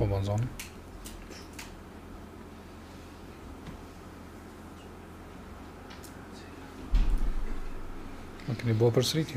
Po bon zon. A e keni bo përsëritje.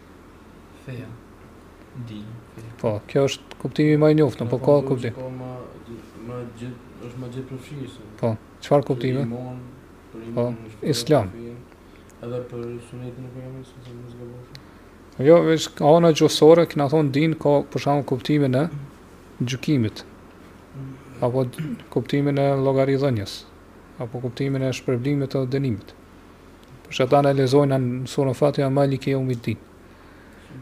Feja. Din. Po, kjo është kuptimi ma i njoftun, po ka kuptim. Po ma, është ma gjithëpërfshirëse. Po, çfarë kuptimi? Po, islam. Edhe për sunetin e pejgamberit sa më zgjë bosh. Po jo, veç ana gjuhësore, kena thonë din ka për shembull kuptimin e gjykimit. Apo kuptimin e llogaridhënies, apo kuptimin e shpërblimit dhe dënimit. Për shembull e lexojmë në surën Fatiha Maliki jeumid din.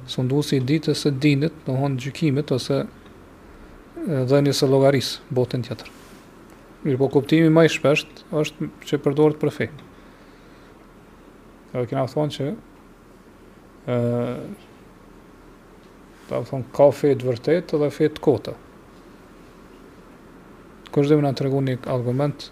Sunduesi i ditës së dinit, domethonë gjykimit ose dhënies së llogarisë, botën tjetër. Mirëpo kuptimi ma i shpeshtë është që përdoret për fe. Dhe kena thonë që e, domethonë ka fe të vërtetë dhe fe të kota. Kështu dhe na ka tregu një argument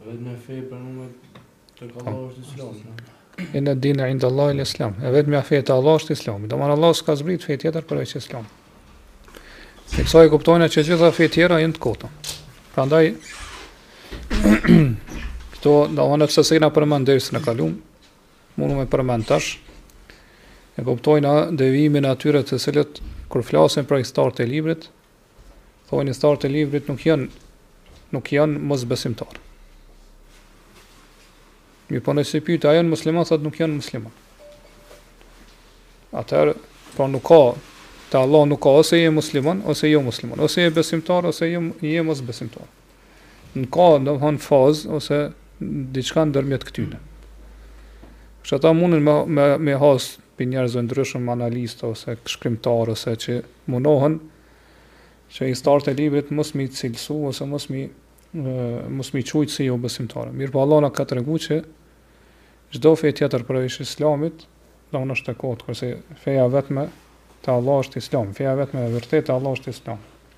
E vetmja fe e pranuar te Allahu është Islami. Inne dine inde Allahil Islam. E vetmja fe te Allahu është Islami. Domethonë Allahu s'ka zbrit fe tjetër përveç Islamit. Prej kësaj kuptojmë që gjitha fetë tjera janë të kota. Prandaj, këto, domethonë se s'e kena përmend herën e kalume, mund ta përmendim tash, e kuptojmë devijimin e atyre të cilët, kur flasin për ithtarët e librit, Thonë ithtarët e librit nuk janë nuk janë mosbesimtarë. Mirëpo nëse i pyt, a janë muslimanë, thotë nuk janë muslimanë. Atëherë, pra nuk ka, te Allahu nuk ka, ose je musliman, ose jo musliman, ose je besimtar, ose je, je mosbesimtar. Nuk ka, domthonë, fazë ose diçka ndërmjet këtyre. Që ata mundin me, me, me has prej njerëzve ndryshëm, analistë ose shkrimtarë ose që munohen që ithtarët e librit mos me i cilësu ose mos me i, mos me i qujt si jobesimtarë. Mirëpo Allahu na ka tregu që çdo fe tjetër përveç islamit, domethonë është e kotë, kurse feja e vetme te Allahu është islam, feja e vetme e vërtetë te Allahu është islam.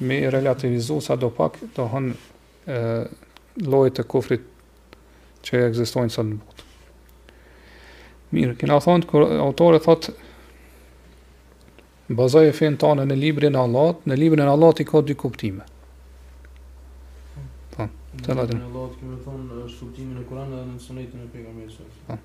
Me i relativizu sadopak, domethonë llojet e kufrit që ekzistojnë sot në botë. Mirë, kena thonë, kur autori thotë, bazoje fenë tane në librin e Allahut, në librin e Allahut i ka dy kuptime. Thonë, të dhe të në. Në librin e Allahut, kena thonë, është kuptimi në Kuran dhe në sunetin e pejgamberit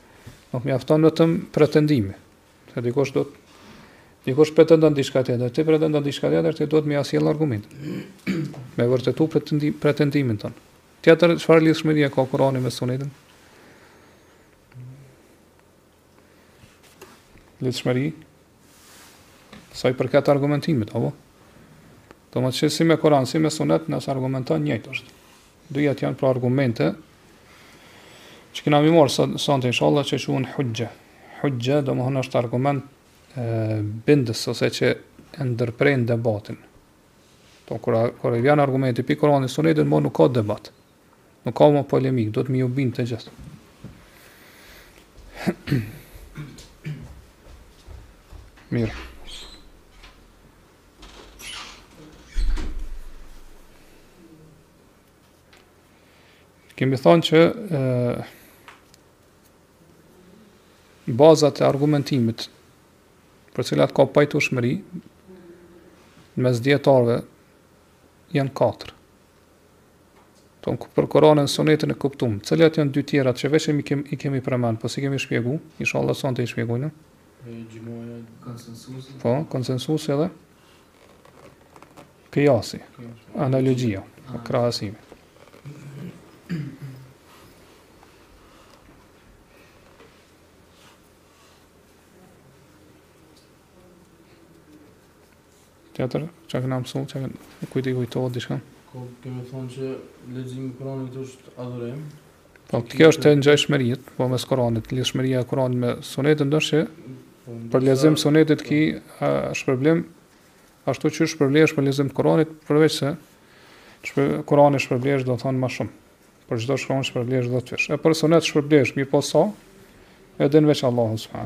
Nuk mjafton vetëm pretendimi. Se dikush do të dikush pretendon diçka tjetër, ti pretendon diçka tjetër, ti duhet me e sjell argument. Me vërtetu pretendim, pretendimin tan. Tjetër çfarë lidhshmëri ka Kurani me Sunetin? Lidhshmëri Sa i përket argumentimit, apo? Do më që si me Koran, si me sunet, nëse argumenton njëjtë është. Dyjat janë pra argumente, që kena me i marr sonte inshallah, që quhen huxhxhe. Huxhxhe, domethënë është argument e, bindës, ose që e ndërpren debatin. Po, kur, kur vjen argumenti, pi Kuranit, sunetit, më nuk ka debat. Nuk ka më polemikë, duhet me ju bind të gjithë. Mirë. Kemi thonë që e, bazat e argumentimit për cilat ka pajtueshmëri mes dijetarëve janë katër. Tan, për Kur'anin sunetin e kuptum. Cilat janë dy tjerat që veç i kemi i kemi përmend, po si kemi shpjegu, inshallah sonte i shpjegojmë. Ixhmaja konsensusi. Po, konsensusi edhe kijasi, analogjia, krahasimi. Tjetër, çka kena mësu, çka kena kujt i kujtohet diçka. Ko, kemi thonë që leximi i Kuranit është adhurim. Po, të kjo është te ngjashmëritë, po mes Kuranit, lidhshmëria e Kuranit me sunetin, ndërkaq po, për lexim sunetit ki shpërblim, ashtu siç shpërblesh për lexim Kuranit, përveç se shpër, Kuranit shpërblesh domethënë ma shumë. Për çdo shkronjë shpërblesh dhjetëfish. E për sunet shpërblesh, mirëpo sa, e din veç Allahu s.a.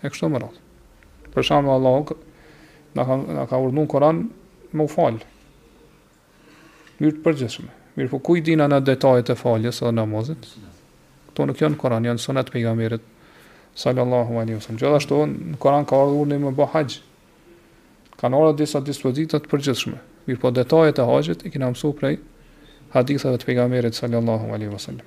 E kështu me radhë. Për shembull Allahu na ka na ka urdhëruar në Kur'an me u fal. Urdhër të përgjithshëm. Mirëpo ku i dina ne detajet e faljes së namazit? Këto nuk janë në Kur'an, janë në sunet të pejgamberit sallallahu alaihi wasallam. Gjithashtu në Kur'an ka ardhur urdhëri me bë haxh. Kanë ardhur disa dispozita të përgjithshme. Mirëpo detajet e haxhit i kemi mësuar prej haditheve të pejgamberit sallallahu alaihi wasallam.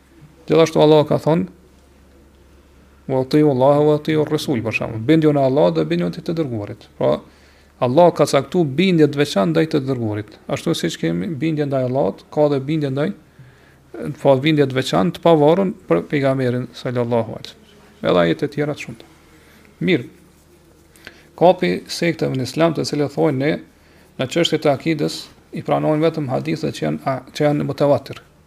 Gjithashtu Allah ka thonë, ue atiu Allah, ue atiu Resul, për shembull, bindjuni Allahut dhe bindjuni të dërguarit. Pra, Allah ka caktu bindje të veçantë ndaj të dërguarit. Ashtu siç kemi bindje ndaj Allahut, ka dhe bindje ndaj, pra bindje të veçantë të pavarun për pejgamberin, sallallahu alë. Edhe ajete tjera të shumta. Mirë, ka pi sekteve në islam të cilët thojnë ne, në çështjet e akides, i pranojnë vetëm hadithet që janë, që janë mutevatir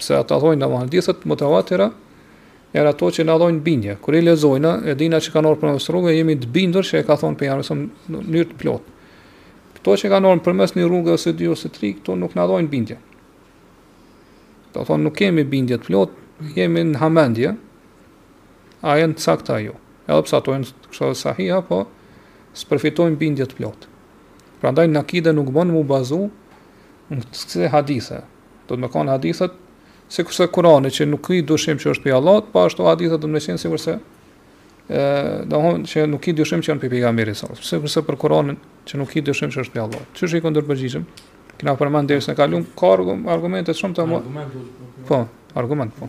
Pse ata thonë në hadithet mutevatira, janë ato që na dhojnë bindje. Kur i lexojna, e dijna që kanë ardhur përmes rrugëve, jemi të bindur se e ka thonë pejgamberi s.a. në mënyrë të plotë. Këto që kanë ardhur përmes një rruge ose dy ose tri, këto nuk na dhojnë bindje. Do thonë nuk kemi bindje të plotë, jemi në hamendje. A janë të sakta a jo? Edhe pse ato janë kështu të sahiha, po s'përfitojmë bindje të plotë. Prandaj n'akide nuk bën m'u bazu në këto hadithe, Do të me kanë hadithet, sikurse Kurani, që nuk dyshim që është prej Allahut, pra po ashtu hadithet do të me qenë sikurse, e, do thonë, që nuk dyshim që është prej pejgamberit s.a., sikurse për Kuranin, që nuk dyshim që është prej Allahut. Qysh i kundërpërgjigjemi? Kina përmend dersin e kalum, ka argumentet shumë të më... Po, argument, po.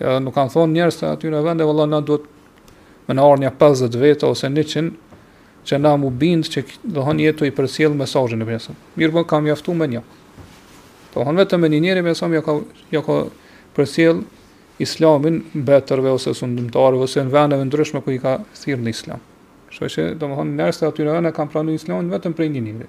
Edhe nuk kanë thonë njerëz të atyre vendeve, valla na duhet me na ardh nja 50 veta ose 100, që na m'u bindë që do thënë je tu e përcjellë mesazhin e pejgamberit s.a.v.s. Mirëpo ka mjaftu me një. Do thënë vetëm me një njeri, me nësëm, ia ka, ia ka përcjellë islamin mbretërve ose sundimtarëve ose në vende të ndryshme ku i ka thirrë në islam. Kështu që domethënë njerëzit aty në vend e kanë pranuar islamin vetëm prej një njeri.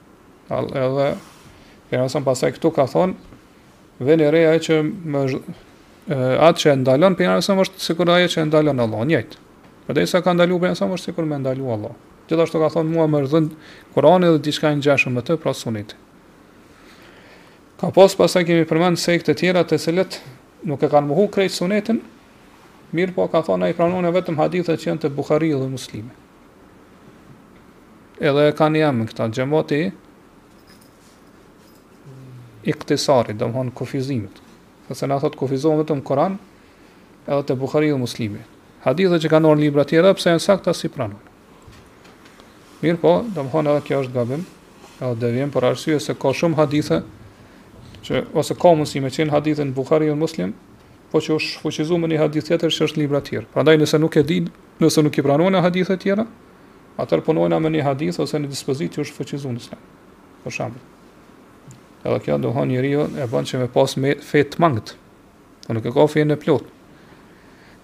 Al edhe e sa pastaj këtu ka thon vini re që më atë që e ndalon pejgamberi është sikur ajo që e ndalon Allahu, njëjtë. Pra çka ka ndalu pejgamberi është sikur me ndalu Allahu. Gjithashtu ka thonë mua më është dhënë Kurani dhe diçka e ngjashme me të, pra suneti. Ka pas pastaj kemi përmend sekte tjera të cilët nuk e kanë mohu krejt sunetin, mirëpo ka thonë ai pranon vetëm hadithe që janë te Buhariu dhe Muslimi. Edhe e kanë emrin këta xhemati iktisari, domethënë kufizimit. Pse se na thotë kufizohem vetëm n'Kuran, edhe te Buhariu dhe Muslimi. Hadithet që kanë ardhë n'libra tjera, edhe pse janë t'sakta s'i pranon. Mirëpo, domethënë edhe kjo është gabim, edhe devijim për arsye se ka shumë hadithe, që ose ka mundësi me qenë hadithi në Buhari dhe Muslim, po që është shfuqizu me një hadith tjetër që është n'libra tjerë. Prandaj nëse nuk e din, Nëse nuk i pranojna hadithet tjera, atëherë punojna me një hadith ose një dispozitë që është e shfuqizume në islam. Për shambull. Edhe kjo do thënë njeriun e bën që me pas me fe të mangët. Dhe nuk e ka fenë e plotë.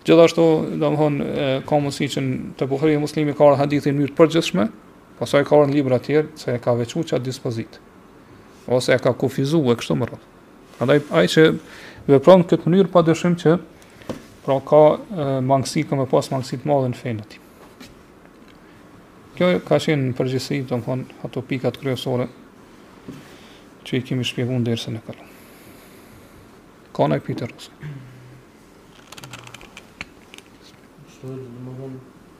Gjithashtu, domethonë, ka mundësi që te Buhariu e Muslimi ka ardh hadithi në mënyrë të përgjithshme, pastaj ka ardh në libra tjerë, se e ka veçu qatë dispozitë. Ose e ka kufizu e kështu me radhë. Andaj ai që vepron në këtë mënyrë pa dyshim që pra ka mangësi, ka me pas mangësi të mëdha në fenë e tij. Kjo ka qenë në përgjithësi, do të thon, ato pikat kryesore që i kemi shpjeguar në dersin e kalum. Ka ndonjë pyetje, a s'ka. Shtohet, do të thon,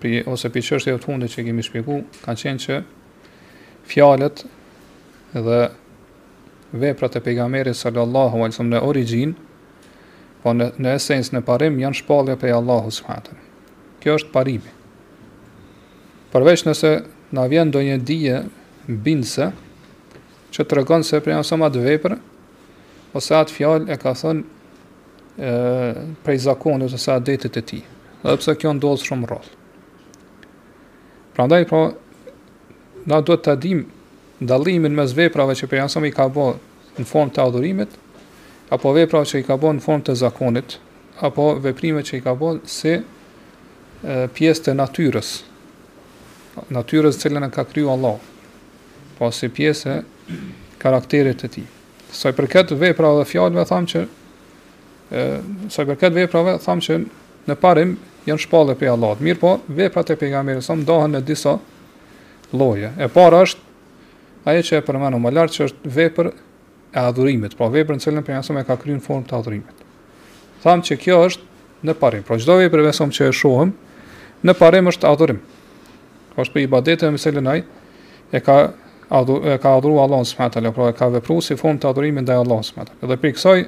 për ose për çështjen e fundit që kemi shpjegu, ka qenë që fjalët dhe veprat e pejgamberit sallallahu alaihi wasallam në origjinë, po në, në esencë në parim janë shpallje prej Allahut subhanahu wa taala. Kjo është parimi. Përveç nëse na vjen ndonjë dije bindse që tregon se pejgamberi alejhi selam atë vepër ose atë fjalë e ka thënë ë prej zakonit ose adetit të tij. Edhe pse kjo ndodh shumë rrallë. Prandaj pra na duhet ta dimë dallimin mes veprave që pejgamberi alejhi selam i ka bë në formë të adhurimit apo veprave që i ka bë në formë të zakonit apo veprime që i ka bë si pjesë të natyrës natyrës cilën e ka kriju Allahu po si pjesë e karakterit të tij. Sa i përket veprave dhe fjalëve, thamë që ë sa i përket veprave, thamë që në parim janë shpallje prej Allahut. Mirëpo, veprat e pejgamberit alejhi selam ndahen në disa lloje. E para është ajo që e përmendëm më lart, që është vepër e adhurimit, pra veprën të cilën pejgamberi e ka kryer në formë të adhurimit. Tham që kjo është në parim. Pra çdo vepër e pejgamberit që e shohim, në parim është adhurim. Pra është prej ibadeteve me të cilën ai e ka adhu, e ka adhuru Allahun subhanahu taala, pra e ka vepruar si formë të adhurimit ndaj Allahut subhanahu taala. Dhe prej kësaj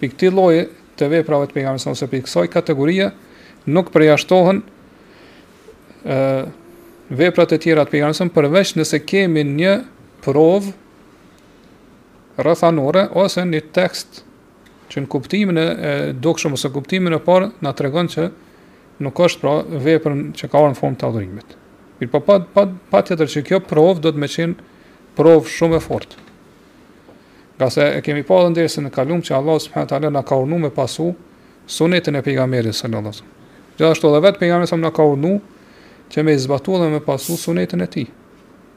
për këtë lloj të veprave të pejgamberit sallallahu alajhi wasallam, prej kësaj kategorie nuk përjashtohen ë veprat e tjera të pejgamberit përveç nëse kemi një provë rrethanore ose një tekst që në kuptimin e dukshëm ose kuptimin e parë na tregon që nuk është pra vepër që ka në formë të adhurimit. Mirëpo pa pa patjetër që kjo provë duhet me qenë provë shumë e fortë. Ngase e kemi pa edhe në dersin e kalum që Allah subhanahu taala na ka urdhnu me pasu sunetin e pejgamberit sallallahu alaihi wasallam. Gjithashtu edhe vetë pejgamberi alejhi selam na ka urdhnu që me e zbatu dhe me pasu sunetin e tij.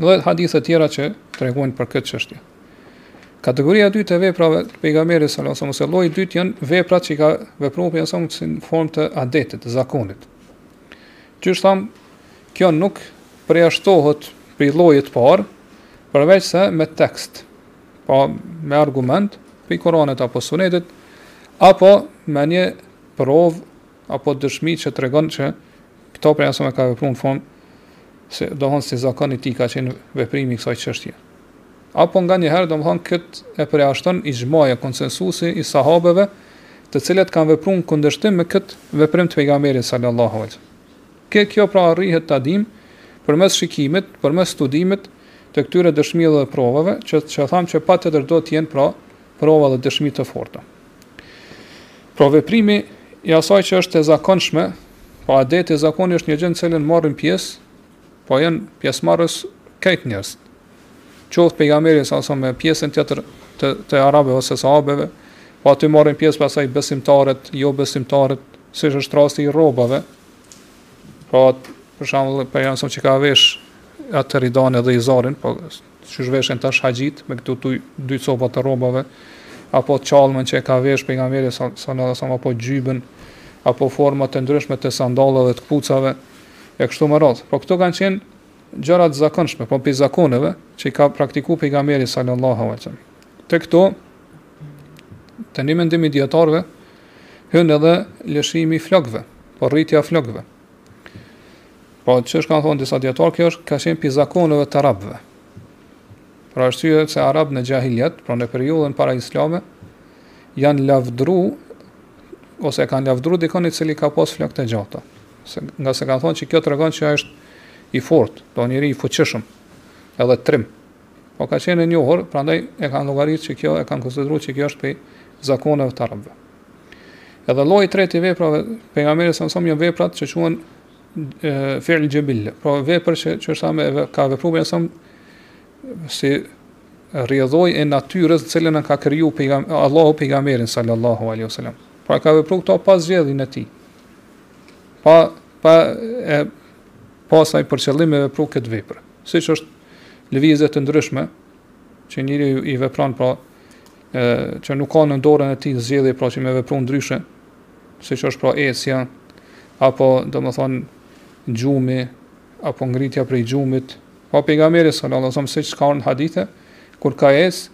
Dhe hadithe tjera që tregojnë për këtë çështje. Kategoria e dytë e veprave të pejgamberit sallallahu alajhi wasallam, ose lloji i dytë janë veprat që ka vepruar pejgamberi sallallahu alajhi wasallam në formë të adetit, të zakonit. Që siç thamë, kjo nuk përjashtohet prej llojit të parë, përveç se me tekst, apo me argument, prej Kuranit apo sunetit, apo me një provë apo dëshmi që tregon që këto pejgamberi i ka vepruar në formë, domethënë si zakon i tij ka qenë veprimi i kësaj çështje. Apo nganjëherë domethënë kët e përjashton ixhmaja konsensusi i sahabeve të cilët kanë vepruar në kundërshtim me kët veprim të pejgamberit sallallahu alaihi wasallam. Kë kjo pra arrihet ta dim përmes shikimit, përmes studimit të këtyre dëshmive dhe provave që që thamë që patjetër duhet të jenë pra prova dhe dëshmi të forta. Pra veprimi i asaj që është e zakonshme, pra adeti e zakoni është një gjë në cilën marrin pjesë, po janë pjesëmarrës krejt njerëz. Qoftë pejgamberi sa sa me pjesën tjetër të të arabëve ose sahabeve, po aty marrin pjesë pastaj besimtarët, jobesimtarët, siç është rasti i rrobave. Pra për shembull, pejgamberi sa që ka vesh atë ridanë dhe izarin, po Qysh veshen tash haxhitë me këto dy copa të rrobave, apo çallmen që e ka veshë pejgamberi sallallahu alaihi wasallam apo gjybën, apo forma të ndryshme të sandaleve, të këpucave e kështu me radhë. Po këto kanë qenë gjëra të zakonshme, po pi zakoneve që i ka praktikuar pejgamberi sallallahu alaihi wasallam. Te këto tani mendimi i dijetarëve hyn edhe lëshimi i flokëve, po rritja e flokëve. Pra, qysh kanë thonë disa dijetarë, kjo është ka qenë pi zakoneve të arabëve. Pra, është që se arabët në xhahilijet, pra në periodën paraislame, janë lavdru, ose kanë lavdru dikon i cili ka pas flokë të gjata. Se, ngase kanë thonë që kjo tregon që është i fortë, do njeri i fuqishëm, edhe trim. Po ka qenë e njohur, prandaj e kanë llogaritë që kjo, e kanë konsideru që kjo është pi zakoneve të arabëve. Edhe lloji i tretë i veprave të pejgamberit sa më janë veprat që quhen fi'l xhibil, pra vepër që që është me ka vepruar me sa si rrjedhojë e natyrës në cilën e ka kriju pejgam, Allahu pejgamberin sallallahu alaihi wasallam. Pra ka vepruar këto pa zgjedhjen e tij. Pa pa e pas ai për qëllim me vepru këtë vepër. Siç është lëvizje të ndryshme që njeriu i vepron pra e që nuk ka në dorën e tij zgjedhje pra që me vepru ndryshe, siç është pra ecja, apo domethonë gjumi, apo ngritja prej gjumit, pa po pejgamberi sallallahu alajhi wasallam siç ka në hadithe, kur ka ec,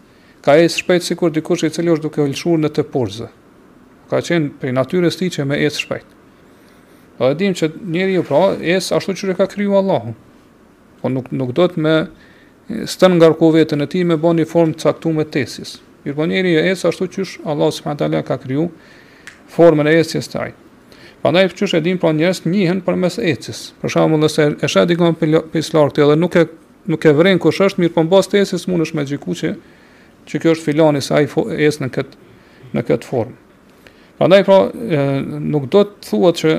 ka ec shpejt sikur dikush i cili është duke u lëshu në teposhtë. Ka qenë prej natyrës së tij që me ec shpejt. Po e dim që njeriu pra ec ashtu siç e ka kriju Allahu. Po nuk nuk do të më S'ta ngarkon veten e tij me ba një formë të caktume të ecjes. Mirëpo njeriu ec ashtu qysh Allahu subhanahu wa taala ka kriju formën e ecjes te ai. Prandaj qysh e din pra njerëzit njihen përmes ecjes. Për shembull, nëse e sheh dikon pi s'larg ti edhe nuk e nuk e vren kush është, mirëpo në bazë të ecjes mundesh me gjyku që që kjo është filani se ai ec në këtë në këtë formë. Prandaj pra e, nuk do të thuhet që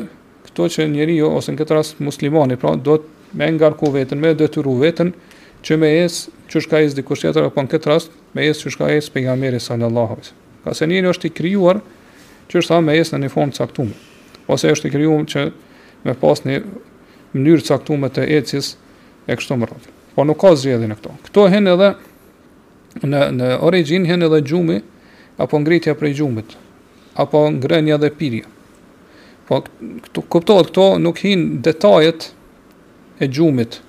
Këto që njeriu ose në këtë rast muslimani, pra do të me ngarku veten, me detyru veten që me ec qysh ka ec dikush tjetër apo në këtë rast me ec qysh ka ec pejgamberi sallallahu alaihi wasallam. Ngase njeriu është i krijuar siç thamë me ec në një formë t'caktuar. Ose është i krijuar që me pas një mënyrë t'caktuar të ecjes e kështu me radhë. Po nuk ka zgjedhje në këto. Këtu hin edhe në në origjinë hin edhe gjumi apo ngritja prej gjumit apo ngrënia dhe pirja. Po këtu kuptohet këtu nuk hin detajet e gjumit.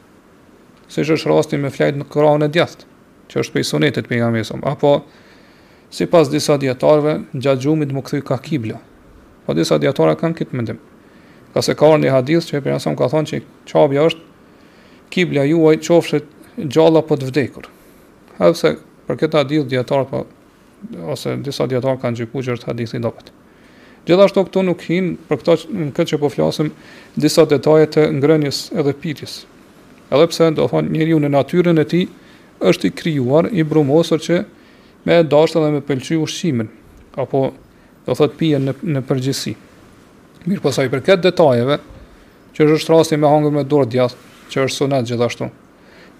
Siç është rasti me flajt në krahun e djathtë, që është prej sunetit pejgamberit a.s.. Apo, sipas disa dijetarëve, gjatë gjumit me u kthy ka kibla. Po disa dijetarë kanë këtë mendim. Ngase ka ardh një hadith që pejgamberi a.s. ka thonë që qabja është kibla juaj qofshet gjallë apo të vdekur. Edhe pse për këtë hadith dijetarët, po, ose disa dijetarë kanë gjyku që është hadith i dobët. Gjithashtu këtu nuk hinë për këta në këtë që po flasim disa detaje të ngrënjës edhe pirjes. Edhe pse domethënë njeriu në natyrën e tij është i krijuar, i brumosur që me e dasht edhe me pëlqy ushqimin, apo domethënë pijen në, në përgjithësi. Mirëpo sa i përket detajeve, siç është rasti me hangër me dorë t'djathtë, që është sunet gjithashtu,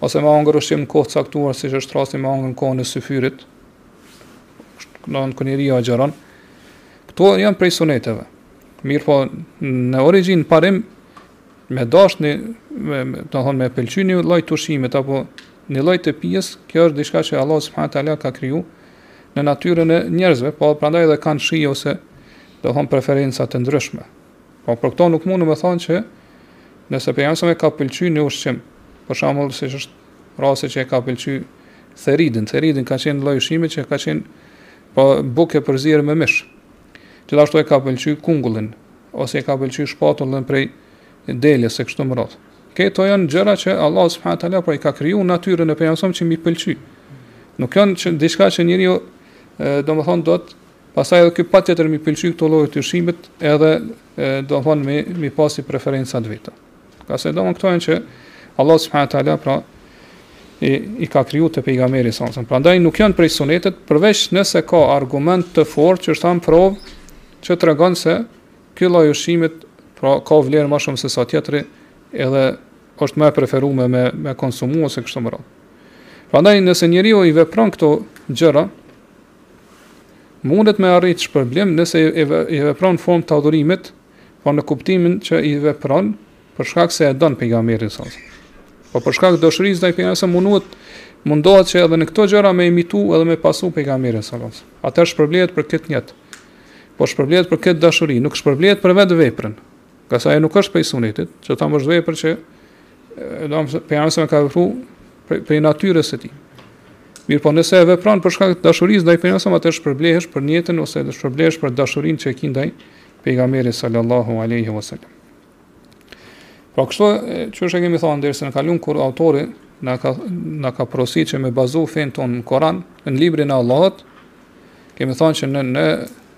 ose me hangër ushqim në kohë t'caktuar, siç është rasti me hangër në kohën e syfyrit, domethënë kur njeriu agjëron, këto janë prej suneteve. Mirëpo, në origin parim, me dasht një, me, me, domethënë, me pëlqy një lloj të ushqimit, apo një lloj të pijes, kjo është diçka që Allah subhanehu teala ka kriju në natyrën e njerëzve, po prandaj edhe kanë shije ose, domethënë, preferenca të ndryshme. Po për këto nuk mundemi me thonë që nëse pejgamberi a.s. e ka pëlqy një ushqim, për shembull siç është Rasti që e ka pëlqy theridin. Theridi ka qenë lloj ushqimi që ka qenë pa po, bukë e përzier me mish. Gjithashtu e ka pëlqy kungullin ose e ka pëlqy shpatullën prej deles e kështu me radhë. Këto janë gjëra që Allah subhanahu wa taala pra i ka krijuar n'natyrën e pejgamberit që me i pëlqy. Nuk janë që diçka që njeriu domethënë duhet pastaj edhe ky patjetër me i pëlqy këto lloje të ushqimit edhe domethënë me me i pas preferenca t'veta. Ngase domethënë këto janë që Allah subhanahu taala pra i, i ka kriju te pejgamberi s.a.s. Prandaj nuk janë prej sunetit përveç nëse ka argument të fortë siç thamë provë që tregon se ky lloj i ushqimit pra ka vlerë më shumë sesa tjetri edhe është më e preferuar me me konsumu ose kështu me radhë. Prandaj nëse njeriu i vepron këto gjëra mundet me arrit shpërblim nëse i vepron n'formë të adhurimit Po në kuptimin që i vepron për shkak se e don pejgamberin sa. Po për shkak dashurisë ndaj pejgamberit sa mundohet mundohet që edhe në këto gjëra me imitu edhe me pasu pejgamberin sa. Atëherë shpërblehet për këtë nijet. Po shpërblehet për këtë dashuri, nuk shpërblehet për vetë veprën. Ngase ajo nuk është prej sunetit, që thamë është vepër që e dom se pejgamberi sa ka vepru për për natyrës së tij. Mirëpo nëse e vepron për shkak të dashurisë ndaj pejgamberit sa atëherë shpërblehesh për nijetin ose të shpërblehesh për dashurinë që e ke ndaj pejgamberit sallallahu alaihi wasallam. Pra kështu që është e kemi thonë derisa ne kalum kur autori na ka na ka porosit që me bazu fenë tonë në Kuran, në librin e Allahut, kemi thonë që në në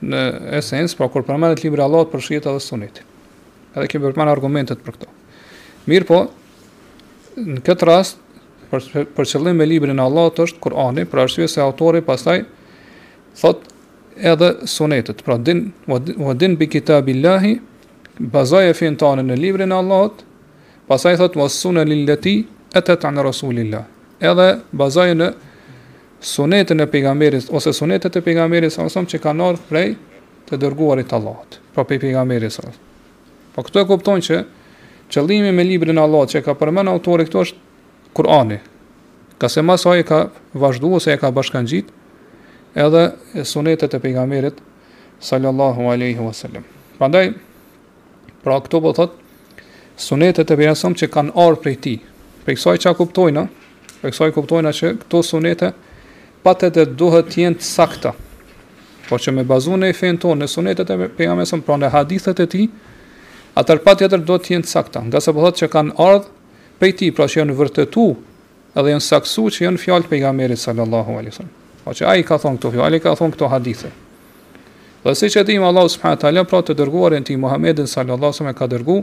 në esencë, pra kur përmendet libri i Allahut përfshihet edhe suneti. Edhe kemi përmendur argumentet për këtë. Mirëpo, në këtë rast për për qëllim me librin e Allahut është Kurani, për arsye se autori pastaj thotë edhe sunetet. Pra din wa din bi kitabillahi bazoje fenë tane në librin e Allahut, pastaj thot was sunanillati atat an rasulillah. Edhe bazoje në sunetin e pejgamberit ose sunetet e pejgamberit sa sa që kanë ardhur prej të dërguarit të Allahut, pra prej pejgamberit sa. Po këtu e kupton që qëllimi me librin e Allahut që ka përmend autori këtu është Kur'ani. Ngase mas e ka vazhdu ose e ka bashkangjit edhe sunetet e pejgamerit sallallahu aleyhi wa sallam. Prandaj, pra këto po thot, sunetet e pejgamerit që kanë ardh prej tij, prej kësaj çka kuptojna, prej kësaj kuptojna që këto sunete patjetër duhet t'jenë të sakta, po që me bazu ne fenë tonë në sunetet e pejgamerit pra në hadithet e tij, atëherë patjetër duhet t'jenë të sakta, ngase po thot që kanë ardhë prej tij pra që janë vërtetu edhe janë saktësu që janë fjalë të pejgamberit sallallahu alaihi wasallam. Po që ai i ka thon këto fjalë, i ka thon këto hadithe. Dhe siç e dimë Allahu subhanahu wa taala pra të dërguarin e tij Muhammedin sallallahu alaihi wasallam e ka dërgu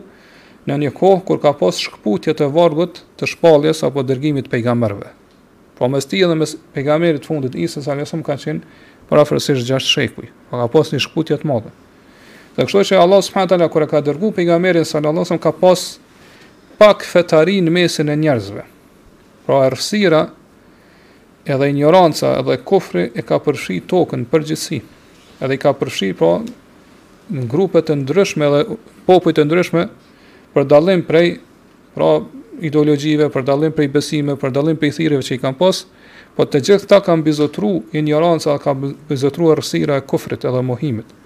në një kohë kur ka pas shkputje të vargut të shpalljes apo dërgimit të pejgamberëve. Po mes tij dhe mes pejgamberit të fundit Isa sallallahu alaihi wasallam ka qenë përafërsisht 6 shekuj. Po ka pas një shkputje të madhe. Dhe kështu që Allahu subhanahu wa taala kur e ka dërgu pejgamberin sallallahu alaihi wasallam ka pas pak fetari në mesin e njerëzve. Pra errësira edhe injoranca edhe kufri e ka përfshi tokën në përgjithësi. Edhe i ka përfshi pra në grupe të ndryshme dhe popuj të ndryshme për dallim prej pra ideologjive, për dallim prej besimeve, për dallim prej thirrjeve që i kanë pas, po të gjithë këta ka mbizotru injoranca, ka mbizotru errësira e kufrit edhe mohimit.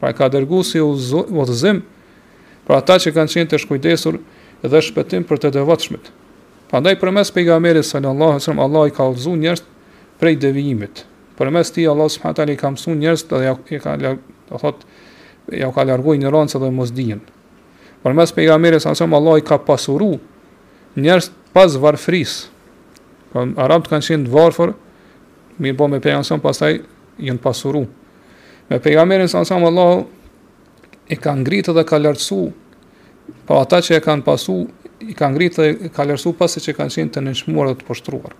Pra e ka dërguar si udhëzim për ata që kanë qenë të shkujdesur dhe shpëtim për të devotshmit. Prandaj përmes pejgamberit sallallahu alajhi wasallam Allah i ka udhëzuar njerëzit prej devijimit. Përmes tij Allah subhanahu taala i ka mësuar njerëzit dhe ja u ka do thot ja ka larguar ignorancën dhe mosdijen. Përmes pejgamberit sallallahu alajhi wasallam Allah i ka pasuruar njerëzit pas varfërisë. Po arabët kanë qenë të varfër, mirëpo me pejgamberin pastaj janë pasuruar. Me pejgamberin salasem Allahu i ka ngritë dhe ka lartësu, po ata që e kanë pasu, i ka ngritë dhe ka lartësu pasi që kanë qenë të nënshmuar dhe të poshtruar.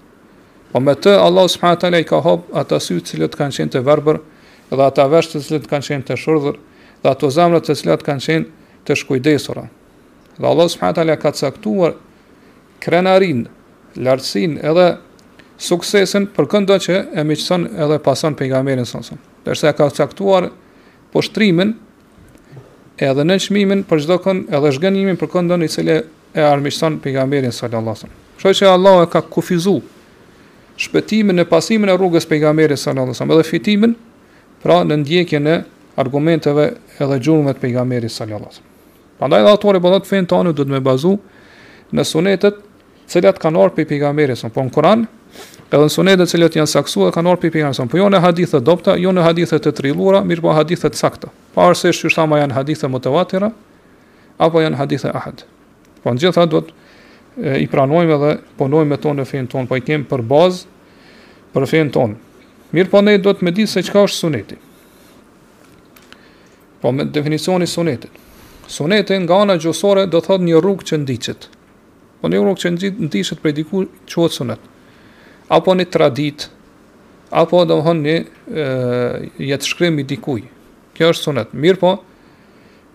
Po me të Allahu subhanahu teala i ka hap ata sy të cilët kanë qenë të verbër dhe ata vesh të cilët kanë qenë të shurdhër dhe ato zemra të cilat kanë qenë të shkujdesura. Dhe Allah subhanahu wa taala ka caktuar krenarinë, lartësinë edhe suksesin për këdo që e miqëson edhe pason pejgamberin salasem. Derisa ka caktuar poshtrimin edhe nënçmimin për çdo kënd edhe zhgënjimin për këdo i cili e armiqson pejgamberin sallallahu alajhi wasallam. Kështu që Allahu e ka kufizuar shpëtimin në pasimin e rrugës së pejgamberit sallallahu alajhi wasallam edhe fitimin pra në ndjekjen e argumenteve edhe gjurmëve të pejgamberit sallallahu alajhi wasallam. Prandaj dhe autori po thotë fenë tonë duhet me bazu në sunetet të cilat kanë ardhur prej pejgamberit sa po në Kur'an, edhe në sunetet të cilat janë saktuar kanë ardhur prej pejgamberit sa po jo në hadithe të dobta, jo në hadithe të trillura, mirëpo hadithe të sakta. Pavarësisht siç thamë a janë hadithe mutawatira apo janë hadithe ahad. Po ne të gjitha do t'i pranojmë edhe punojmë me to në fenë tonë, po i kemi për bazë për fenë tonë. Mirëpo ne duhet me di se çka është suneti. Po me definicionin e sunetit. Suneti nga ana gjuhësore do thot një rrugë që ndiqet. Po një rrugë që ndiqet prej dikuj quhet sunet. Apo një traditë, apo domethënë një jetëshkrim i dikuj. Kjo është sunet. Mirëpo,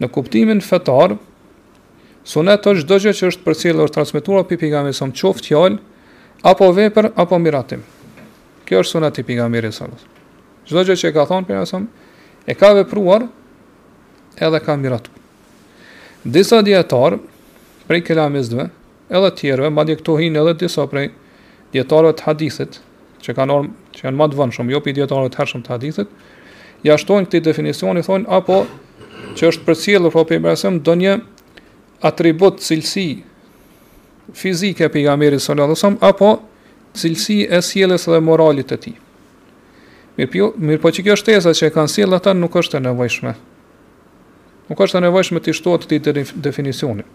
në kuptimin fetar, sunet është çdo gjë që është përcjellur transmetuar pi pejgamberit sa qoftë fjalë apo vepër apo miratim. Kjo është suneti i pejgamberit sa. Çdo gjë që e ka thënë pejgamberi sa e ka vepruar edhe ka miratu. Disa dietar prej kelamistëve, edhe të tjerëve, madje këtu hin edhe disa prej dietarëve të hadithit, që kanë ardh, që janë më të vonshëm, jo pi dietarëve të hershëm të hadithit, ja shtojnë këtij definicioni thonë apo që është përcjellur pi pejgamberit sa ndonjë atribut cilësi fizike e pejgamberit sallallahu alajhi wasallam apo cilësi e sjelljes dhe moralit të tij. Mirpo, mirpo qikjo shtesa që e kanë sjellë ata nuk është e nevojshme. Nuk është e nevojshme t'i shtohet te definicioni.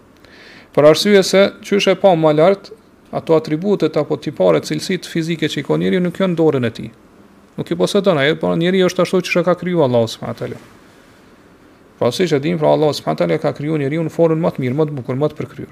Për arsye se qysh e pamë ma lart, ato atributet apo tipare cilësitë fizike që i ka njeriu nuk janë n'dorën e tij. Nuk i posedon ai, por njeriu është ashtu siç e ka krijuar Allahu subhanahu teala. Po siç e dimë, pra Allahu subhanahu teala ka krijuar njeriun në formën më të mirë, më të bukur, më të përkryer.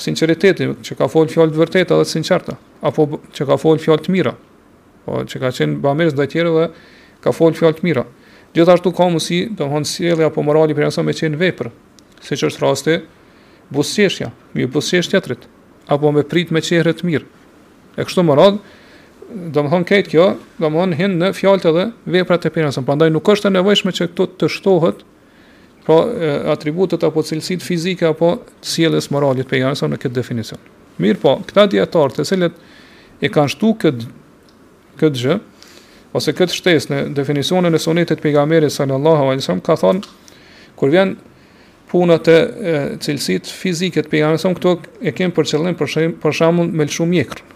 sinqeriteti, që ka folë fjallë të vërteta dhe të sinqerta, apo që ka folë fjalë të mira, po që ka qenë bamirës ndaj tjerëve dhe ka folë fjalë të mira. Gjithashtu ka mundësi, domethënë sjellja apo morali i pejgamberit me qenë vepër, siç është rasti, buzëqeshja, me i buzëqesh tjetrit, apo me prit me qehre të mirë. E kështu me radhë, domethënë krejt kjo, domethënë hin në fjalët edhe veprat e pejgamberit, prandaj nuk është e nevojshme që kjo të shtohet, Pra, atributet apo cilësitë fizike apo të sjelljes morale të pejgamberit sa në këtë definicion. Mirëpo, këta dijetarë të cilët e kanë shtu këtë, këtë gjë, ose këtë shtesë në definicionin e sunetit pejgamberit sallallahu alaihi wasallam, kanë thonë, kur vjen puna te cilësitë fizike të pejgamberit sallallahu këto e kemë për qëllim për shembull me lëshu mjekrë.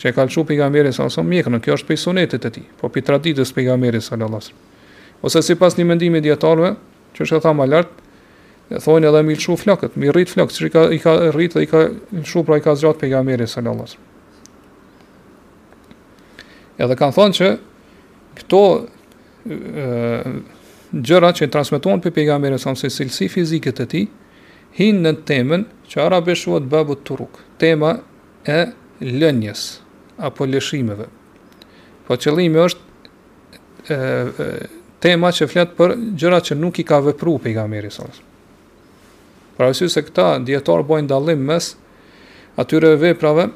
Që e ka lëshu pejgamberi sallallahu alaihi wasallam mjekrën, kjo është prej sunetit të tij, apo pi traditës së pejgamberit sallallahu alaihi wasallam. Ose sipas një mendimi t'dijetarëve, qysh e thamë më lart, e thonë edhe me i lëshu flokët, me i rrit flokët, që i ka i ka rrit dhe i ka lëshu pra i ka zgjat pejgamberi sallallahu alaihi wasallam. Edhe kanë thonë që këto gjëra që transmetohen për pejgamberin sa si cilësi fizike të tij hin në temën që arabisht quhet babu turuk, tema e lënjës apo lëshimeve. Po qëllimi është e, e tema që flet për gjëra që nuk i ka vepruar pejgamberi sa. Për arsye se këta dijetarë bojnë dallim mes atyre veprave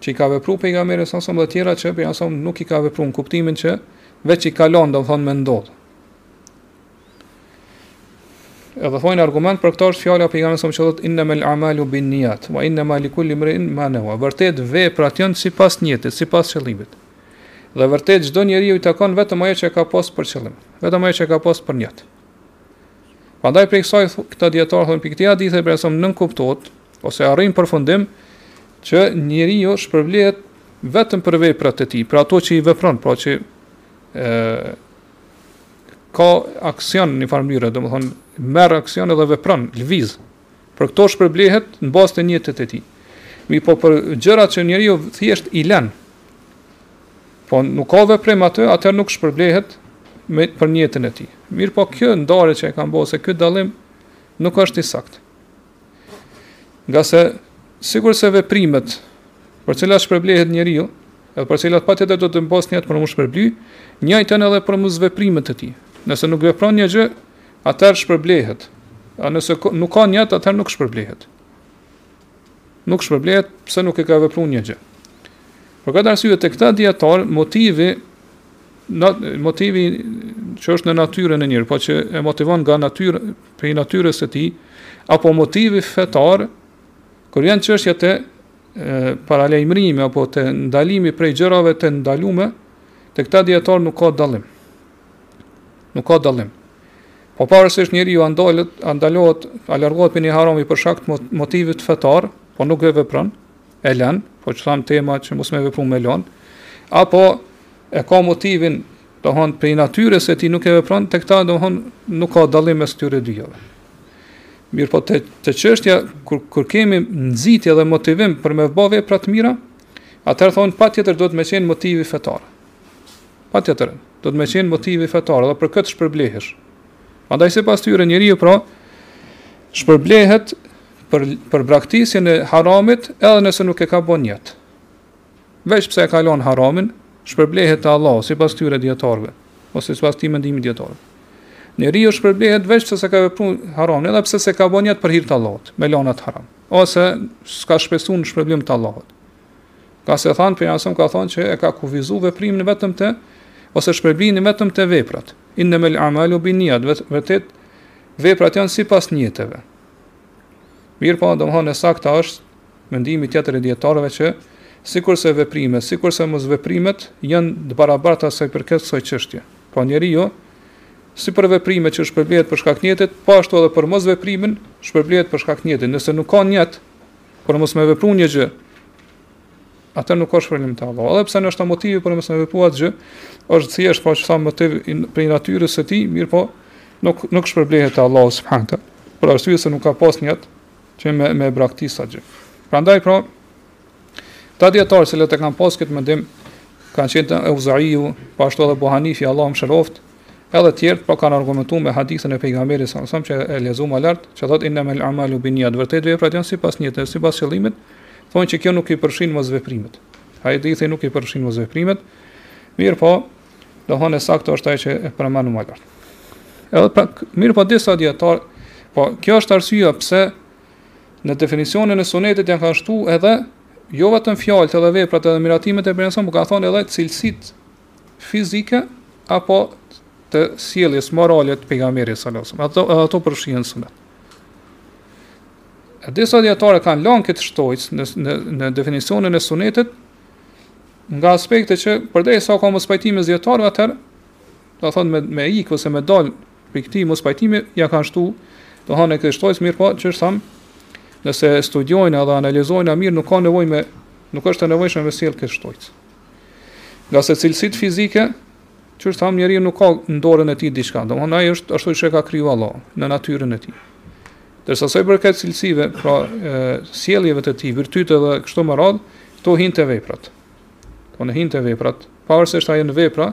që i ka vepruar pejgamberi sa dhe tjera që pejgamberi nuk i ka vepruar në kuptimin që veç i ka lënë domethënë me ndodh. Edhe thojnë argument për këtë është fjala e pejgamberit sa që thotë innamal a'malu bin nijat wa innama li kulli mriin ma newa vërtet veprat janë sipas nijetit, sipas qëllimit dhe vërtet çdo njeriu i takon vetëm ajo që ka pas për qëllim vetëm ajo që ka pas për nijet prandaj prej kësaj këta dijetarë thojnë prej këtij hadithi të pejgamberit nënkuptohet ose arrin përfundim që njeriu shpërblehet vetëm për veprat e tij për ato që i vepron pra që e, ka aksion në një farë mënyre, domethënë merr aksion edhe vepron, lviz. Për këto shpërblehet në bazë të nijetit të tij. Mirëpo për gjërat që njeriu thjesht i lën. Po nuk ka veprim aty, atëherë nuk shpërblehet më për nijetin e tij. Mirëpo kjo ndarje që e kanë bërë ose ky dallim nuk është i saktë. Ngase, sikurse veprimet, për cilat shpërblehet njeriu, edhe për cilat patjetër do të bësh nijet për m'u shpërbly, njëjtë edhe për mosveprimet e tij. Nëse nuk vepron një gjë, atëherë shpërblehet. A nëse nuk ka nijet, atëherë nuk shpërblehet. Nuk shpërblehet, pse nuk e ka vepru një gjë. Për këtë arsye te këta dijetarë, motivi në motivi që është në natyrën e njeriut, pra që e motivon nga natyra, prej natyrës së tij, apo motivi fetar, kur janë çështje te paralajmërimi apo te ndalimi prej gjërave të ndalume, te këta dijetarë nuk ka dallim. Nuk ka dallim. Po pavarësisht njeriu a ndalet, a ndalohet, a largohet prej një harami për shkak të motivit fetar, po nuk e vepron, e lën, po që thamë te ajo që mos me vepru, me lën, apo e ka motivin, domethënë, prej natyrës së tij nuk e vepron, te këta, domethënë, nuk ka dallim mes këtyre dyjave. Mirëpo te, te çështja, kur, kur kemi nxitje dhe motivim për me ba vepra të mira, atëherë thonë, patjetër do të me qenë motivi fetar. Patjetër do të me qenë motivi fetar, dhe për këtë shpërblehesh. Andaj sipas tyre njeriu, pra, shpërblehet për për braktisjen e haramit edhe nëse nuk e ka bën nijet. Veç pse e ka lënë haramin, shpërblehet te Allahu sipas këtyre dijetarëve ose sipas këtij mendimi dijetar. Njeriu shpërblehet veç pse s'e ka vepruar haramin, edhe pse s'e ka bën nijet për hir të Allahut, me lënë atë haram ose s'ka shpresuar shpërblim te Allahut. Ngase thonë Pejgamberi a.s. ka thanë që e ka kufizu veprimin vetëm te ose shpërblimin vetëm te veprat. Inna mal amalu bin niyat, vërtet veprat janë sipas nijeteve. Mirëpo, domethënë e sakta është mendimi tjetër i dijetarëve që sikurse veprimet, sikurse mosveprimet janë të barabarta sa i përket kësaj çështje. Po njeriu si për veprimet që shpërblehet për shkak të nijetit, po ashtu edhe për mosveprimin shpërblehet për shkak të nijetit. Nëse nuk ka nijet për mos me veprun një gjë, Atëherë nuk ka shpërblim te Allahu. Edhe pse është motivi për mos me vepru atë gjë, është thjesht, po që thamë motiv prej natyrës së tij, mirëpo, nuk, nuk shpërblehet te Allahu subhanehu. Për arsye se nuk ka pas nijet që me, me braktis atë gjë. Prandaj, pra, këta dijetarë të cilët kanë pas këtë mendim, kanë qenë el-Euzaiu, pra po ashtu edhe Ebu Hanifja, Allahu e mëshiroftë, Edhe të tjerët po kanë argumentuar me hadithin e pejgamberit s.a.s. që e lexuam më lart, që thotë inna mal amalu bin niyat, vërtet veprat janë sipas nijetit, sipas qëllimit, thonë që kjo nuk i përfshin mosveprimet. Hadithi nuk i përfshin mosveprimet. Mirëpo, domethënë e saktë është ai që e përmendëm më lart. Edhe pra, mirëpo disa dijetarë, po kjo është arsyeja pse në definicionin e sunetit janë kanë shtu edhe jo vetëm fjalët edhe veprat edhe miratimet e përmendur, por kanë thënë edhe cilësitë fizike apo të sjelljes morale të pejgamberit sallallahu alajhi wasallam. Ato ato përfshihen n'sunet. E disa dijetarë kanë lënë këtë shtojcë në në në definicionin e sunetit nga aspekti që përderisa ka mospajtim mes dijetarëve atëherë domethënë me, me ik ose me dal prej këtij mospajtimi ia kanë shtu domethënë e këtë shtojcë mirëpo qysh thamë nëse studiojmë edhe analizojmë a mirë nuk ka nevojë me nuk është e nevojshme me sjell këtë shtojcë Ngase cilësitë fizike, qysh thamë njeriu nuk ka në dorën e tij diçka, domethënë ai është ashtu qysh e ka kriju Allahu, në natyrën e tij. Ndërsa sa i përket cilësive, pra e, sjelljeve të tij, virtyte dhe kështu me radhë, këto hyjnë te veprat. Pra hyjnë te veprat, pavarësisht a janë në vepra,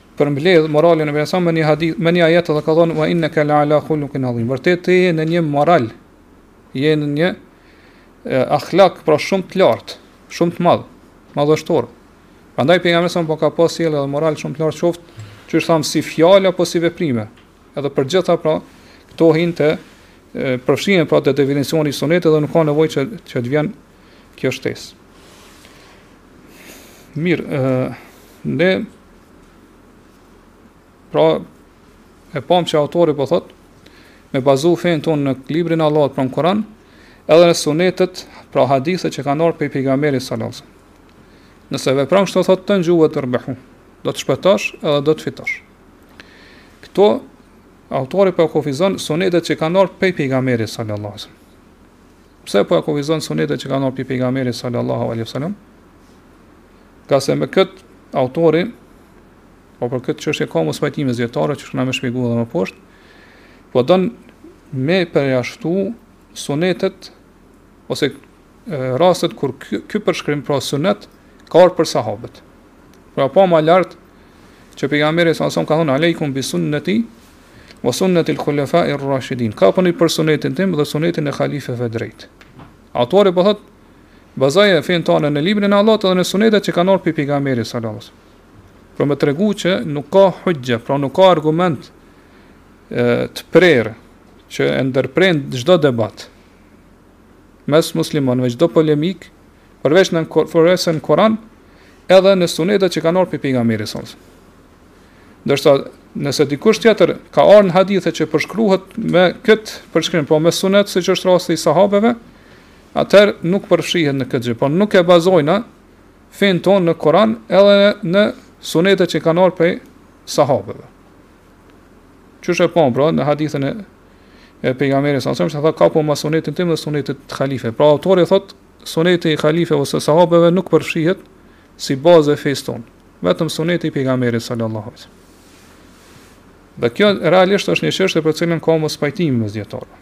përmbledh moralin e pejgamberit me një hadith, me një ajet dhe ka thënë wa innaka la ala khuluqin adhim. Vërtet ti je në një moral, je në një akhlak pra shumë të lartë, shumë të madh, madhështor. Prandaj pejgamberi salallahu ka pas sjellje edhe moral shumë të lartë qoftë, qysh thamë si fjalë apo si veprime. Edhe të gjitha pra këto hyjnë te përfshihen pra te definicioni i sunetit dhe nuk ka nevojë që që të vjen kjo shtesë. Mirë, ë ne Pra, e pam që autori po thotë, me bazu fenë tënde në librin e Allahut pra në Kuran, edhe në sunetet, pra hadithet që kanë ardhur prej pejgamberit salallahu. Nëse vepron kështu thotë tenxhu wa terbahu, do të shpëtosh edhe do të fitosh. Këtu autori po i kufizon sunetet që kanë ardhur prej pejgamberit sallallahu alajhi wasallam. Pse po i kufizon sunetet që kanë ardhur prej pejgamberit sallallahu alajhi wasallam? Ngase me këtë autori, po për këtë çështje ka mospajtim mes dijetarëve qysh kena me shpjegu edhe më poshtë, po don me përjashtu sunetet ose rastet kur ky, ky përshkrim pra sunet ka ardhur për sahabët. Pra pamë ma lart që pejgamberi salallahu ka thonë alejkum bi sunneti wa sunnetil khulefai rrashidin. Kapuni për sunetin tim dhe sunetin e khalifeve të drejtë. Autori po thotë Bazoje fenë tënde në librin e Allahut dhe në sunetet që kanë ardhur prej pejgamberit sallallahu alajhi wasallam. Për me tregu që nuk ka hujja, pra nuk ka argument e, të prerë që e ndërpret çdo debat mes muslimanëve, çdo polemikë, përveç në përveç në Kur'an, edhe në sunetet që kanë ardhur prej pejgamberit sallallahu alajhi wasallam. Ndërsa nëse dikush tjetër ka ardhur në hadithe që përshkruhet me kët përshkrim, pra me sunet siç është rasti i sahabëve, atëherë nuk përfshihet në këtë gjë, po nuk e bazojmë fenë tonë në Kur'an edhe në sunetet që kanë ardhur prej sahabeve. Qysh e pamë pra në hadithin e e pejgamberit sa sa thotë kapuni me sunetin tim dhe sunetit të halife. Pra autori thotë suneti i halife ose sahabeve nuk përfshihet si bazë e fesë tonë, vetëm suneti i pejgamberit sallallahu alaihi wasallam. Dhe kjo realisht është një çështje për të cilën ka mospajtim mes dijetarëve.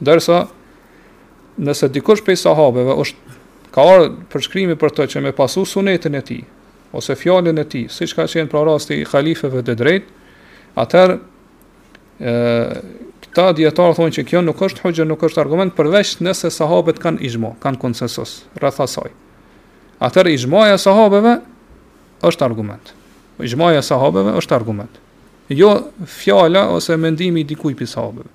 Ndërsa nëse dikush prej sahabeve është ka ardhur përshkrimi për të që me pasu sunetin e tij ose fjalën e tij, siç ka qenë pra rasti i halifeve të drejtë, atëherë këta dijetarë thonë që kjo nuk është huxhe, nuk është argument përveç nëse sahabët kanë ixhma, kanë konsensus rreth asaj. Atëherë ixhmaja e sahabeve është argument. Ixhmaja e sahabeve është argument. Jo fjala ose mendimi i dikujt prej sahabeve.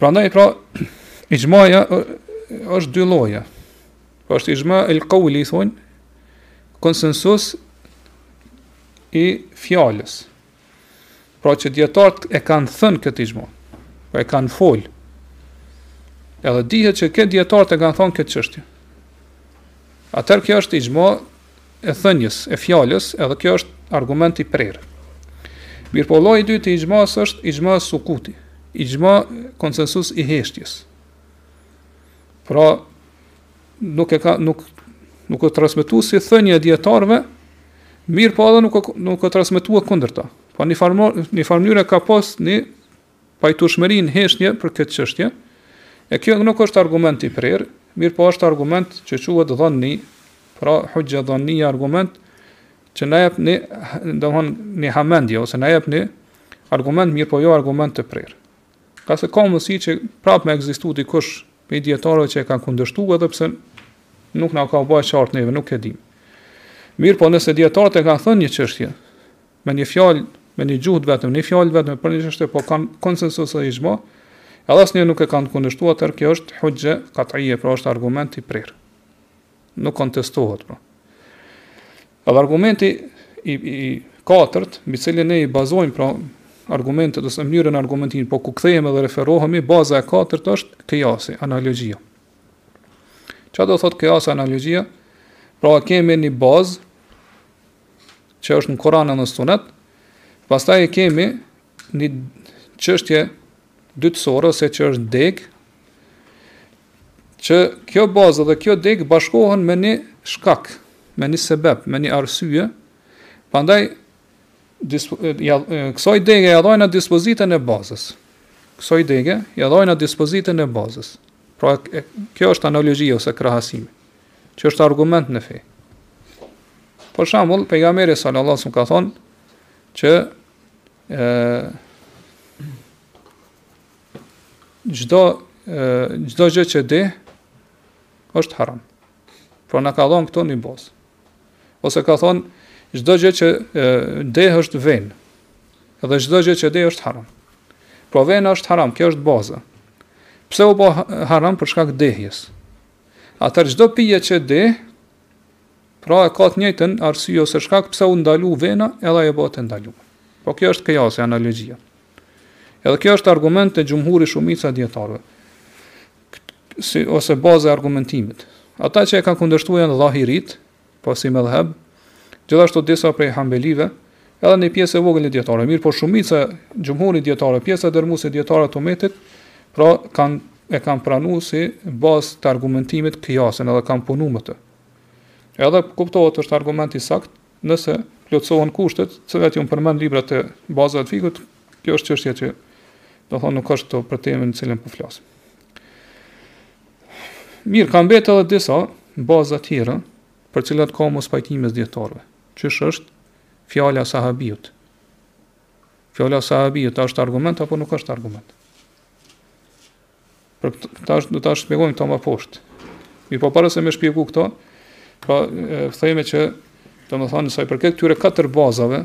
Prandaj pra ixhmaja është dy lloje. Pra është ixhma el kauli i thonë konsensus i fjalës. Pra që dijetarët e kanë thënë këtë ixhma. Pra e kanë fol. Edhe dihet që këta dijetarët e kanë thënë këtë çështje. Atëherë kjo është ixhma e thënies, e fjalës, edhe kjo është argument i prerë. Mirëpo lloji i dytë i ixhmas është ixhma sukuti, ixhma konsensus i heshtjes. Pra nuk e ka nuk nuk u transmetu si thënie e dijetarëve, mirëpo edhe nuk nuk u transmetu e kundërta. Po njëfarë njëfarë mënyre ka pas një pajtueshmëri në heshtje për këtë çështje, e kjo nuk është argument i prerë, mirëpo është argument që quhet dhanni, pra huxha dhannia argument që na jep një domethënë një hamendje ose na jep një argument mirëpo jo argument të prerë. Ka se ka mundësi që prapë me ekzistu dikush prej dijetarëve që e kanë kundërshtu edhe pse nuk na ka bë qartë neve, nuk e dimë. Mirëpo nëse dijetarët e kanë thënë një çështje, me një fjalë, me një gjuhë të vetme, një fjalë të vetme për një çështje po kanë konsensus e ixhma, edhe asnjë nuk e kanë kundërshtuar, atëherë kjo është huxhe kat'ije, pra është argument i prerë. Nuk kontestohet pra. Edhe argumenti i, i katërt, mbi cilin ne i bazojmë pra argumentet ose mënyrën e argumentimit, po ku kthehemi dhe referohemi, baza e katërt është kijasi, analogjia. Çfarë do të thotë kijasi analogjia? Pra kemi një bazë që është në Kur'an e në Sunet. Pastaj e kemi një çështje dytësore ose që është degë që kjo bazë dhe kjo degë bashkohen me një shkak, me një sebeb, me një arsye. Prandaj ja kësaj dege ja dhajna dispozitën e bazës. Kësaj dege ja dhajna dispozitën e bazës. Pra kjo është analogjia ose krahasimi. që është argument në fe. Për shembull, pejgamberi sallallahu alajhi wasallam ka thonë që ë çdo çdo gjë që deh është haram. Po na ka dhon këtu një bazë. Ose ka thonë çdo gjë që deh është venë. Edhe çdo gjë që deh është haram. Pra vena është haram, kjo është baza. Pse u bë haram? Për shkak të dehjes. Atëherë çdo pije që deh, pra e ka të njëjtën arsye ose shkak pse u ndalu vena, edhe ajo bëhet e ndalume. Po kjo është kijasi, analogjia. Edhe kjo është argument te xhumhuri, shumica e dijetarëve, si, ose bazë e argumentimit. Ata që e kanë kundërshtu janë dhahiritë, pra si medhheb, gjithashtu disa prej hanbelive, edhe një pjesë e vogël e dijetarëve, mirëpo shumica, xhumhuri i dijetarëve, pjesa dërrmuese e dijetarëve të umetit, pra kanë e kanë pranu si bazë të argumentimit kijasin edhe kanë punu me të. Edhe kuptohet është argument i saktë, nëse plotësohen kushtet, që janë përmend n'libra të bazëve të fikhut, kjo është çështje që domethënë nuk është të për temën në cilën po flasim. Mirëpo, kanë mbetë edhe disa baza tjera, për cilat ka mospajtim mes dijetarëve. Qysh është fjala e sahabijut. Fjala e sahabijut, është argument apo nuk është argument? Për këta është, do ta shpjegojmë këta më poshtë. Mirëpo para se me shpjegu këta, pra themi që, domethënë, sa i përket këtyre katër bazave,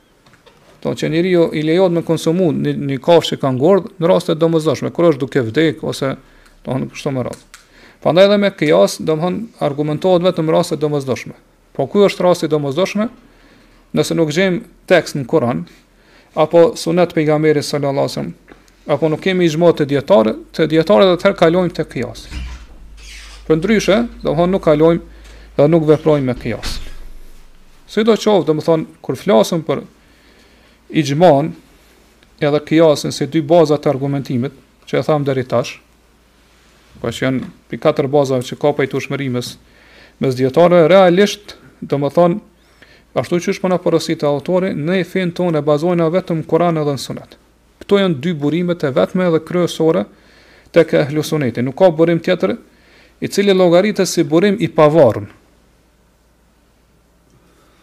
Do të thotë njeriu i lejohet me konsumu një, një kafshë që ka ngordh në raste të domosdoshme, kur është duke vdek ose domethënë kështu me radhë. Prandaj edhe me kijas, domethënë argumentohet vetëm në raste të domosdoshme. Po ku është rasti i domosdoshëm? Nëse nuk gjejmë tekst në Kur'an apo sunet të pejgamberit sallallahu alajhi wasallam, Apo nuk kemi ixhma të dijetarëve, të dijetarëve atëherë kalojmë te kijasi. Përndryshe, domethënë nuk kalojmë dhe nuk veprojmë me kijas. Sidoqoftë, domethënë kur flasim për ixhman edhe kijasin si dy baza të argumentimit, që e thamë deri tash, po që janë prej katër bazave që ka pajtueshmëri mes dijetarëve, realisht, domethënë, ashtu qysh po na përsërit autori, ne fenë tonë e bazojna vetëm n'Kur'an edhe në sunet. Këto janë dy burimet e vetme dhe kryesore tek Ehli Suneti, nuk ka burim tjetër i cili llogaritet si burim i pavarur.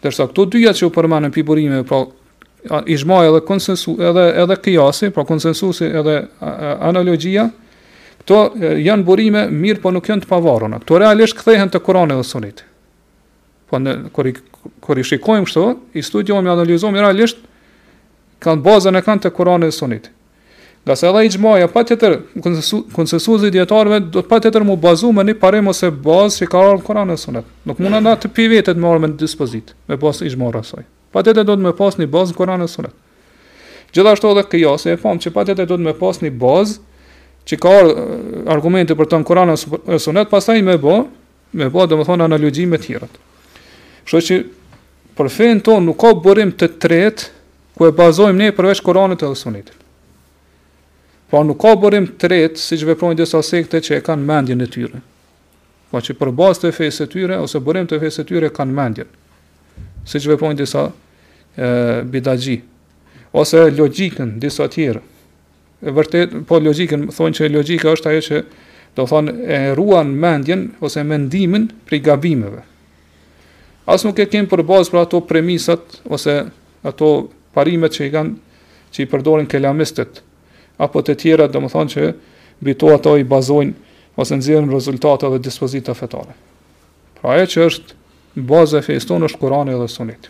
Ndërsa këto dyja që u përmendën prej burimeve, pra ixhmai edhe konsensu edhe edhe kiasi, pra konsensusi edhe analogjia, këto janë burime mirëpo nuk janë të pavarura. Këto realisht kthehen te Kurani dhe Suneti. Po ne kur i kur i shikojmë kështu, i studiojmë, analizojmë realisht kanë bazën e kanë te Kurani dhe Suneti. Ngase edhe ixhmaja, patjetër, konsensusi i dijetarëve, duhet patjetër m'u bazu në një parim ose bazë që ka ardh në Kuran e Sunet. Nuk munden ata prej vetes me ardh me një dispozitë, me pasë ixhma rreth saj. Patjetër duhet me pasë një bazë në Kuran e Sunet. Gjithashtu edhe kijasi e pamë që patjetër duhet me pasë një bazë që ka ardh argumente për të në Kuran e Sunet, pasaj me bo, Me bë domethënë analogji me të tjerët. Kështu që për fenë tonë nuk ka burim të tretë ku e bazojmë ne përveç Kuranit dhe Sunetit. Pra nuk ka burim të tretë siç veprojnë disa sekte që e kanë mendjen e tyre. Po që për bazë të fesë së tyre ose burim të fesë së tyre kanë mendjen. Siç veprojnë disa bidatçi ose logjikën disa të tjerë E vërtet, po logjikën thonë që logjika është ajo që do thonë e ruan mendjen ose mendimin prej gabimeve. As nuk e kemi për bazë për ato premisat ose ato parimet që i kanë që i përdorin kelamistët apo të tjera, domethënë që mbi to ato i bazojnë ose nxjerrin rezultate dhe dispozita fetare. Pra ajo që është baza e fesë sonë është Kurani dhe Suneti.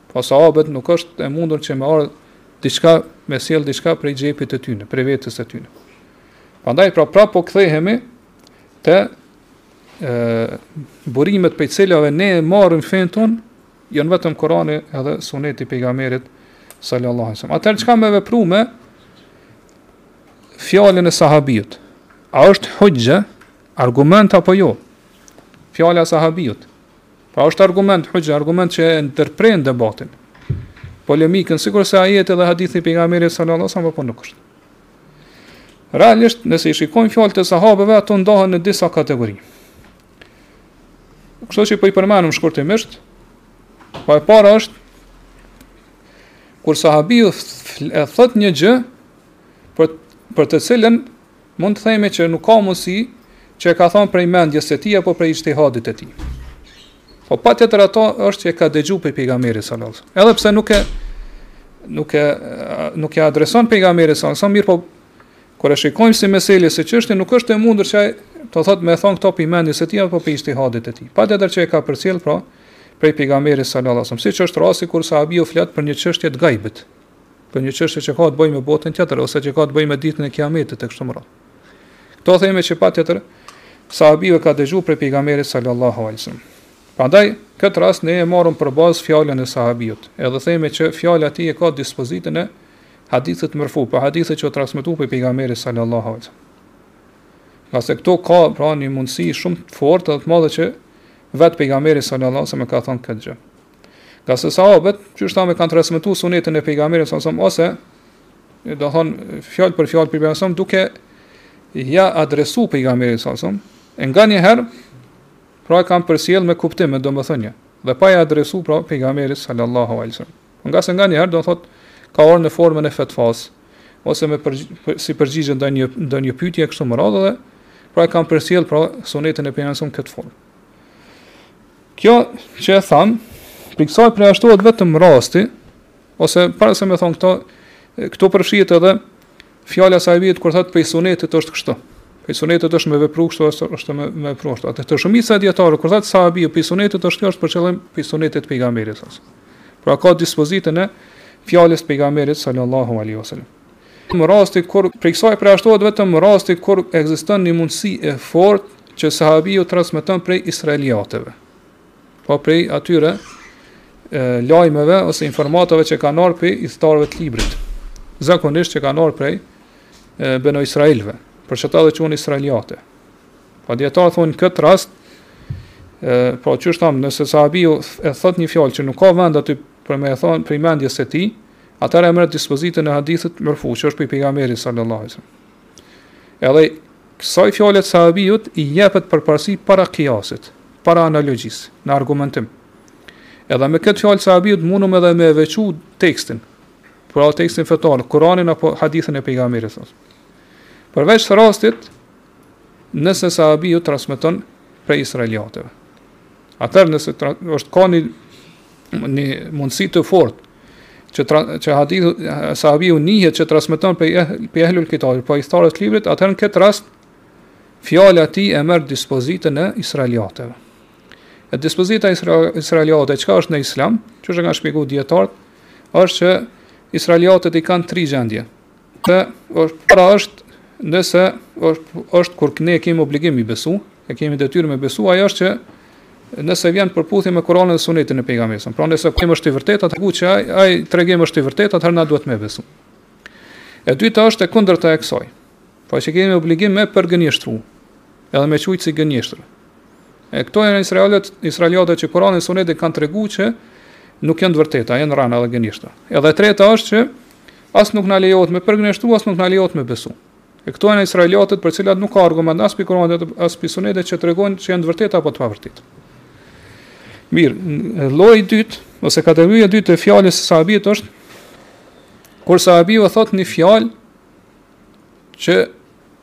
Po sahabët, nuk është e mundur që me ardhë diçka, me sjellë diçka prej xhepit të tyne, prej vetes të tyne. Prandaj, pra prapë po kthehemi te burimet prej cilave ne marrim fenë tonë, janë vetëm Kurani edhe suneti i pejgamberit sallallahu alajhi Atëherë çka me vepru me fjalën e sahabiut? A është huxhe, argument apo jo? Fjala e sahabiut. Pra është argument huxhe, argument që e ndërpret debatin, polemikën sikurse ajeti dhe hadithi i pejgamberit sallallahu alajhi wasallam apo nuk është. Realisht, nëse i shikojmë fjalët e sahabëve, ato ndahen në disa kategori. Kështu që po i përmendim shkurtimisht, po e para është kur sahabiu e thotë një gjë për për të cilën Mund të themi që nuk ka mundësi që e ka thënë prej mendjes së tij apo prej ixhtihadit të tij. Po patjetër ajo është që e ka dëgju prej pejgamberit sallallahu alajhi wasallam. Edhe pse nuk e nuk e nuk e adreson te pejgamberi sallallahu alajhi wasallam, mirëpo kur e shikojmë si mesele, si çështje nuk është e mundur që ai të thotë me thënë këto prej mendjes së tij apo prej ixhtihadit të tij. Patjetër që e ka përcjell pra prej pejgamberit sallallahu alajhi wasallam, siç është rasti kur sahabiu flet për një çështje të gajbit. Për një çështje që ka të bëjë me botën tjetër ose që ka të bëjë me ditën e Kiametit e kështu me radhë. Këtu themi që patjetër sahabiu e ka dëgju prej pejgamberit sallallahu alaihi wasallam. Prandaj këtë rast ne e marrim për bazë fjalën e sahabiut. Edhe themi që fjala e tij e ka dispozitën e hadithit merfu, pra hadithit që transmetohet prej pejgamberit sallallahu alaihi wasallam. Ngase këtu ka pra një mundësi shumë të fortë dhe të madhe që vetë pejgamberi sallallahu alaihi wasallam ka thënë këtë gjë. Ngase sahabët, qysh thamë e kanë transmetuar sunetin e pejgamberit salasëm, ose, do thotë, fjalë për fjallë prej pejgamberit duke ia adresu pejgamberit salasëm, e nganjëherë, pra e kanë përcjellë me kuptim, me do me thënë, dhe pa ia adresu pra pejgamberit sallallahu alësëm. Ngase nganjëherë, do thotë, ka ardhë në formën e fetfas, ose me përgj si përgjigje ndaj një ndaj një pyetje kështu me radhë dhe pra e kanë përcjell pra sunetin e pejgamberit këtë formë. Kjo që e tham, prej kësaj përjashtohet vetëm rasti, ose para se me thonë këtë, këtu përfshihet edhe fjala e sahabit kur thotë pej sunetit është kështu. Pej sunetit është me vepru kështu është është me me vepru kështu. Atëherë shumica e dijetarëve kur thotë sahabi pej sunetit është kjo është për qëllim pej sunetit pejgamberit. Pra ka dispozitën e fjalës pejgamberit sallallahu alaihi wasallam. Në rastin kur prej kësaj përjashtohet vetëm rasti kur ekziston një mundësi e fortë që sahabiu transmeton prej israeliateve. Po prej atyre e, lajmeve ose informatave që kanë ardhur prej ithtarëve të librit. Zakonisht që kanë ardhur prej e, beni israilëve, për çka edhe quhen israeliate. Pra dijetarët thonë këtë rast e, po qysh thamë nëse sahabiu e thot një fjalë që nuk ka vend aty për me e thon prej mendjes së tij, Atëherë e merr dispozitën e hadithit merfu, që është prej pejgamberit sallallahu alaihi wasallam. Edhe kësaj fjale të sahabiut i jepet përparësi para kiasit, para analogjisë, në argumentim. Edhe me këtë fjalë sahabiut mundum edhe me e veçu tekstin, pra tekstin fetar, Kur'anin apo hadithin e pejgamberit sa. Përveç rastit nëse sahabiu transmeton prej israeliateve. Atëherë nëse është ka një një mundësi të fortë që tra, që hadithu sahabiu njihet që transmeton pe eh, pe ehlul kitab, pe ithtarët e librit, atëherë në këtë rast fjala e tij e merr dispozitën e israeliateve. E dispozita e israeliateve çka është në islam, qysh e kanë shpjegu dijetarët, është që israeliatet i kanë tri gjendje. Të është pra është nëse është është kur ne kemi obligim me besu, e kemi detyrë me besu, ajo është që nëse vjen përputhje me Kur'anin dhe Sunetin e pejgamberit. Pra nëse kemi është i vërtetë, atë, po që ai ai tregim është i vërtetë, atëherë na duhet me besu. E dyta është e kundërta e kësaj. Po që kemi obligim me përgënjeshtru, edhe me qujtë si gënjeshtër. E këto janë israiliat, israiliatet që Kur'ani e Suneti kanë tregu që nuk janë të vërteta, janë rrena dhe gënjeshtra. Edhe treta është që As nuk na lejohet me përgënjeshtru, as nuk na lejohet me besu. E këto janë israiliatet për cilat nuk ka argument as prej Kur'anit dhe as prej Sunetit që tregojnë që janë të vërteta apo të pavërtetë. Mirë, lloji i dytë ose kategoria e dytë e fjalës së sahabit është kur sahabiu thotë një fjalë që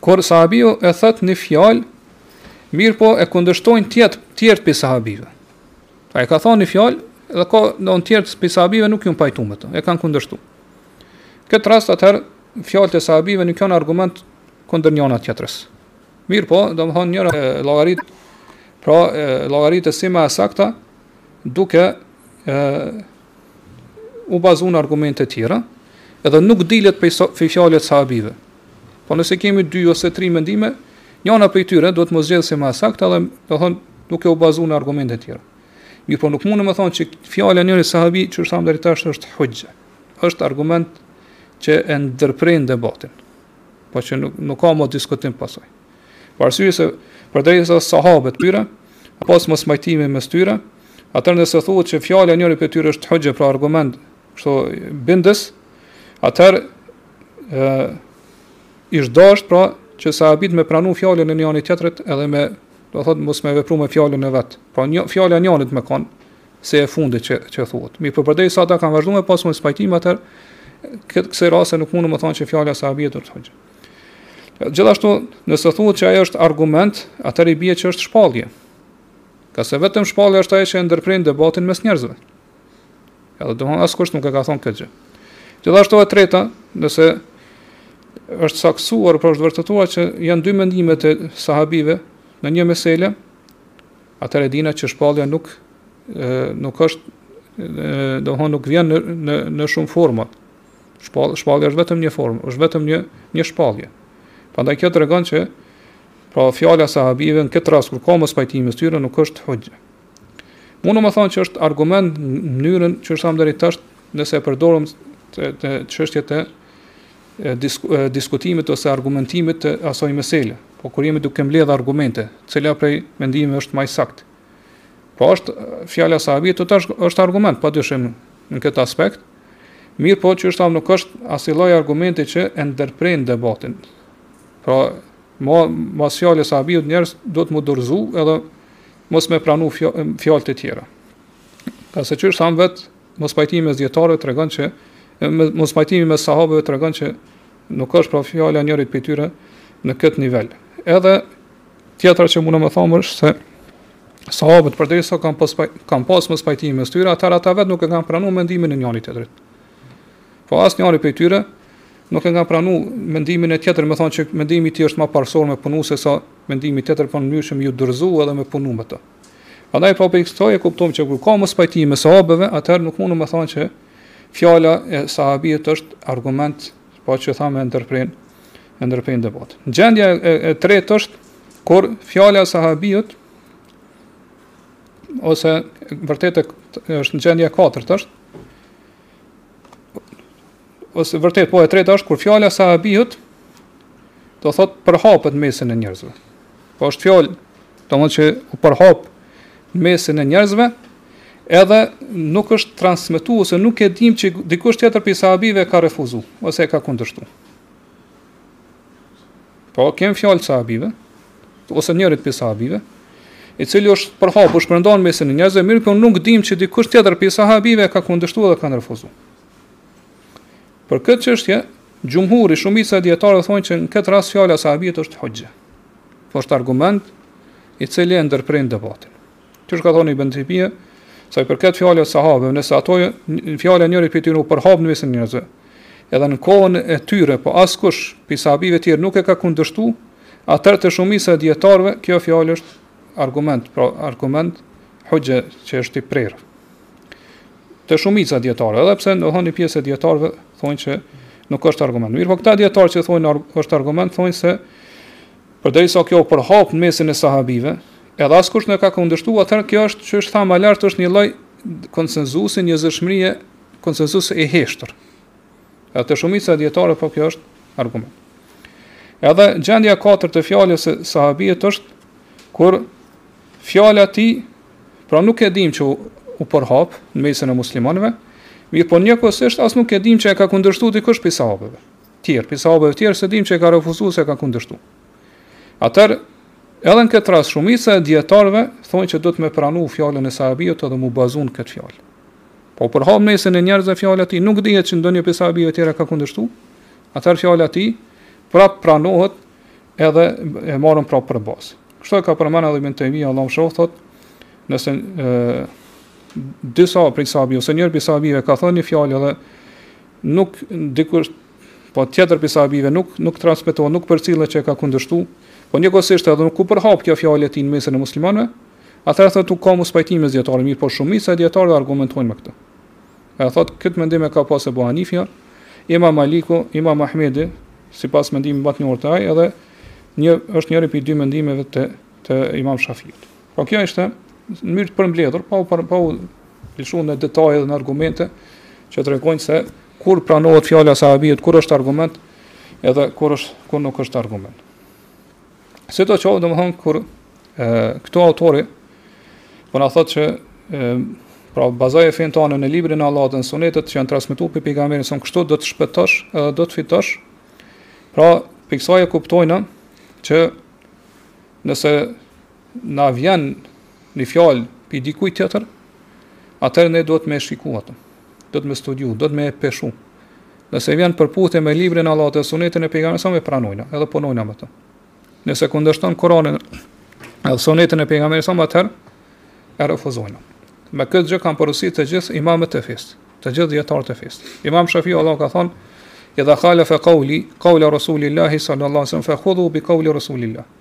Kur sahabiu e thot një fjalë, mirëpo e kundërshtojnë tjetër, tjerë prej sahabive. Ai e ka thonë një fjalë, dhe ka tjerë prej sahabive nuk janë pajtu me të, e kanë kundërshtu. Këtë rast atëherë, fjalët e sahabive nuk janë argument kundër njëna-tjetrës. Mirëpo, domethonë njëra llogaritet, pra llogaritet si ma e sakta, duke, u bazu në argumente të tjera, edhe nuk dilet prej prej fjalëve të sahabive. Po nëse kemi dy ose tri mendime, njëna prej tyre duhet të zgjedhet si më e saktë, edhe domethonë duke u bazu në argumente të tjera. Mirëpo nuk mund me thonë që fjala e njëri sahabi siç thamë deri tash është huxhe. Është argument që e ndërprin debatin. Po që nuk nuk ka më diskutim pas saj. Për arsye se përderisa sahabët tyre ka pas mospajtime mes tyre, atëherë nëse thuhet që fjala e njëri prej tyre është huxhe, pra argument, kështu bindës, atëherë e ish dashur pra që sahabët me pranu fjalën e njëri tjetrit edhe domethonë mos me vepru me fjalën e vet. Pra një fjala e njërit me kon si e fundit që që thuhet. Mirëpo përderisa ata kanë vazhduar me pas mospajtim, atëherë në këso raste nuk mundem me thonë që fjala e sahabit është huxhe. Gjithashtu, nëse thuhet që ajo është argument, atëherë i bie që është shpallje. Ngase vetëm shpallja është ajo që e ndërprin debatin mes njerëzve. Edhe domethonë askush nuk e ka thonë këtë gjë. Gjithashtu e treta, nëse është saktësuar apo është vërtetuar që janë dy mendime të sahabive në një mesele, atëherë dina që shpallja nuk e, nuk është domethonë nuk vjen në në në shumë forma, Shpall, shpallja është vetëm një formë, është vetëm një një shpallje. Prandaj kjo tregon që pra fjala e sahabive në këtë rast kur ka mospajtim mes tyre nuk është huxhe. Mund me thonë që është argument në mënyrën siç thamë deri tash, nëse e përdorim te çështje të diskutimit ose argumentimit të asaj mesele. Po kur jemi duke mbledh argumente, cila prej mendimeve është më i saktë? Po është fjala e sahabit është, është argument, padyshim në këtë aspekt, Mirëpo qysh thamë nuk është asi lloj argumenti që e ndërpren debatin. Pra, ma, mas fjale e sahabijut njerëz duhet m'u dorëzu edhe mos me pranu fjalët e tjera. Ngase qysh thamë vetë mospajtimi mes dijetarëve tregon që, mospajtimi mes sahabëve tregon që nuk është pra fjala e njërit prej tyre në këtë nivel. Edhe Tjetra që mundem me thanë është se sahabët përderisa kanë pas kanë pas mospajtim mes tyre, atëherë ata vetë nuk e kanë pranu mendimin e njëri-tjetrit. Po asnjëri prej tyre nuk e kanë pranu mendimin e tjetrit, me thanë që mendimi i tij është ma parësor me punu se sa mendimi tjetër po në mënyrë që me ju dorëzu edhe me punu me të. Prandaj po prej kësaj e kuptojmë që kur ka mospajtim mes sahabëve, atëherë nuk mundemi me thanë që fjala e sahabit është argument Po qysh thamë e ndërprin, e ndërprin debatin. Gjendja e, e tretë është, kur fjale e sahabijët, ose vërtet e, është gjendja e katërt është, ose vërtet, po e tretë është, kur fjala e sahabijut, do thotë përhapet në mesin e njerëzve. Po është fjallë, domethënë që u përhap në mesin e njerëzve, Edhe nuk është transmetu ose nuk e dimë që dikush tjetër prej sahabeve e ka refuzu ose e ka kundërshtu. Po kem fjalë të sahabeve ose njërit prej sahabeve, i cili është përhap, shpërnda në mesin e njerëzve, mirëpo nuk dimë që dikush tjetër prej sahabeve e ka kundërshtu edhe ka refuzu. Për këtë çështje, xhumhuri shumica e dijetarëve thonë që në këtë rast fjala e sahabit është huxhe. Po është argument i cili e ndërprin debatin. Kjo çka thotë Ibn Tejmije, sa i përket fjalës së sahabeve, nëse ajo fjala e njëri prej tyre u përhap në mesin e njerëzve. Edhe në kohën e tyre, po askush prej sahabeve të tjerë nuk e ka kundërshtu, atëherë te shumica e dijetarëve kjo fjalë është argument, pra argument huxhe që është i prerë. Te shumica e dijetarëve, edhe pse ndonjë pjesë e dijetarëve thonë se nuk është argument. Mirëpo këta dijetarë që thonë është argument, thonë se Përderisa kjo u përhap në mesin e sahabive, edhe askush nuk e ka kundërshtu, atëherë kjo është qysh thamë ma lart është një lloj konsenzusi, njëzëshmërie, konsenzus i heshtur. Edhe te shumica e dijetarëve po kjo është argument. Edhe gjendja e katërt e fjalës së sahabit është kur fjala e tij pra nuk e dimë që u, u përhap në mesin e muslimanëve, mirëpo njëkohësisht as nuk e dimë që e ka kundërshtu dikush prej sahabeve. tjerë, prej sahabëve të tjerë s'e dim që e ka refuzuar ose ka kundërshtuar. Atëherë edhe në këtë rast shumica e dietarëve thonë që duhet me pranu fjalën e sahabiut edhe m'u bazu në këtë fjalë. Po u përhap mesin e njerëzve fjala e tij nuk dihet që ndonjë prej sahabëve të tjerë ka kundërshtuar. Atëherë fjala e tij prap pranohet edhe e marrim prap për bazë. Kështu e ka përmendur edhe Ibn Tejmije, Allahu e mëshiroftë, thot, nëse ë disa prej sahabëve ose njëri prej sahabëve ka thënë një fjalë edhe Nuk dikush po tjetër prej sahabive nuk nuk transmetohet, nuk përcillet që e ka kundërshtu, po njëkohësisht edhe nuk u përhap kjo fjalë e tij në mesin e muslimanëve, atëherë thotë u ka mospajtim me dietarë, mirëpo shumica e dietarëve argumentojnë me këtë. E thotë këtë mendim e ka pas Ebu Hanifja, Imam Maliku, Imam Ahmedi, sipas mendimit më të njohur te ai, edhe një është njëri prej dy mendimeve të të Imam Shafiut. Po kjo ishte në mënyrë të përmbledhur, pa u pa u lëshuar në detaje dhe në argumente që tregojnë se kur pranohet fjala e sahabiut, kur është argument, edhe kur është kur nuk është argument. Se do të thotë domthon kur ë këtu autori po na thotë që ë pra bazoje fenë tonë në librin e Allahut dhe në sunetet që janë transmetuar prej pejgamberit alejhi selam kështu do të shpëtosh edhe do të fitosh. Pra, prej kësaj e kuptojmë që nëse na vjen një fjalë prej dikujt tjetër, atëherë ne duhet me shiku atë, duhet me studiu, duhet me peshu. Nëse vjen në përputhje me librin e Allahut dhe sunetin e pejgamberit alejhi selam e pranojna, edhe punojna me të. Nëse kundërshton Kur'anin edhe sunetin e pejgamberit alejhi selam atëherë e refuzojna. Me këtë gjë kanë porositur të gjithë imamët e fesë, të gjithë dietarët e fesë. Imam Shafiu Allah ka thënë: "Idha khalafa qawli, qawla Rasulillahi sallallahu alaihi wasallam fa khudhu bi qawli Rasulillahi."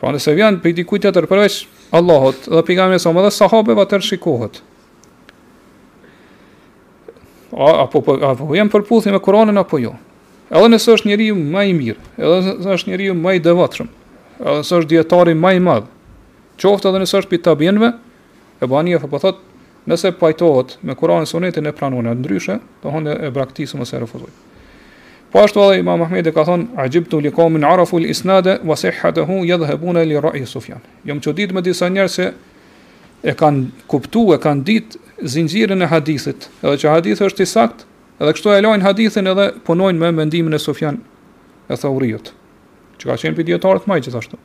Pra nëse vjen prej dikujt tjetër përveç Allahut dhe pejgamberit alejhi selam dhe sahabeve atëherë shikohet. A, a po po a po jan n'përputhje me Kur'anin apo jo. Edhe nëse është njeriu ma i mirë, edhe nëse është njeriu ma i devotshëm, edhe nëse është dietari ma i madh, qoftë edhe nëse është prej tabiinëve, Albani po thot, nëse pajtohet me Kur'anin sunetin e pranojmë, ndryshe do ta ndajmë, e braktisim ose e refuzojmë. Po ashtu edhe Imam Ahmedi ka thon, ajibtu li qaumin arafu al-isnada wa sihhatahu yadhhabuna li ra'i Sufjan. Jam çudit me disa njerëz se e kanë kuptuar, e kanë ditë zinxhirin e hadithit, edhe që hadithi është i saktë, edhe kështu e lajnë hadithin edhe punojnë me mendimin e Sufjan eth-Theuriut, që ka qenë prej dijetarëve të mëdhenj gjithashtu.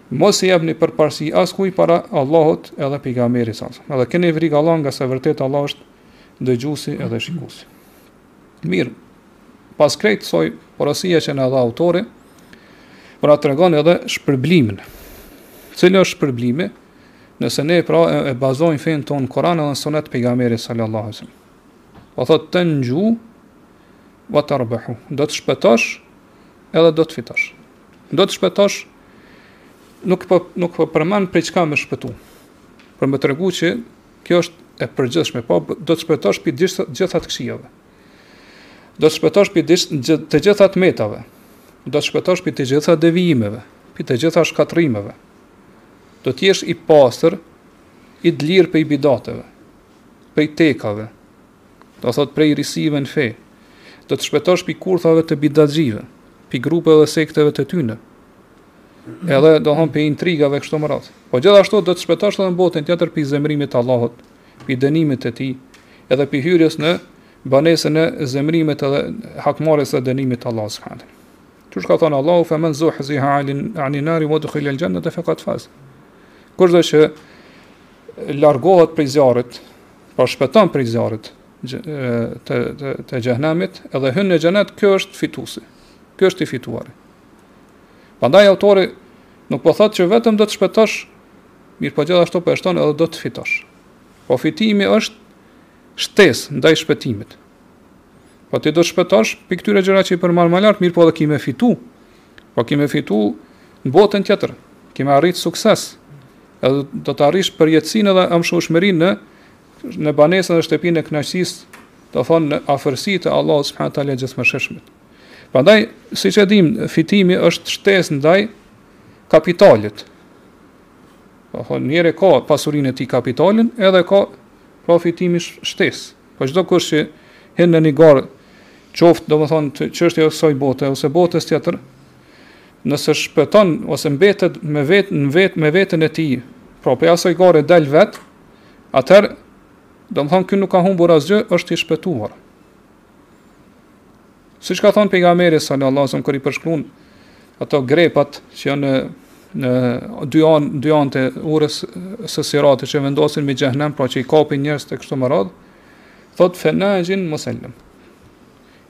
Mos i jepni përparësi askujt para Allahut edhe pejgamberit sa. Edhe keni frikë Allah ngase vërtet Allah është dëgjuesi edhe shikuesi. Mirë. Pas krejt kësaj porosie që na dha autori, po na tregon edhe shpërblimin. Cili është shpërblimi? Nëse ne pra e, e bazojmë fenë tonë Kur'an dhe Sunet pejgamberit sallallahu alaihi wasallam. Po thotë tenxhu wa tarbahu. Do të shpëtosh edhe do të fitosh. Do të shpëtosh nuk po nuk po përmend prej çka me shpëtu. Për me tregu që kjo është e përgjithshme, po do të shpëtosh pi të gjitha të këqijave. Do të shpëtosh pi të gjitha të metave. Do të shpëtosh pi të gjitha devijimeve, pi të gjitha shkatërrimeve. Do të jesh i pastër, i dlirë pej bidateve, pej tekave, Do thotë prej risive në fe. Do të shpetosh pi kurthave të bidatxhive, pi grupeve sekteve të tyne. Edhe do thonë pi intrigave kështu me radhë. Po gjithashtu do të shpetosh edhe në botën tjetër pi zemrimit të Allahut, pi dënimit të tij, edhe pi hyrjes në banesën e zemrimit edhe hakmarrjes së dënimit të Allahut subhanahu. Qysh ka thon Allahu fa man zuhziha anin nari wa udkhil al jannata faqad faz. Kushdo që largohet prej zjarrit, Pra shpëton prej zjarrit të të të xhehenemit dhe hyn në xhenet, ky është fituesi. Ky është i fituari. Prandaj autori nuk po thotë që vetëm do të shpëtosh, mirëpo gjithashtu po shton edhe do të fitosh. Po fitimi është shtesë ndaj shpëtimit. Po ti do të shpëtosh pi këtyre gjërave që i përmenda më lart, mirëpo edhe ki me fitu. Po ki me fitu në botën tjetër, ki me arrit sukses. Edhe do të arrish përjetësinë edhe amshueshmërinë në në banesën dhe shtëpinë e kënaqësisë, do të thonë në afërsi të Allahut subhanahu wa taala gjithëmëshirshmit. Prandaj, siç e dimë, fitimi është shtesë ndaj kapitalit. Do thonë njëri ka pasurinë e tij kapitalin, edhe ka profitimi shtesë. Po çdokush që hyn në një garë, qoftë domethënë çështja e kësaj bote ose botës tjetër, Nëse shpëton ose mbetet me vet në vet me veten e tij, pra pej asaj gare del vet, atëherë domethonë ky nuk ka humbur asgjë, është i shpëtuar. Siç ka thënë pejgamberi sallallahu alajhi wasallam kur i përshkruan ato grepat që janë në në dy an dy anët e urës së siratit që vendoset mbi xhehenem, pra që i kapin njerëzit e kështu me radhë, thot fenajin musallem.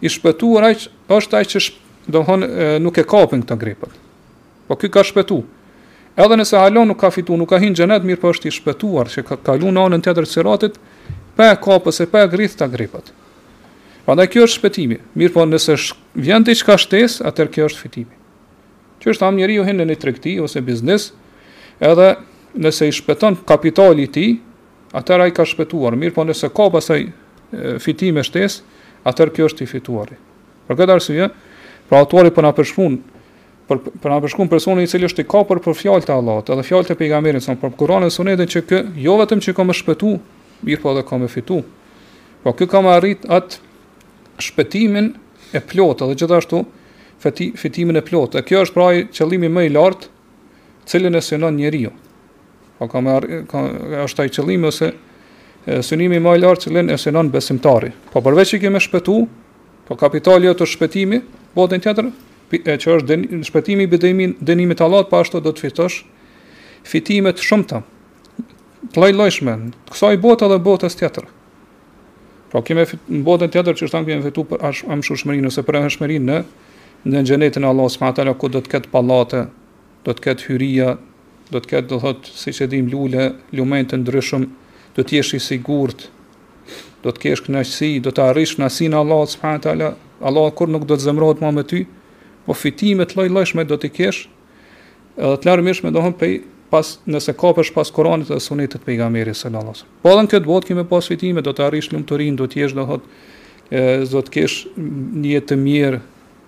I shpëtuar ai është ai që domethon nuk e kapin këta grepët. Po ky ka shpëtu. Edhe nëse hala nuk ka fitu, nuk ka hin xhenet, mirë po është i shpëtuar që ka kalu në anën tjetër të siratit, pa e kap e pa e grith ata grepët. Pra kjo është shpëtimi. Mirë po nëse sh... vjen diçka shtesë, atëherë kjo është fitimi. Siç thamë njeriu hin në një tregti ose biznes, edhe nëse i shpëton kapitali i tij, atëherë ai ka shpëtuar, mirë po nëse ka pasaj fitim e shtes, atëherë kjo është i fituari. Për këtë arsye, pra autori po na përshkruan për për na përshkruan personin i cili është i kapur për fjalët e Allahut, edhe fjalët e pejgamberit s.a. për Kur'anin e Sunetin që ky jo vetëm që ka me shpëtu, mirë po edhe ka me fitu. Po ky ka me arrit atë shpëtimin e plotë dhe gjithashtu fitimin e plotë. Dhe kjo është pra qëllimi më i lartë të cilin e synon njeriu. Po ka me ka është ai qëllimi ose synimi më i lartë të cilin e synon besimtari. Po përveç që ke me shpëtu, po kapitali jot është shpëtimi, botën tjetër, e që është den, shpëtimi i dënimin dënimit të Allahut, po ashtu do të fitosh fitime të shumta, të lloj-llojshme, të kësaj bote dhe botës tjetër. Pra ke me në botën tjetër që është ke me fitu për amshushmëri, ose përhershmëri në në xhenetin e Allahut subhanahu taala ku do të ketë pallate, do të ketë hyria, do të ketë do thot siç e dim lule, lumenj të ndryshëm, do të jesh i sigurt, do të kesh kënaqësi, do të arrish kënaqësinë e Allahut subhanahu taala, Allahu kurrë nuk do të zemrohet më me ty, po fitime të lloj-llojshme do të kesh, Edhe të larmishme do të kesh pas nëse kapesh pas Kur'anit dhe Sunetit të pejgamberit sallallahu alajhi wasallam. Po edhe në këtë botë ke me pas fitime, do të arrish lumturinë, do të jesh domethënë ë do të kesh një jetë të mirë,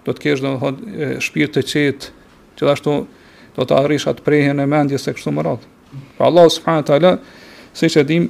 do të kesh domethënë shpirt të qetë, gjithashtu do të arrish atë prehjen e mendjes e kështu me radhë. Pra Allah subhanahu wa taala siç e dimë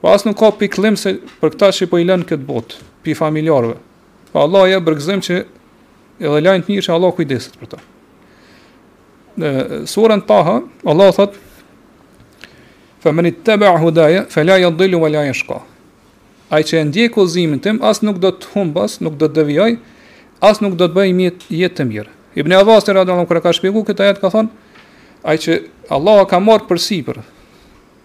Po as nuk ka pikëllim se për këta që po i lënë këtë botë, pi familjarëve. Po Allahu jep përgëzim edhe lajm të mirë që Allah kujdeset për ta. Në surën Taha, Allah thot, fa meni ittebea hudaje, fa la jadhil-lu, wa la jeshka. Ai që e ndjek udhëzimin tim, as nuk do të humbas, nuk do të devijoj, as nuk do të bëj një jetë të mjerë. Ibn Abbas radhiyallahu anhu kur ka shpjeguar këtë ajet ka thonë ai që Allah ka marr përsipër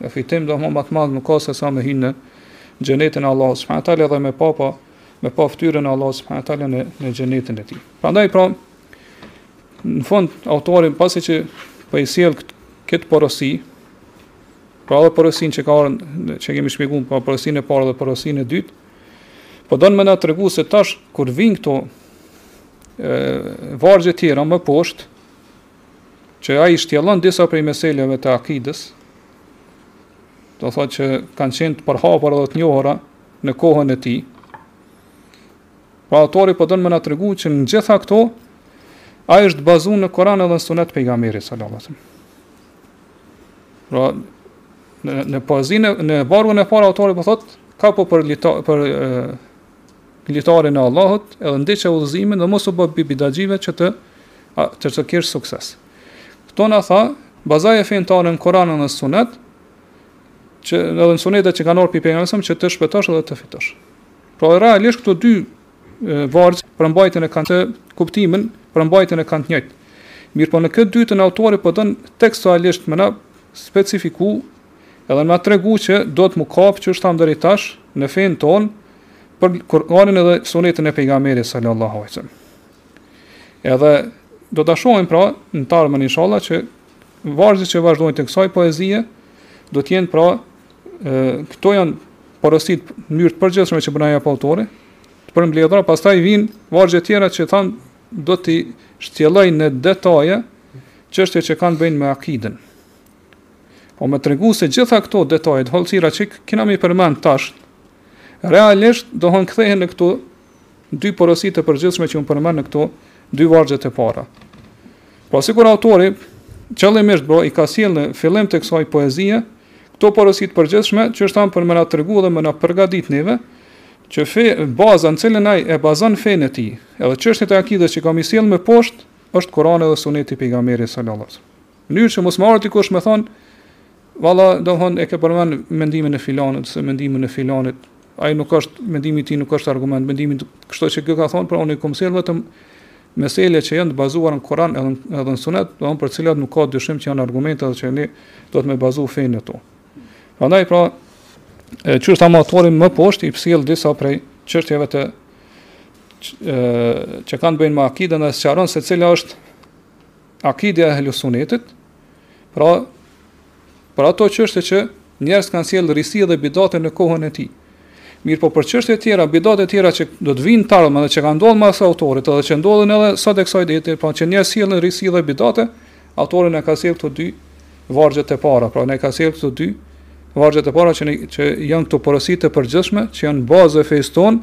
Dhe fitim domethënë më të madh nuk ka se sa me hi në xhenetin e Allahut s.w.t. dhe me pa, me pa fytyrën e Allahut s.w.t. në, në xhenetin e tij. Prandaj pra, në fund, autori pasi që po po i sjell këtë, këtë porosi, pra edhe porosin që ka thënë, që kemi shpjegu, pra porosin e parë dhe porosin e dytë, po don me na tregu se tash, kur vinë këto e, vargjet tjera më poshtë, që ai shtjellon disa prej meseleve të akidës, do thotë që kanë qenë të përhapur dhe të njohura në kohën e tij. Pra autori po don me na tregu që n'gjitha këto ai është bazu në Kur'an dhe në Sunet të pejgamberit sallallahu alajhi wasallam. Pra në në poezinë në vargun e parë autori po thotë kapu për litar, për e, litarin e Allahut, edhe ndiqe udhëzimin dhe mos u bë bidatxhi që të të të kesh sukses. Te e dyta na tha, bazoje fenë tonë në Kur'an dhe Sunet, që në dhe në Sunetet që kanë ardh prej pejgamberit që të shpëtosh dhe të fitosh. Pra realisht këto dy vargje përmbajtjen e kanë të kuptimin përmbajtjen e kanë të njëjtë. Mirpo në këtë dytën autori po don tekstualisht me na specifiku edhe me na tregu që duhet m'u kapë që e thamë deri tash në fenë tonë për Kur'anin edhe sunetin e pejgamberit sallallahu alaihi wasallam. Edhe do ta shohim pra në të ardhmen inshallah që vargjet që vazhdojnë të kësaj poezie do të jenë pra e, këto janë porositë në mënyrë të përgjithshme që po na jep autori, të përmbledhura, pastaj vijnë vargje të tjera që thamë do t'i shtjellojnë në detaje çështje që kanë të bëjnë me akiden. Por me tregu se gjitha këto detajet, holësira që kina mi përmend tash, realisht do thonë kthehen në këto dy porosi të përgjithshme që unë përmend në këto dy vargjet e para. Pra sikur autori, qëllimisht pra, i ka sjell në fillim të kësaj poezie, këto porosi t'përgjithshme që e thamë për me na tregu dhe me na përgatit neve, që fe, baza në të cilën ai e bazon fenë e tij, edhe çështjet e akidës që ka mi sjell më poshtë, është Kurani dhe Suneti i pejgamberit sallallahu alajhi wasallam. mënyrë që mos me ardhë dikush me thonë, valla, do me thonë, e ke përmen mendimin e filanit, ose mendimin e filanit, ai nuk është, mendimi i tij nuk është argument, mendimi të kështu që ky ka thonë, pra unë i kom sjell vetëm mesele që janë të bazuar në Koran edhe, edhe në Sunet, do me për të cilat nuk ka dyshim që janë argumente dhe që ne duhet me bazu fenë në to. Prandaj, pra, e, e shohim autorin më poshtë, i sjell disa prej çështjeve të që kanë të bëjnë me akidën dhe sqaron se cila është Akidja e Ehlusunetit, pra për ato çështje që njerëz kanë sjellë risi dhe bidate në kohën e tij. Mirpo për çështje të tjera, bidate të tjera që do të vinë t'ardhmen edhe që kanë ndodhur mas autorit edhe që ndodhin edhe sot e kësaj dite, pra që njerëz sjellin risi dhe bidate, autori na ka sjellë këto dy vargje të para, pra na ka sjellë këto dy vargje të para që ne, që janë këto porosi të përgjithshme, që janë bazë e fesë tonë,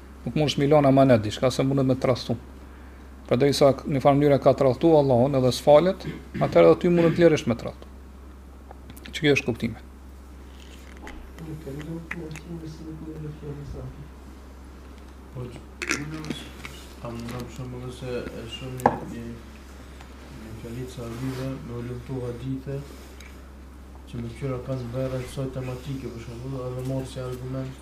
Nuk mundesh me i lënë amanet diçka se mundet me tradhtu. Pra derisa njëfarë mënyre ka tradhtu Allahun edhe s'falet, atër edhe ty mundet lirisht me tradhtu. Që kjo është kuptimi. Po, a më nga më shumë edhe pse e shumë një një një fjalë sa vyen me hulumtu hadithe që me qyra pas bërë ksaj tematike për shumë dhe dhe marrë si argument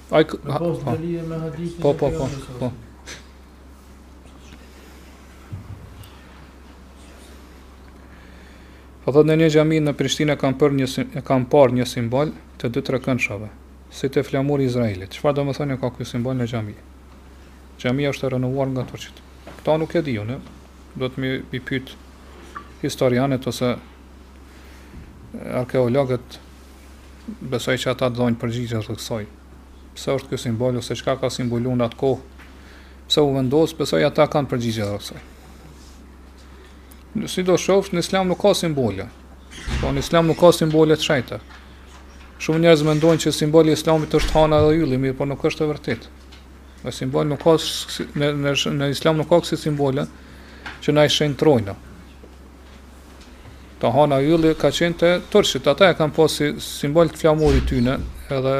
Ai ka po, po, po. lidhje me hadithin po, po, po, po. Po thotë në një xhami në Prishtinë kanë parë një e kam parë një simbol të dy trekëndshave, si te flamuri i Izraelit. Çfarë domethënie ka ky simbol në xhami? Xhamia është e renovuar nga turqit. Kta nuk e di unë. Duhet me i pyet historianët ose arkeologët Besoj që ata të dhajnë përgjigje rreth kësaj. Pse është ky simbol ose çka ka simbolu në atë kohë? Pse u vendos? Besoj ata kanë përgjigje rreth kësaj. Sido qoftë, në islam nuk ka simbole. Po në islam nuk ka simbole të shejta. Shumë njerëz mendojnë që simboli i islamit është hana dhe ylli, mirëpo nuk është e vërtetë. Në simbol nuk ka në në në islam nuk ka kësi simbole që na i shenjtrojnë. Ta hana ylli ka qenë te turqit, ata e kanë pas si simbol të flamurit tyne, edhe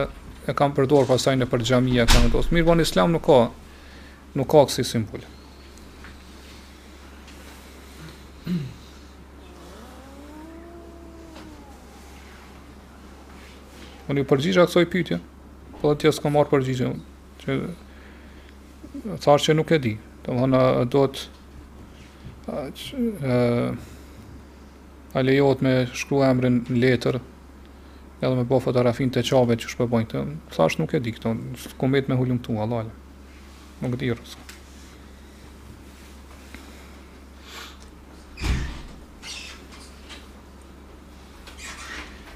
e kanë përdorë pastaj nëpër xhamia, kanë vendos. Mirëpo, po në islam nuk ka, nuk ka kësi simbol. Unë iu përgjigja kësoj pytje, po edhe pse s'ka marrë përgjigja, që thashë që nuk e di, të më hana do të A lejohet me shkru emrin në letër edhe me ba fotografi te Qabja që ç'po bojnë tash nuk e di këto, kjo mbet me hulumtu Allah nuk di rësë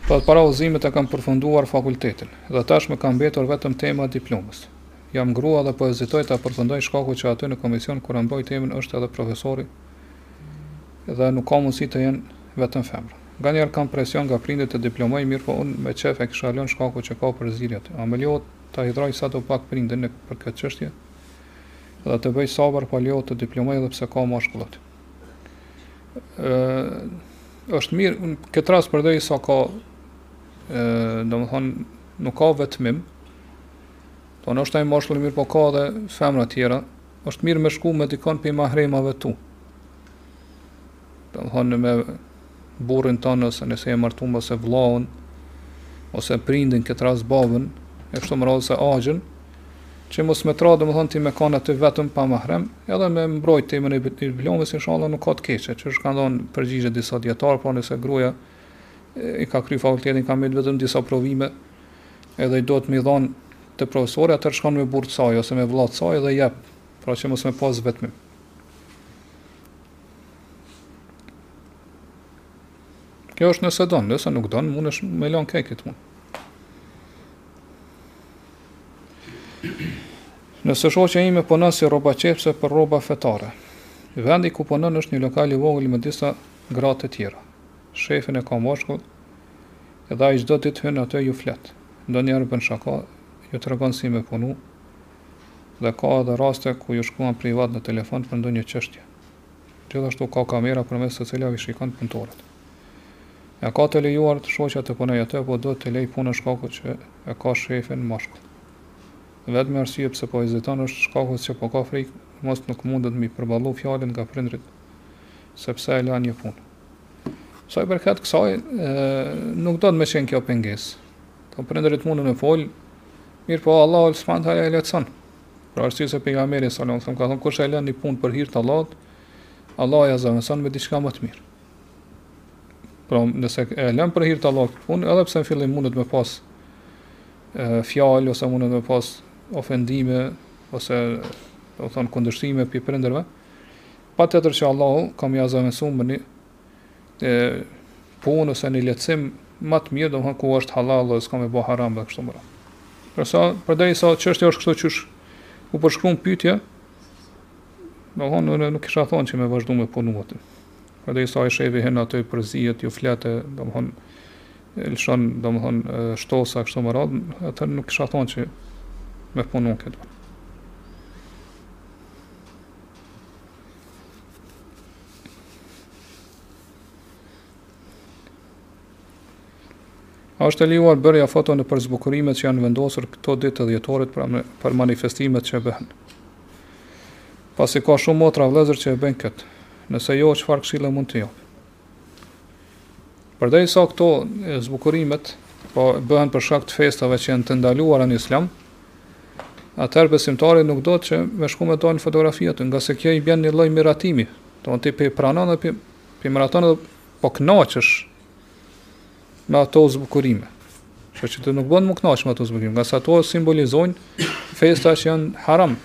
Për parauzimet e kam përfunduar fakultetin dhe tashmë më ka mbetur vetëm tema e diplomës. Jam grua dhe po hezitoj ta përfundoj shkaku që aty në komision kur e mbroj temën është edhe profesori dhe nuk ka mundësi të jenë vetëm femra. Nganjëherë kam presion nga prindit të diplomoj mirëpo unë me qejf e kisha lënë shkaku që ka përzierje aty. A më lejohet ta hidhroj sado pak prindin nëpër këtë çështje dhe të bëj sabër apo lejohet të diplomoj edhe pse ka mashkull aty. Ë është mirë, në këtë rast përderisa ka ë domethënë nuk ka vetmim, Po në është ai mashkull mirëpo ka dhe femra tjera, është mirë me shku me dikon prej mahremave tu. Domethonë me burrin tonë ose nëse e martume ose vllaun, ose prindin këtë rast babën, e kështu me radhë ose axhën, që mos me tra domethonë ti me kanë aty vetëm pa mahrem, edhe me mbrojt të imen e blomës, inshallah nuk ka të keqe, qysh kanë dhonë përgjigje disa dijetarë, pra nëse gruja i ka kry fakultetin, i ka met vetëm disa provime, edhe i duhet me i dhon te profesori atëherë shkon me burrë të saj ose me vëlla të saj edhe i jep pra që mos me pas vetmim Kjo është nëse don, nëse nuk don, mundet me lan krejt këtë punë. Nëse shoqja ime punon si rrobaqepëse për rroba fetare, vendi ku punon është një lokal i vogël me disa gra të tjera. Shefin e ka mashkull, Edhe ai çdo ditë hyn aty ju flet. Ndonjëherë bën shaka, ju tregon si me punu dhe ka edhe raste ku ju shkruan privat në telefon për ndonjë çështje. Gjithashtu ka kamera përmes së cilave i shikon punëtorët. E ka të lejuar shoqja të punojë aty apo duhet të lejë punën shkaku që e ka shefin mashkull. E vetmja arsye pse po heziton është shkaku që po ka frikë mos nuk mundet mi përballu fjalën nga prindërit se pse e le një punë. Sa i përket kësaj, nuk duhet me qenë kjo pengesë. Po prindërit mundën me fol, mirëpo Allahu subhanahu wa taala e lehtëson. Për arsye se pejgamberi sallallahu alajhi wasallam ka thënë kush e lën një punë për hir të Allahut, Allahu ja zëvendëson me diçka më të mirë. Pra, nëse e lën për hir të Allahut punën, edhe pse në fillim mundet me pas e, fjalë ose mundet me pas ofendime ose domethonë kundërshtime prej prindërve, Patjetër që Allahu ka me ja zëvendësu me një e, punë ose një lehtësim më të mirë, domethënë ku është halal dhe s'ka me bë haram dhe kështu me radhë. Për sa përderisa çështja është kështu qysh u përshkru n'pyetje, domethënë unë nuk kisha thonë që me vazhdu me punu aty. Përderisa shefi hin aty përzihet, ju flet, domethënë lëshon domethënë shtosa kështu me radhë, atëherë nuk kisha thonë që me punu këtu. A është e lejuar bërja foto nëpër zbukurimet që janë vendosur këto ditë të dhjetorit pra për manifestimet që bëhen? Pasi ka shumë motra vëllezër që e bëjnë këtë. Nëse jo, çfarë këshille mund të japë? Përderisa këto zbukurimet po bëhen për shkak të festave që janë të ndaluara në Islam, atëherë besimtari nuk duhet që me shku me dalë në fotografi aty, ngase kjo i bjen një lloj miratimi, dmth ti po i pranon dhe po i, po i miraton dhe po knaqesh me ato zbukurime. Që që ti nuk ban me u knaq me ato zbukurime, ngase ato simbolizojnë festa që janë haram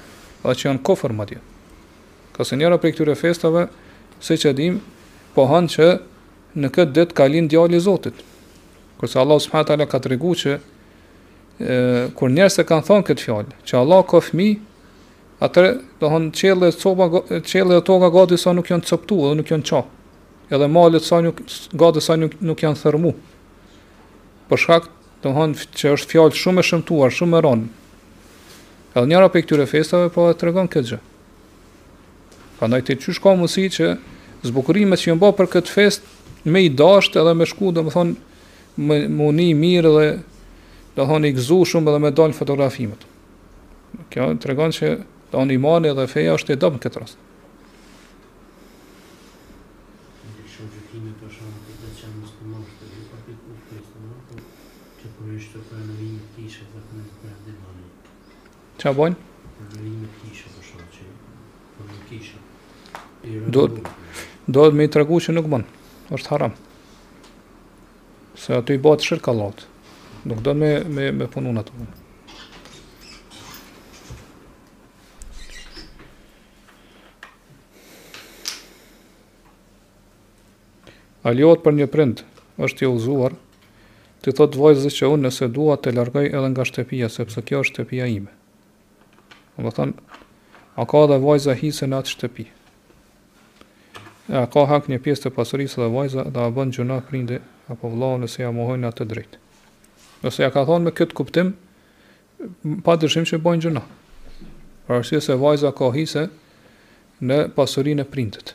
dhe që janë kufër madje. Ngase njëra prej këtyre festave, siç e dimë, pohon që në këtë ditë ka lind djali i Zotit. Kurse Allah subhanahu wa taala ka treguar që e, kur njerëzit e kanë thënë këtë fjalë, që Allah ka fëmijë, atëherë domethon qielli e toka qielli e toka gati sa nuk janë coptu dhe nuk janë ça. Edhe malet sa nuk gati sa nuk nuk janë thërmu. Për shkak domethon që është fjalë shumë e shëmtuar, shumë e rëndë. Edhe njëra prej këtyre festave po e tregon këtë gjë. Prandaj ti qysh ka mundësi që zbukurimet që janë bërë për këtë festë me i dashtë edhe me shku, domethonë, me u ni mirë dhe domethonë i gëzu shumë edhe me dalë fotografi me to. Kjo tregon që domethonë imani edhe feja është e dobët në këtë rast. Çfarë bën? Du duhet me i tregu që nuk bën. Është haram. Se aty i bëhet shirk Allahut. Nuk duhet me me punu aty. A lejohet për një prind, është i udhëzuar, t'i thotë vajzës që unë nëse dua të largoj edhe nga shtëpia, sepse kjo është shtëpia ime. Domethënë, a ka dhe vajza hise në atë shtëpi? E a ka hak një pjesë të pasurisë dhe vajza dhe a bën gjynah prindi apo vllau nëse ia mohojnë atë të drejtë? Nëse ia ka thonë me këtë kuptim, pa dyshim që bën gjynah. Për arsye se vajza ka hise në pasurinë e prindit.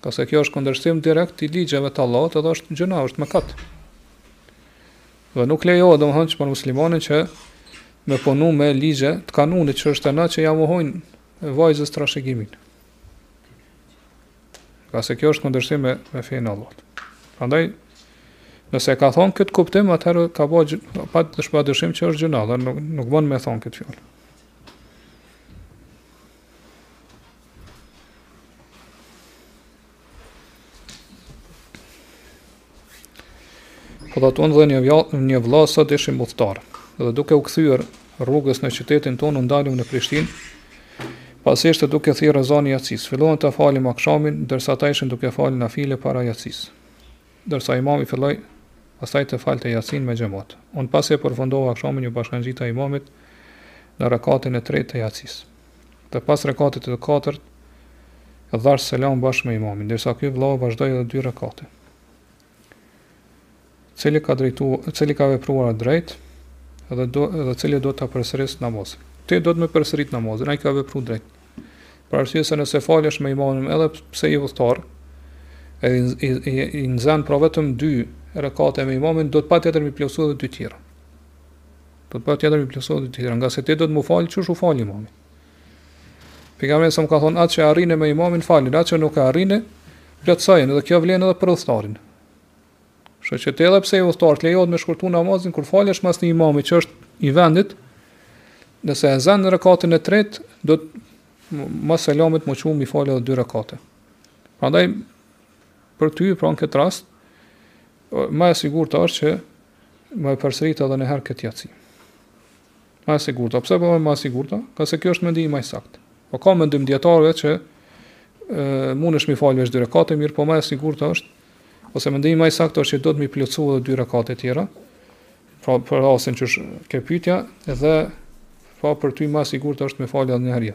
Ngase kjo është kundërshtim direkt i ligjeve të Allahut edhe është gjynah, është mëkat. Dhe nuk lejohet domethonë që për muslimanin që me punu me ligje të kanunit që janë te na që ia mohojnë vajzës trashëgimin. Ngase kjo është kundërshtim me, me fenë e Allahut. Andaj, nëse ka thonë me këtë kuptim, atëherë ka bo pa të pa dyshim që është gjynah, dhe nuk, nuk bën me thonë këtë fjalë. Po thotë unë dhe një, vlla, një vlla sot ishim udhëtarë Dhe duke u kthyer rrugës në qytetin tonë U ndalëm në Prishtinë Pasi ishte duke thirrë ezani i jacisë Filluam të falim akshamin Ndërsa ata ishin duke falë nafile para jacisë Ndërsa imami filloi pastaj të falte jacinë me xhamat. Unë pasi e përfundova akshamin iu bashkangjita imamit në rekatin e tretë të jacisë. Dhe pas rekatit të katërt e dhashë selam bashkë me imamin, ndërsa ky vëllau vazhdoi edhe dy rekate. Cili ka drejtu, cili ka vepruar drejt dhe do dhe cili do ta përsërisë namazin. Ti duhet me përsërit namazin, ai ka vepruar drejt. Për arsye se nëse falesh me imamin edhe pse je udhëtar, e i, i, i nxën pra vetëm dy rekate me imamin, duhet patjetër mi plotsu edhe dy tjera. Duhet patjetër mi plotsu edhe dy tjera, ngase ti duhet mu falë qysh u falë imami. Pejgamberi alejhi selam ka thonë, atë që arrini me imamin faleni, atë që nuk e arrini, plotsojeni, dhe kjo vlen edhe për udhëtarin. Kështu që ti edhe pse je udhëtar të lejohet me shkurtu namazin kur falesh mas një imami që është i vendit, nëse e zën në rekatin e tretë, duhet mas selamit mu çu mi falë edhe dy rekate. Prandaj, për ty, pra në këtë rast, ma e sigurta është që me e përsërit edhe një herë këtë jaci. Ma e sigurta. Pse po ma e sigurta? Ngase kjo është mendimi ma i saktë. Po ka mendim dijetarëve që mundesh mi fal veç dy rekate, mirëpo ma e sigurt është ose mendimi ma i saktë është që duhet mi plotësu edhe dy rekate të tjera. Pra për rastin që ke pyetja dhe pra për ty ma e sigurt është me fal edhe një herë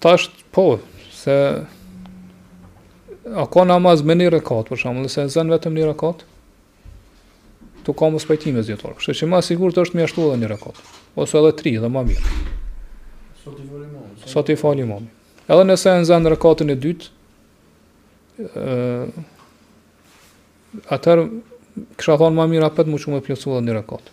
Tash po, se a ka namaz me një rekat, për shembull, nëse e zën vetëm një rekat, këtu ka mospajtime dijetarë. Kështu që ma e sigurt është me shtu edhe një rekat, ose edhe tri dhe ma mirë. Sa i fali imami. Edhe nëse e nxën rekatin e dytë, atëherë kisha thonë ma mirë apet mu çu me plotsu edhe një rekat.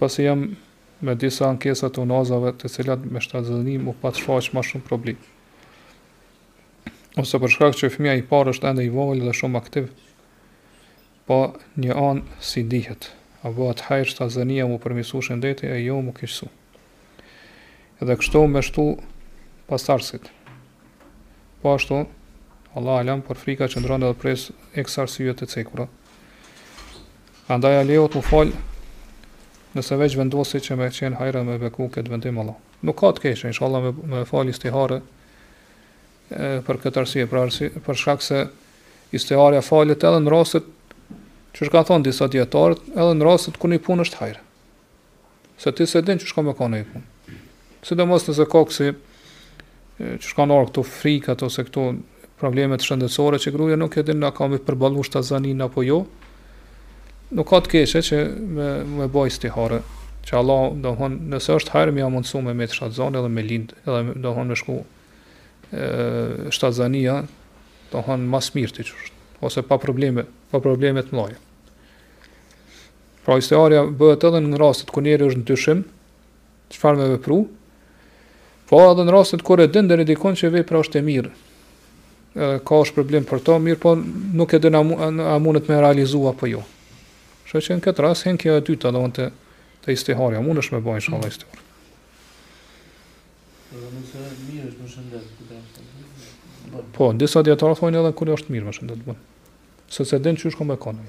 Pasi jam me disa ankesa të unazave të cilat me shtatzëni mu pat shfaq ma shumë problem ose për shkak që fëmija i parë është ende i vogël dhe shumë aktiv po një anë si dihet a bëhet hajr shtatzënia mu përmisu shëndeti e jo mu keqësu Edhe kështu me shtu pasardhësit. Po ashtu, Allahu alem, por frika qëndron edhe për shkak arsyeve të cekura. Andaj a lejohet ta falë nëse veç vendosi që me qenë hajr e me beku këtë vendim Allahu. Nuk ka të keqe, inshallah me, me falë istihare, për këtë arsye, për, arsye, për shkak se istiharja falet edhe në rastet qysh kanë thonë disa dijetarë, edhe në rastet kur një punë është hajr. se ti se din që çka ka me kanë. Sidomos nëse ka kësi, që i ka n'zor këto frikat ose këto problemet shëndetsore që gruja nuk e din a ka me përballu shtatzaninë apo jo, nuk ka të keqe që me, me bo istihare, që Allahu, domethonë, nëse është hajër, me ia mundësu me metë shtatzanë edhe me lindë, edhe domethonë me shku e, shtatzania, domethonë ma s'miri ç'është, ose pa probleme, pa probleme të mdhaja. Pra istiharja bëhet edhe në rastet kur njeriu është në dyshim çfarë me vepru, po edhe në rastet kur e din deri dikun që vepra është e mirë. E ka, s'është problem për to, mirëpo nuk e din a, a mundet me e realizu apo jo. Kështu që në këtë rast hin kjo e dyta, domethënë istiharja, mundesh me bo inshallah istihare. Edhe nëse mirë është me shëndet këtë rast. Po, disa dietarë thonë edhe kur është mirë me shëndet, po. Se s'e din qysh ka me konë.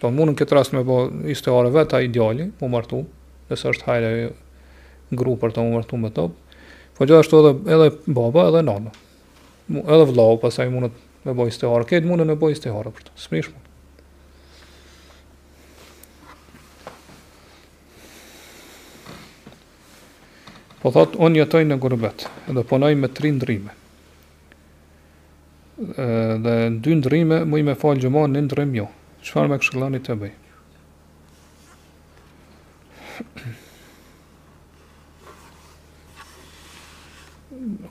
Po mundën në këtë rast me bo istihare vet ai djali, mu martu, nëse është hajër ajo gru për të mu martu me to. Po gjithashtu edhe edhe baba edhe nana. Edhe vllau pastaj mundet me bo istihare. Këtë mundën me bo istihare për të. S'prish punë. Po thotë, unë jetoj në gurbet, edhe punoj me tri ndrrime. dhe në dy ndrrime muj me falë xhumanë, një ndrrim jo. Çfarë me këshilloni të bëj?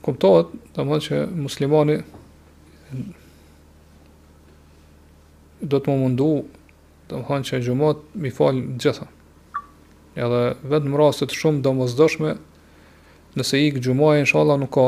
Kuptohet, domethënë që muslimani do të mundohet domethënë që xhumat m'i falë të gjitha. Edhe vetëm rastet shumë të domosdoshme nëse i ik xhumaja, inshallah nuk ka,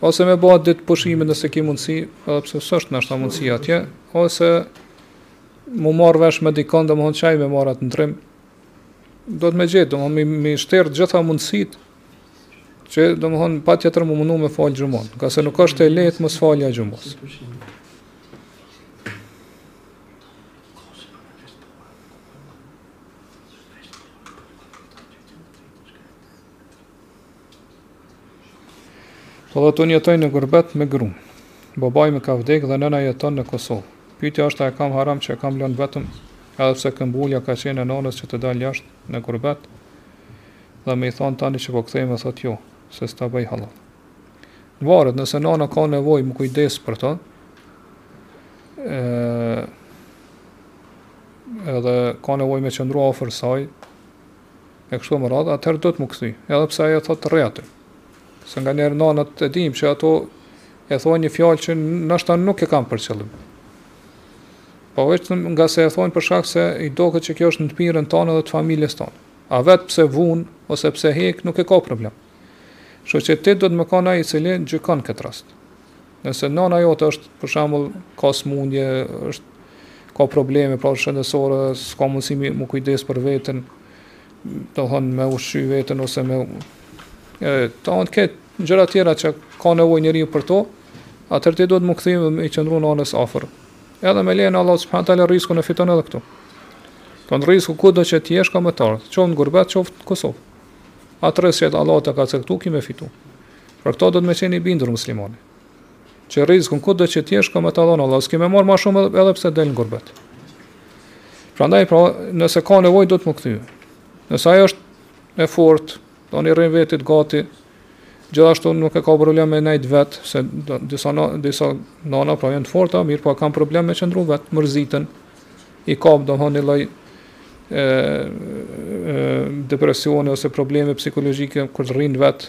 Ose me ba atë ditë pushimin nëse ke mundësi, edhe pse s'është ndoshta mundësi atje, ose mu marrë vesh me dikon domethënë që ai me marrë atë ndrrim, duhet me gjetë, domethënë m'i shterë gjitha mundësitë, që domethënë patjetër m'u mundu me falë xhumanë, ngase nuk është e lehtë mosfalja e xhumasë. Po thotë, unë jetoj në gurbet me grun. Babai më ka vdek dhe nëna jeton në Kosovë. Pyetja është a e kam haram që e kam lonë vetëm, edhe pse këmbëngulja ka qenë e nanës që të dal jashtë në gurbet dhe me i thanë tani që po kthehem më thotë jo, se s'ta bëj hallall. Varet, nëse nana ka nevojë me u kujdes për to, e, edhe ka nevojë me qëndru afër saj, e kështu me radhë, atëherë do të mu kthy, edhe pse ajo thotë rri aty. Se nganjëherë nanat e dim që ato e thonë një fjalë që ndoshta nuk e kan për qëllim. Po vetëm ngase e thonë për shkak se i duket që kjo është në të mirën tonë dhe të familjes tonë. A vet pse vun ose pse hek nuk e ka problem. Kështu që ti do të me kanë ai i cili gjykon këtë rast. Nëse nëna jote është, për shembull, ka sëmundje, është ka probleme pra shëndetësore, s'ka mundësi mi mu kujdes për veten, do thon me ushqy veten ose me i bo tona gjëra të tjera që ka nevojë njeriu për to, atëherë ti duhet të mu kthy dhe me qëndru nanës afër. Edhe me lejen Allahut subhanahu taala rrizkun e fiton edhe këtu. Ton po rrizku kudo që ti jesh ka me të ardh, qoftë në gurbet, qoftë në Kosovë. Atë rrizk që Allah ta ka caktuar ki me fitu. Për këtë do të me qenë i bindur muslimani. Që rrizkun kudo që ti jesh, ka me ta dhon Allah, s'ke me marr më shumë edhe, edhe pse del në gurbet. Prandaj pra, nëse ka nevojë do të mu kthy. Nëse ajo është e fortë, domethënë rrin vet gati, gjithashtu nuk e ka problem me nejt vet, se disa, na, disa nana pra janë të forta, mirëpo po kan problem me qëndru vet, mërziten, i kap domethënë lloj depresioni ose probleme psikologjike kur rrin vet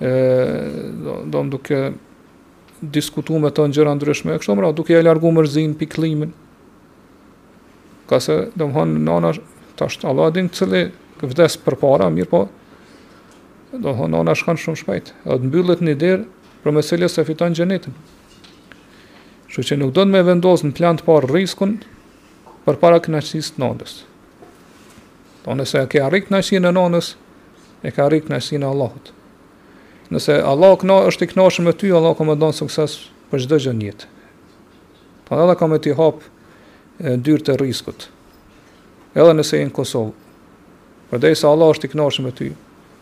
e domthon duke diskutuar me të gjëra të ndryshme, kështu me radhë duke ia larguar mërzinë, pikëllimin. Ka se domthon nana tash Allah din cili vdes përpara, mirëpo. Domthon nana shkon shumë shpejt, edhe të mbyllet një derë përmes cilës e fiton xhenetin. Kështu që nuk do të me vendosë në plan të parë riskun përpara kënaqësisë të nanës. Po nëse e ke arrit kënaqësinë e nënës, e ke arrit kënaqësinë e Allahut. Nëse Allah këna, është i kënaqur me ty, Allah ka me dhënë sukses për çdo gjë në jetë. Po edhe ka me t'i hap dyert e riskut. Edhe nëse je në Kosovë. Përderisa Allah është i kënaqur me ty,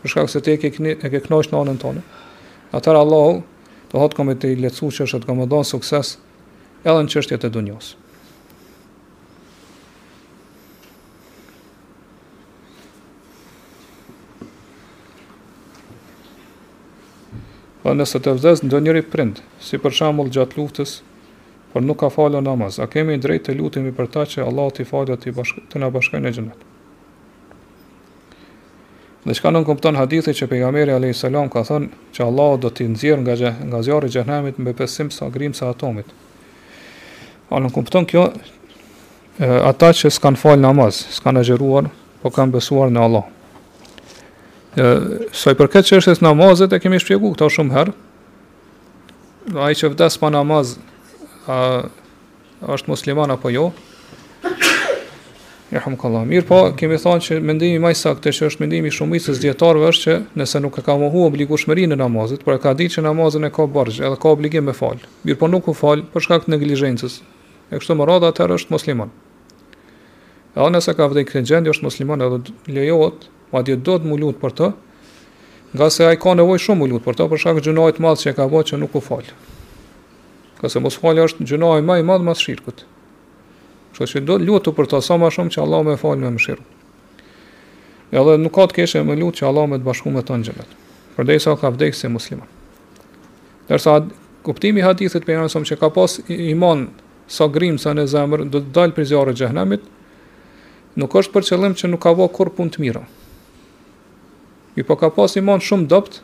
për shkak se ti e ke e ke kënaqur nonën tonde. Atëherë Allahu domethënë ka me ta lehtësu çështjet, ka me dhon sukses edhe në çështjet e dunjos. Dhe nëse të vdes ndonjëri prind, si për shembull gjatë luftës, por nuk ka falë namaz, a kemi drejt të lutemi për ta që Allah t'i falë, t'i bashk të na bashkojë në xhenet. Dhe çka nënkupton hadithi që pejgamberi a.s. ka thënë që Allah do t'i nxjerrë nga, xhe, nga zjarri i xhehenemit me besim sa grimca e atomit. A nënkupton kjo Ata që s'kanë falë namaz, s'kanë agjeruar, po kanë besuar në Allah. Sa i përket çështjes namazit, e kemi shpjegu këtë shumë herë, dhe ai që vdes pa namaz, a, a është musliman apo jo, rahimekallah. Mirëpo, kemi thënë që mendimi më i saktë që është mendimi i shumicës dijetarëve është që nëse nuk e ka mohu obligueshmërinë e namazit, por e ka dit që namazin e ka borxh, edhe ka obligim me fal. Mirëpo nuk u fal për shkak të neglizhencës, E kështu me radhë atëherë është musliman. Edhe nëse ka vdek n'këtë gjendje është musliman edhe lejohet, madje duhet m'u lut për të, ngase ai ka nevojë shumë m'u lut për të, për shkak të gjynahit të madh që e ka bërë që nuk u fal. Ngase mosfalja është gjynahi më i madh mas shirkut. Kështu që duhet lutu për të sa më shumë që Allahu me fal me mëshiru. Edhe nuk ka të keqe me lut që Allahu me të bashku me të n'xhenet. Përderisa ka vdek si musliman. Ndërsa kuptimi i hadithit pejgamberit a.s. që ka pas iman sa grimca në zemër do të dalë prej zjarrit të xhehenemit, nuk është për qëllim që nuk ka bo kurrë punë të mira. Mirëpo ka pas iman shumë t'dobët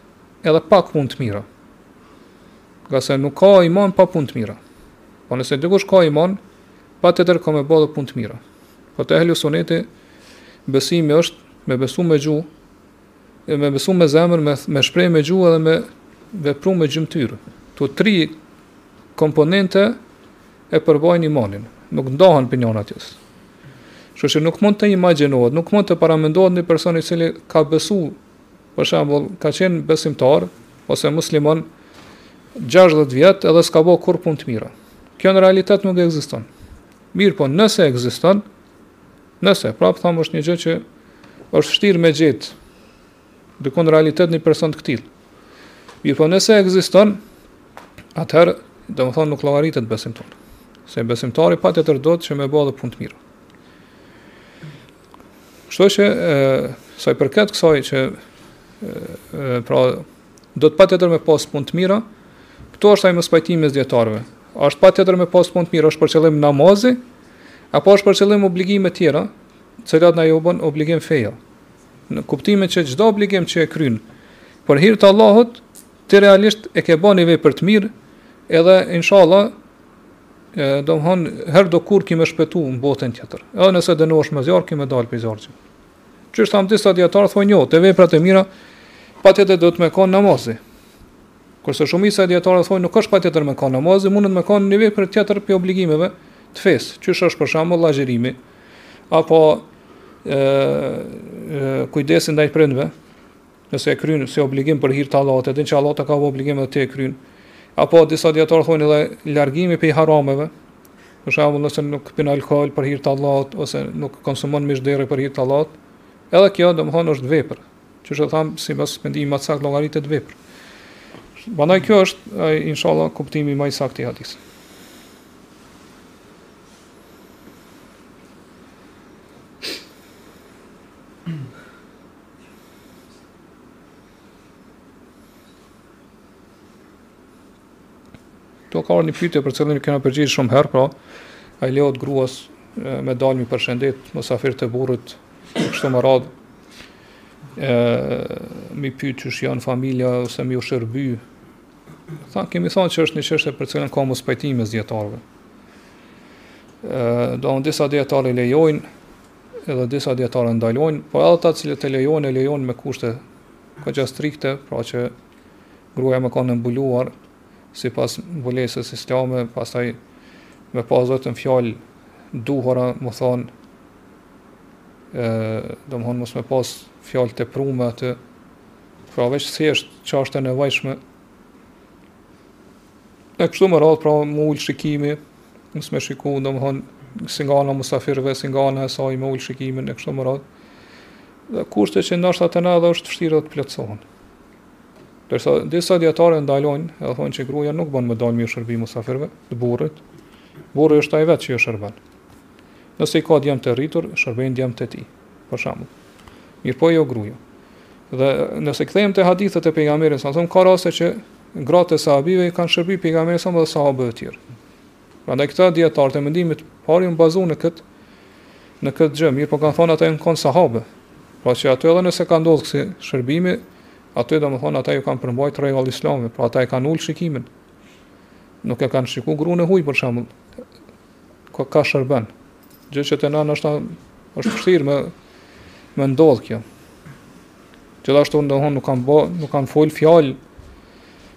edhe pak punë të mira. Ngase nuk ka iman pa punë të mira. Po nëse dikush ka iman, patjetër ka me ba edhe punë të mira. Po te ehlu suneti, besimi është me besu me gjuhë, dhe me besu me zemër, me, me shprej me gjuhë dhe me vepru me gjymtyrë. Këto tri komponente e përbajnë imanin, nuk ndahen prej njëna-tjetrës. Kështu që nuk mund të imaginohet, nuk mund të paramendohet një person i cili ka besu, për shembull, ka qenë besimtar, ose musliman, 60 vjet edhe s'ka bo kurrë punë të mira. Kjo në realitet nuk ekziston. Mirëpo, nëse ekziston, Nëse, prapë thamë, është një gjë që është vështirë me gjet, domethënë n'realitet një person të këtillë. Mirëpo nëse ekziston, atëherë, domethënë nuk llogaritet besimtar. Se besimtari patjetër duhet që me ba dhe punë të mirë. Kështu që, sa i përket kësaj që, e, e, pra, duhet patjetër me pas punë të mira, këtu është ai mospajtimi mes dijetarëve. A është patjetër me pas punë të mirë, është për qëllim namazi, Apo është për qëllim obligimet tjera, të cilat na i bën obligim feja? Në kuptimin që çdo obligim që e kryn për hir të Allahut, ti realisht e ke ba një vepër të mirë, edhe inshallah domethënë, herdokur ki me shpëtu në botën tjetër. Edhe nëse dënohesh me zjarr, ki me dalë prej zjarrit. Qysh thamë disa dijetarë, thonë jo, te veprat e mira, patjetër duhet me konë namazi. Kurse shumica e dijetarëve thonë nuk është patjetër me kon namaz, mundet me kon një vepër tjetër prej obligimeve të fesë, qysh është për shembull agjërimi apo ë kujdesi ndaj prindve, nëse e kryen si obligim për hir të Allahut, edhe që Allahu ka bo obligim edhe ti e kryen. Apo disa dijetarë thonë edhe largimi prej harameve, për shembull nëse nuk pin alkool për hir të Allahut ose nuk konsumon mish derri për hir të Allahut, edhe kjo domthonë është vepër, Që është tham, sipas mendimit ma t'sakt llogaritet vepër. Prandaj kjo është inshallah kuptimi ma i saktë i hadithit. Ktu ka një pyetje për të cilën kemi përgjigj shumë herë, pra a i lejohet gruas me dalë mi përshëndet musafir të burrit kështu me radhë. ë me i pyet qysh janë familja ose me u shërby. Tha kemi thënë që është një çështje për të cilën ka mospajtim mes dijetarëve. ë domethënë disa dijetarë e lejojnë edhe disa dijetarë e ndalojnë, por edhe ata të cilët e lejojnë e lejojnë me kushte kaq strikte, pra që Gruaja me kanë e mbuluar sipas mbulesës islame, pastaj me pas vetëm fjalë të duhura, me thonë, ë domthon mos me pas fjalë të tepruome me të. Pra veç thjesht çfarë është e nevojshme. E kështu me radhë, pra me ul shikimin, mos me shiku, domthon si nga ana e musafirëve, si nga ana e saj me ul shikimin e kështu me radhë. Dhe kushtet që ndoshta te na edhe është vështirë të plotësohen. Ndërsa disa dijetarë e ndalojnë, edhe thonë që gruja nuk bon me dalë me ju shërby musafirve të burrit, burri është aj vetë që ju shërben. Nëse i ka djemtë e rritur, shërbejnë djemtë e tij, për shembull. Mirëpo jo gruja. Dhe nëse kthehemi te hadithet e pejgamberit, sa thonë, ka raste që gratë e sahabive i kanë shërby pejgamberit sa më dhe sahabëve tjerë. Prandaj këta dijetarët e mendimit të parë janë bazuar në këtë në këtë gjë, mirëpo kanë thonë ata janë kon sahabe. Pra që ato edhe nëse ka ndodhur kësi shërbimi, ato do të thonë ata ju kanë përmbajt rregullit islam, pra ata e kanë ul shikimin. Nuk e kanë shikuar gruan e huaj për shembull, kah ka shërben. Gjë që te na është është vështirë me me ndodh kjo. Gjithashtu domethënë nuk kanë bë, nuk kanë fol fjalë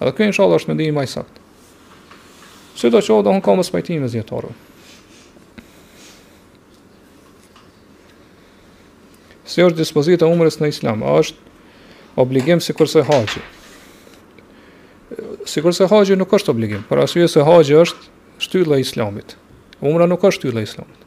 Edhe kjo inshallah është mendimi më i saktë. Sido qoftë, domethënë ka mospajtim mes dijetarëve. Si është dispozita e umrës në Islam? A është obligim sikurse haxhi? Sikurse haxhi nuk është obligim, për arsye se haxhi është shtylla e Islamit. Umra nuk është shtylla e Islamit.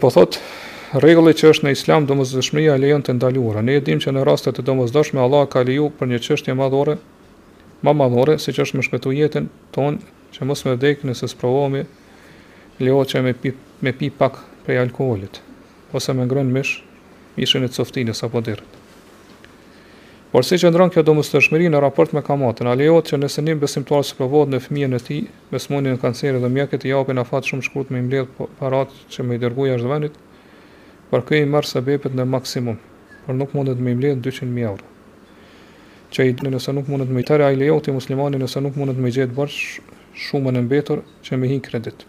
po thot rregulli që është në Islam domosdoshmëria e lejon të ndaluara. Ne e dimë që në raste të domosdoshme Allah ka leju për një çështje madhore, ma madhore siç është me shpëtu jetën tonë që mos me vdek nëse sprovohemi lejohet që me pi me pi pak prej alkoolit ose me ngrënë mish mishin e coftinës apo derrit. Por si qëndron kjo domosdoshmëri në raport me kamatën? A lejohet që nëse një besimtar sprovohet në fëmijën e tij me sëmundjen e kancerit dhe mjekët i japin afat shumë shkurt me i mbledh paret që me i dërgu jashtë venit, por ky i merr sebepet në maksimum, por nuk mundet me i mbledh dyqind mijë euro? Që i nëse nuk mundet me i tërë a i lejohet muslimanit nëse nuk mundet me i gjet borxh shumën e mbetur që me hi n'kredit?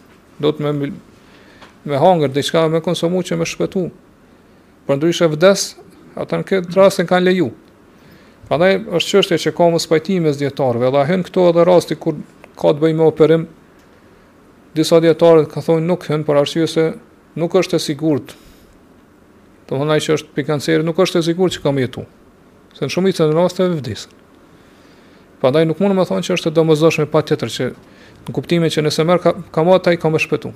duhet me me hangër diçka me konsumu që me shpëtu. Përndryshe vdes, ata në këtë rastin kanë leju. Prandaj është çështje që ka mospajtim mes dijetarëve, a hyn këtu edhe rasti kur ka të bëjë me operim. Disa dijetarë kanë thonë nuk hyn për arsye se nuk është e sigurt. Do të thonë ai që është prej kanceri nuk është e sigurt që ka me jetu. Se në shumicën e rasteve vdesin. Prandaj nuk mundemi me thonë që është e domosdoshme patjetër që në kuptimin që nëse merr ka, kamatë ai ka me shpëtu.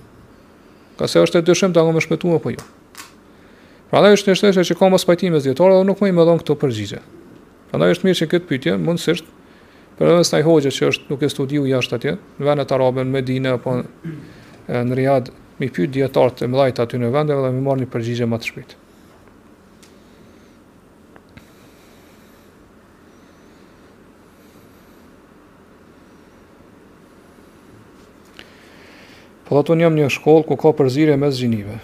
Pra se është e dyshimtë a ka me shpëtu apo jo. Prandaj është një çështje që ka mospajtim mes dijetarëve dhe nuk muj me dhon këtu përgjigje. Prandaj është mirë që këtë pyetje mundësisht përmes ndonjë hoxhe që është duke studiu jashtë atje, në vendet arabe, në Medine, apo në Riad, me i pyt dijetarët e mdhajt aty në vendet dhe me marrë një përgjigje ma të shpejtë. Po thot unë jam një shkollë ku ka përzierje mes gjinive.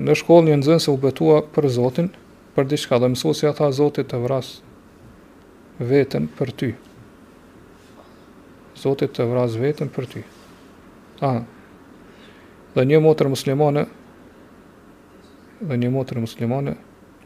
Në shkollë një nxënëse u betua për Zotin, për diçka dhe mësuesja tha Zotit të vras vetën për ty. Zotit të vras vetën për ty. A, dhe një motër muslimane, dhe një motër muslimane,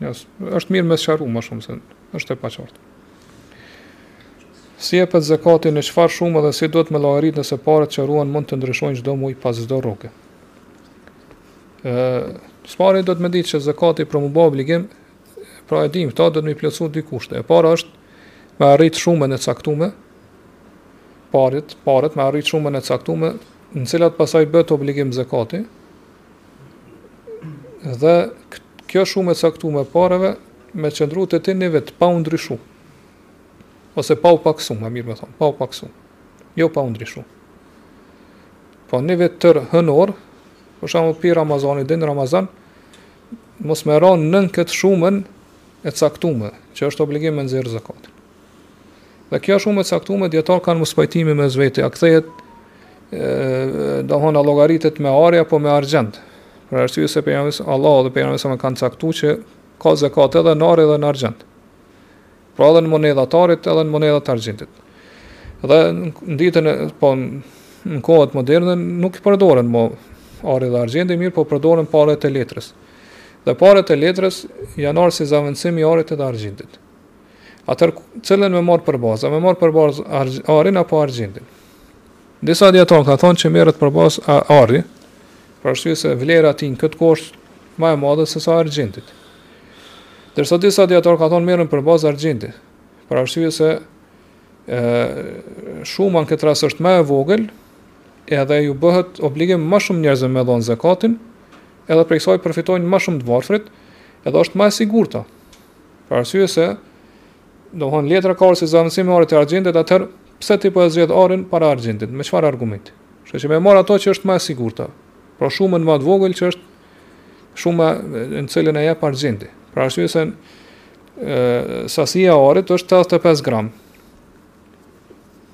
Jo, është mirë me sqaru më shumë se është e paqartë. Si jepet zekati në çfarë shumë dhe si duhet me llogarit nëse paret që ruan mund të ndryshojnë çdo muj pas çdo rroge. Së pari duhet me ditë që zekati për me u bo obligim, pra e dim, duhet me plotsu dy kushte. E para është me arrit shumën e caktume, paret, paret me arrit shumën e caktume, në cilat pastaj bëhet obligim zekati, Dhe kjo shumë e caktume e pareve, me qëndru te ti një vit, pa u ndryshu. Ose pa u paksu, ma mirë me thonë, pa u paksu. Jo pa u ndryshu. Po një vit tërë hënor, për shembull prej Ramazanit deri në Ramazan, mos me ra nën këtë shumën e caktume, që është obligim me nxjerr zekatin. Dhe kjo shumë e caktume, dijetarët kanë mospajtime mes vete, a kthehet domethënë a llogaritet me ari apo me argjend. Për arsye se Pejgamberi, Allahu dhe Pejgamberi alejhi selam e kanë caktuar që ka zakat edhe në ar dhe në argjend. Pra edhe në monedha të arit edhe në monedha të argjendit. Dhe në ditën e po në kohët moderne nuk përdoren më ari dhe argjendi, mirëpo përdoren paret e letrës. Dhe paret e letrës kanë ardh si zavendësim i arit edhe argjendit. Atëherë, cilën me marr për bazë? A me marr për bazë arin apo argjendin? Disa dijetarë kanë thonë që merret për bazë ari, për arsye se vlera e tij në këtë kohë është ma e madhe sesa e argjendit. Ndërsa disa dijetarë kanë thonë merret për bazë argjendi, për arsye se e, shuma në këtë rast është ma e vogël, edhe ju bëhet obligim ma shumë njerëzve me dhonë zekatin, edhe prej saj përfitojnë ma shumë të varfrit, edhe është ma e sigurta, Për arsye se, domthon letra ka ardh si zëvendësim i arit dhe argjendit, atëherë pse ti po e zgjedh arin para argjendit? Me çfarë argumenti? Kështu që me marr ato që është më e sigurta. Pra shumën më të vogël që është shuma në cilën e jep argjendi. Për arsye se e, sasia e arit është 85 gram,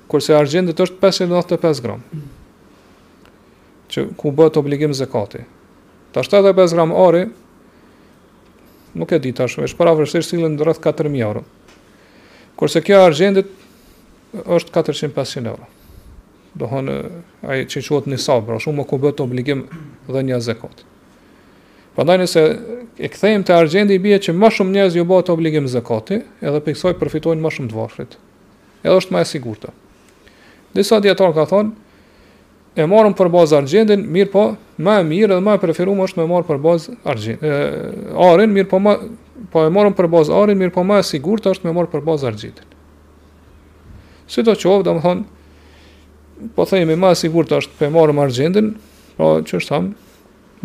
kurse e argjendit është 595 gram, që ku bëhet obligim zekati. Tash 85 gram ari, Nuk e di tash, përafërsisht sillen rreth 4000 euro. Kurse kjo e argjendit është 400-500 euro. Domethonë ai që quhet nisab, pra shuma ku bëhet obligim dhënia e zakatit. Prandaj nëse e kthejmë te argjendi bie që më shumë njerëz ju bëhet obligim zakati, edhe prej kësaj përfitojnë më shumë të varfrit. Edhe është më e sigurt. Disa dijetarë kanë thonë E marrim për bazë argjendin, mirëpo, më e mirë dhe më e preferume është me marr për bazë argjend. Ë arin, mirëpo më po e marrim për bazë arin, mirëpo më e sigurt është me marr për bazë argjendin. Sidoqoftë, domthon po themi më e sigurt është ta marrim argjendin, pra qysh tham,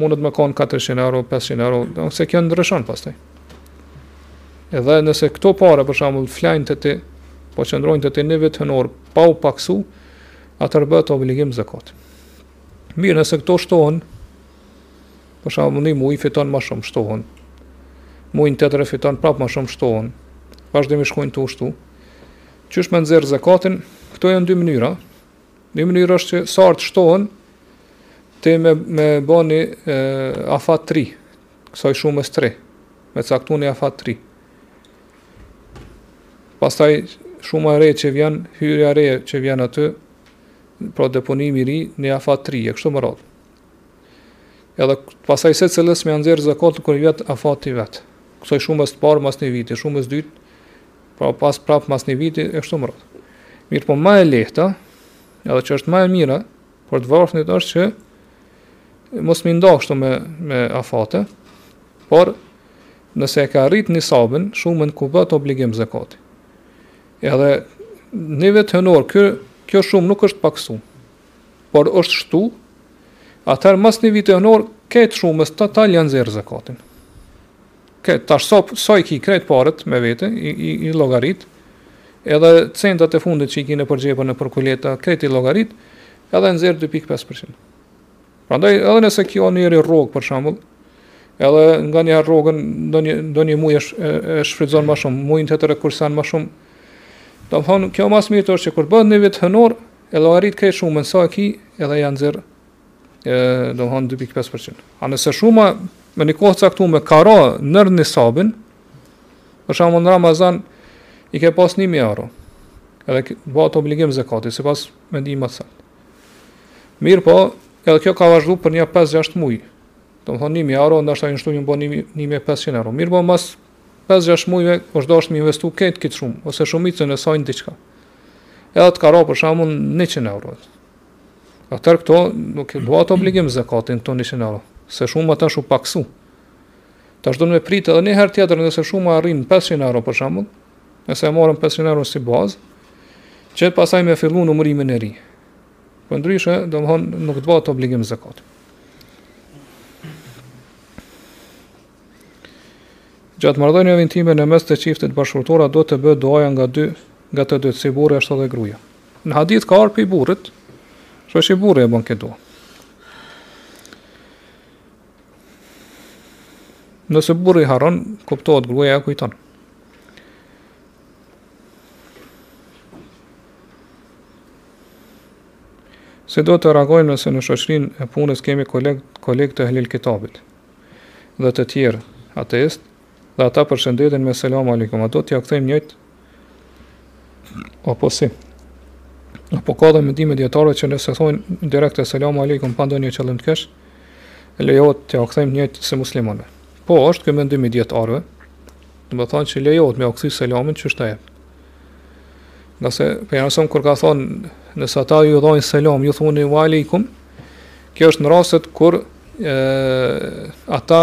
Mundet me kon 400 euro, 500 euro, ose kjo ndryshon pastaj. Edhe nëse këto pare për shembull flejnë te ti, po qëndrojnë te ti një vit hënor pa u paksu, atëherë bëhet obligim zakat. Mirë, nëse këto shtohen, për shembull një muaj fiton më shumë shtohen. Muajin tjetër fiton prap më shumë shtohen. Vazhdimisht shkojnë tu u shtu. Qysh me nxjerr zakatin? Këto janë dy mënyra. Një mënyrë është që sa herë të shtohen ti me me ba një afat të ri, kësaj shumës të re, me caktu një afat të ri. Pastaj shuma e re që vjen, hyrja e re që vjen aty, pra deponimi i ri një afat të ri, e kështu me radhë. Edhe pastaj secilës me ja nxjerr zakatin kur vjen afati vet. Kësaj shumës të parë mas një viti, shumës dytë Pra pas prap mas një viti e kështu me radhë. Mirëpo ma e lehta, edhe që është ma e mira, për të varfnit është që mos me i nda kështu me, me afate, por nëse e ka rrit nisabin, shumën ku bëhet obligim zekati. Edhe një vit hënor, kjo, kjo shumë nuk është paksu, por është shtu, atëherë mas një viti hënor, këtë shumës totale ja nxjerr zekatin. Ke, tash sa, sa i ki krejt paret me vete, i, i, i llogarit, edhe centat e fundit që i ki nëpër xhepa nëpër kuleta, krejt i llogarit, edhe nxjerr 2.5%. Prandaj, edhe nëse ka njeri rrogë, për shembull, edhe nga një rrogën, ndonjë, ndonjë muj e, e shfrytëzon ma shumë, mujin tjetër e kursen ma shumë, domethënë, kjo ma së miri është që kur bëhet një vit hënor, e llogarit krejt shumën sa e ki, edhe ja nxjerr domethënë 2.5%. A nëse shuma me një kohë të caktume ka ra nën nisabin, për shembull në Ramazan i ke pas 1000 euro. Edhe bëhet obligim zakati sipas mendimit sa. Mirëpo, edhe kjo ka vazhdu për një 5-6 muaj. Domethënë 1000 euro, ndoshta janë shtu janë ba 1500 euro. Mirëpo, mas 5-6 muajve është dashur të investu këtë këtë shumë ose shumicën e saj në diçka. Edhe të ka ra për shembull 100 euro. Atëherë këto nuk të bëhet obligim zakati në këto 100 euro, se shuma tash u paksu. Tash do me pritë edhe një herë tjetër nëse shuma arrin 500 euro për shembull, nëse e marrim 500 euro si bazë, që pastaj me fillu numërimin e ri. Përndryshe, domethënë, nuk të bëhet obligim zekat. Gjatë marrëdhënieve intime në mes të çiftit bashkëshortor a do të bëhet duaja nga dy, nga të dytë, si burri ashtu dhe gruja. Në hadith ka ardhë prej burrit, që është i burri e bën këtë dua. Nëse burri harron, kuptohet gruaja e kujton. Si duhet të reagojmë nëse në shoqërinë e punës kemi kolegë, kolegë të ehlil kitabit dhe të tjerë ateistë dhe ata përshëndetin me selam alejkum a do t'ja kthejmë njëjtë Apo si? Apo ka dhe mendime djetare që nëse thonë direkt esselamu alejkum pa ndonjë qëllim të keq, lejohet t'ia kthejmë njëjtë si muslimanëve. Po, është ky mendim i dijetarëve, domethënë që lejohet me ia kthy selamin atij që e jep. Nëse, Pejgamberi a.s. kur ka thënë, nëse ata ju japin selam, ju thoni we alejkum, kjo është në rastet kur e, ata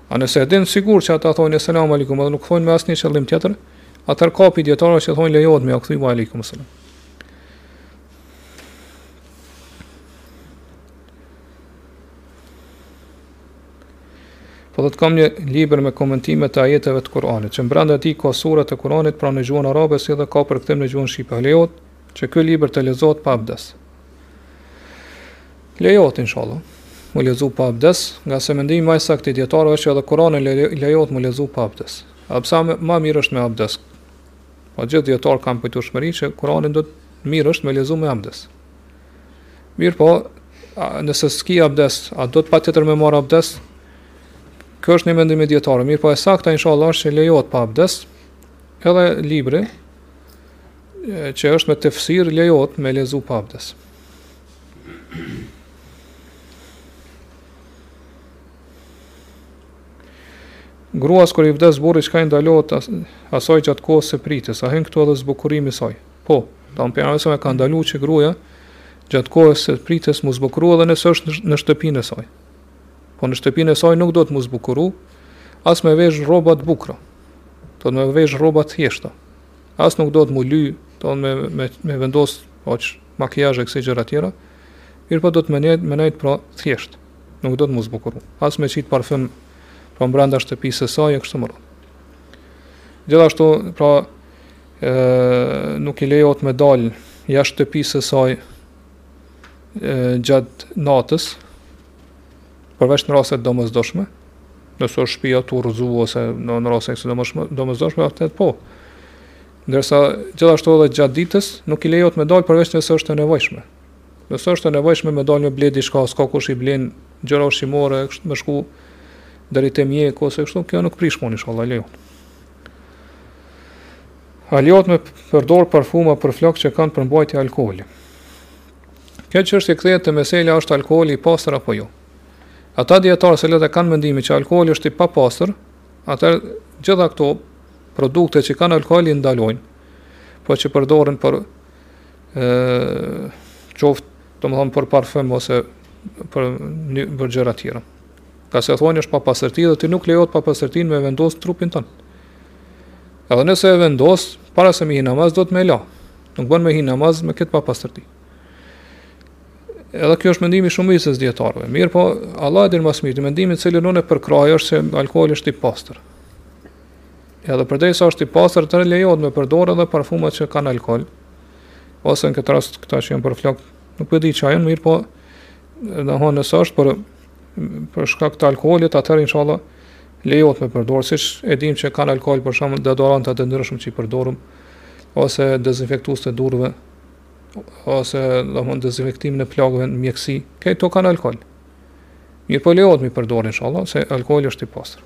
A nëse e din të sigurt që ata thonë selam alejkum edhe nuk thonë me asnjë qëllim tjetër, atëherë ka prej dijetarëve që thonë lejohet me ia kthy wa alejkum selam. Hoxhë, kam një libër me komentime të ajeteve të Kuranit, që mbrenda tij ka sura të Kuranit pra në gjuhën arabe si dhe ka përkthim në gjuhën shqipe. Lejohet që ky libër të lexohet pa abdes. Lejohet inshallah m'u lexu pa abdes, ngase mendimi më i saktë i dijetarëve është që edhe Kur'ani lejohet m'u lexu pa abdes. A se më mirë është me abdes? Po, gjithë dijetarët kanë pajtueshmëri që Kur'anin më mirë është me lexu me abdes. Mirëpo, nëse s'ki abdes, a duhet patjetër me marrë abdes? Ky është një mendim i dijetarëve, mirëpo e sakta inshallah është që lejohet pa abdes. Edhe libri që është me tefsir lejohet me lexu pa abdes. Gruas kur i vdes burri çka i ndalohet asaj gjatë kohës së pritjes, a hyn këtu edhe zbukurimi i saj? Po, do të thonë se më ka ndaluar që gruaja gjatë kohës së pritjes m'u zbukuru edhe nëse është në shtëpinë e saj. Po në shtëpinë e saj nuk duhet m'u zbukuru as me vesh rroba të bukura. Duhet me vesh rroba të thjeshta. As nuk duhet m'u ly, domethënë me, me vendos oç makijazh e kësi gjëra tjera, mirëpo duhet me nejt, me nejt pra thjesht, nuk duhet m'u zbukuru, as me qitë parfum pra mbrenda shtëpisë së saj e kështu me radhë. Gjithashtu, pra, e, nuk i lejohet me dal jashtë shtëpisë së saj e, gjatë natës, përveç në raste të domosdoshme, nëse është shpia tu u rrëzu ose në, në raste kësi të domosdoshme, domosdoshme, atëherë po, Ndërsa gjithashtu edhe gjatë ditës nuk i lejohet me dalë përveç nëse është e nevojshme. Nëse është e nevojshme me dalë me ble diçka, s'ka kush i blen gjëra ushqimore, kështu me shku deri te mjeku ose kështu, kjo nuk prish punë inshallah lejohet. A lejohet me përdor parfuma për flokë që kanë përmbajtje alkooli? Kjo çështje kthehet te meselja a është alkooli i pastër apo jo. Ata dijetarë të cilët e kanë mendimin që alkooli është i papastër, atëherë gjitha këto produkte që kanë alkool i ndalojnë, po që përdoren për ë qoftë, domethënë për parfum ose për një për gjëra të tjera. Ngase thonë është papastërti dhe ti nuk lejohet papastërtinë me vendos n'trupin tënd. Edhe nëse e vendos para se me hi n'namaz duhet me e la. Nuk bën me hi n'namaz me këtë papastërti. Edhe kjo është mendimi i shumicës së dijetarëve. Mirëpo, Allah e din më së miri, mendimi të cilin unë e përkrahi është se alkooli është i pastër. Edhe përderisa është i pastër, të lejohet me përdorë edhe parfuma që kanë alkool. Ose në këtë rast këta që janë për flok, nuk po di çfarë janë, mirë po në honë nësë është për për shkak të alkoolit, atëherë inshallah lejohet me përdorë, siç e dimë që kanë alkool për shkak deodoranta të ndryshëm që i përdorim ose dezinfektues të durve ose domthon dezinfektimin e plagëve në mjeksi, këto kanë alkool. Mirëpo lejohet me përdorë inshallah se alkooli është i pastër.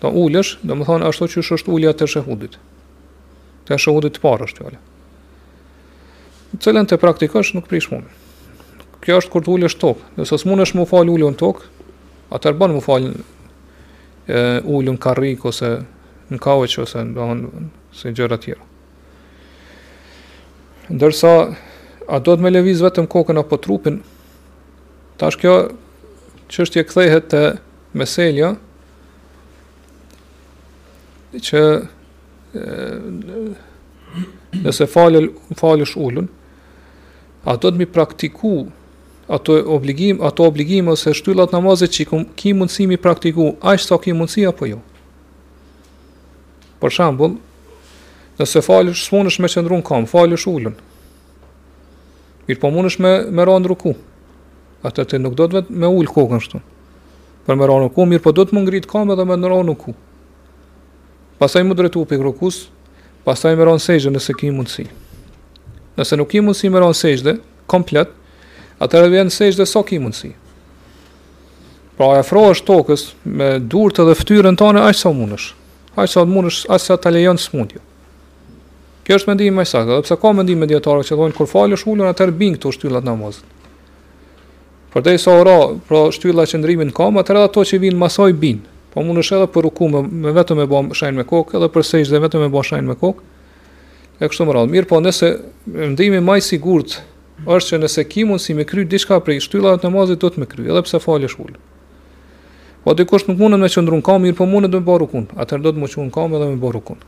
Të ulesh, domethënë ashtu qysh është ulja e teshehudit. Teshehudit të parë është fjala. Cilën ta praktikosh nuk prish punë. Kjo është kur të ulesh n'tokë. Nëse s'mundesh m'u falë ulun n'tokë, atëherë ban m'u falë ulun n'karrige ose në kauç ose në dohën se gjëra tjera. Ndërsa, a duhet me lëviz vetëm kokën apo trupin, tash kjo çështje kthehet te meseleja, që nëse fal falesh ulun a duhet me i praktiku ato obligim ato obligime ose shtyllat e namazit që kum, ki mundësi me i praktiku aq sa ki mundësi apo jo për shembull nëse falesh s'munesh me qëndru n'kam falesh ulun mirëpo mundesh me me ra n'ruku atëherë nuk duhet veç me ul kokën kështu Për me ra në ruku, mirëpo duhet m'u ngritë n'kam edhe me ra në ruku. Pastaj m'u drejtu prej rukusë, pastaj me ra në sexhde nëse ki mundësi. Nëse nuk ki mundësi me ra në sexhde komplet, atëherë bjen në sexhde sa ki mundësi. Pra i afrohesh tokës me durtë dhe ftyrën tane aq sa mundesh. Aq sa mundesh, aq sa ta lejon sëmundja. Kjo është mendimi më i saktë, edhe pse ka mendime dijetarë që thonë kur falesh ulun atëherë bijnë këto shtyllat e namazit. Përderisa o ra, pra shtylla e qëndrimit në kamë, atëherë ato që vijnë mas saj bijnë. Po mundesh edhe për ruku me, me vetëm me bo m'shenjë me kokë, edhe për sexhde vetëm me bo m'shenjë me kokë, e kështu me radhë. Mirëpo mendimi ma i sigurt është që nëse ki mundësi me kry diçka prej shtyllave të namazit duhet me kry, edhe pse falesh ulur. Po dikush nuk mundet me qëndru në kamë, mirëpo mundet me ba rukunë, atëherë duhet m'u çu në kamë edhe me ba rukunë.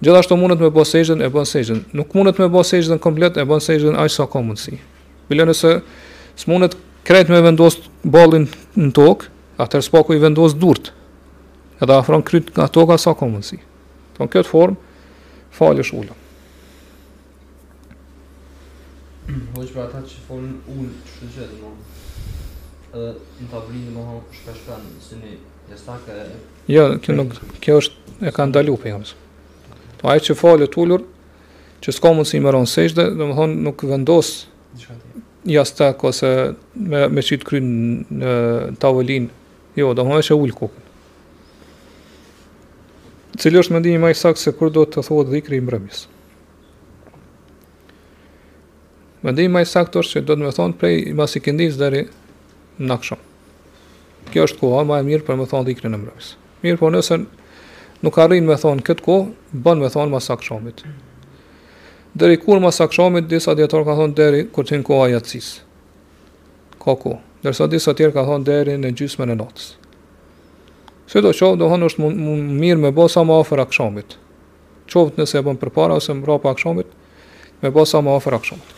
Gjithashtu mundet me bo sexhden e bën sexhden. Nuk mundet me bo sexhden komplet e bën sexhden aq sa ka mundësi. Bile nëse s'munet krejt me vendos ballin në tokë, atëherë s'paku i vendos durt, edhe afron kryt nga toka sa ka mundësi. Në këtë formë, falesh ulun. Hoxhë për ata që falen ulur të shkëtë gjithë, në edhe në të avrinë në mëhonë të shkëtë shkëtë në së një jastëk e... Jo, kjo, nuk, kjo është e ka ndalu Pejgamberi a.s. Po ai që falet ulur, që s'ka mundësi me ra n'sexhde, domethonë nuk vendos jastëk ose me, me qitë kryn në tavolinë, jo, domethonë veç ul kokën. Cili është mendimi ma i saktë se kur duhet thënë dhikri i mbrëmjes? Mendimi ma i saktë është që duhet me thonë prej mas ikindisë deri në aksham. Kjo është koha ma e mirë për me thonë dhikrin e mbrëmjes. Mirëpo nëse nuk arrin me thonë këtë kohë, bën me thonë mas akshamit. Deri kur mas akshamit, disa dijetarë kanë thonë deri kur të hin koha e jacisë. Ka kohë. Ndërsa disa tjerë kanë thonë deri në gjysmën e natës. Sidoqoftë, domethënë është mirë me bo sa ma afër akshamit. qoftë nëse e bën përpara ose mbrapa akshamit, me bë sa më afër akshamit.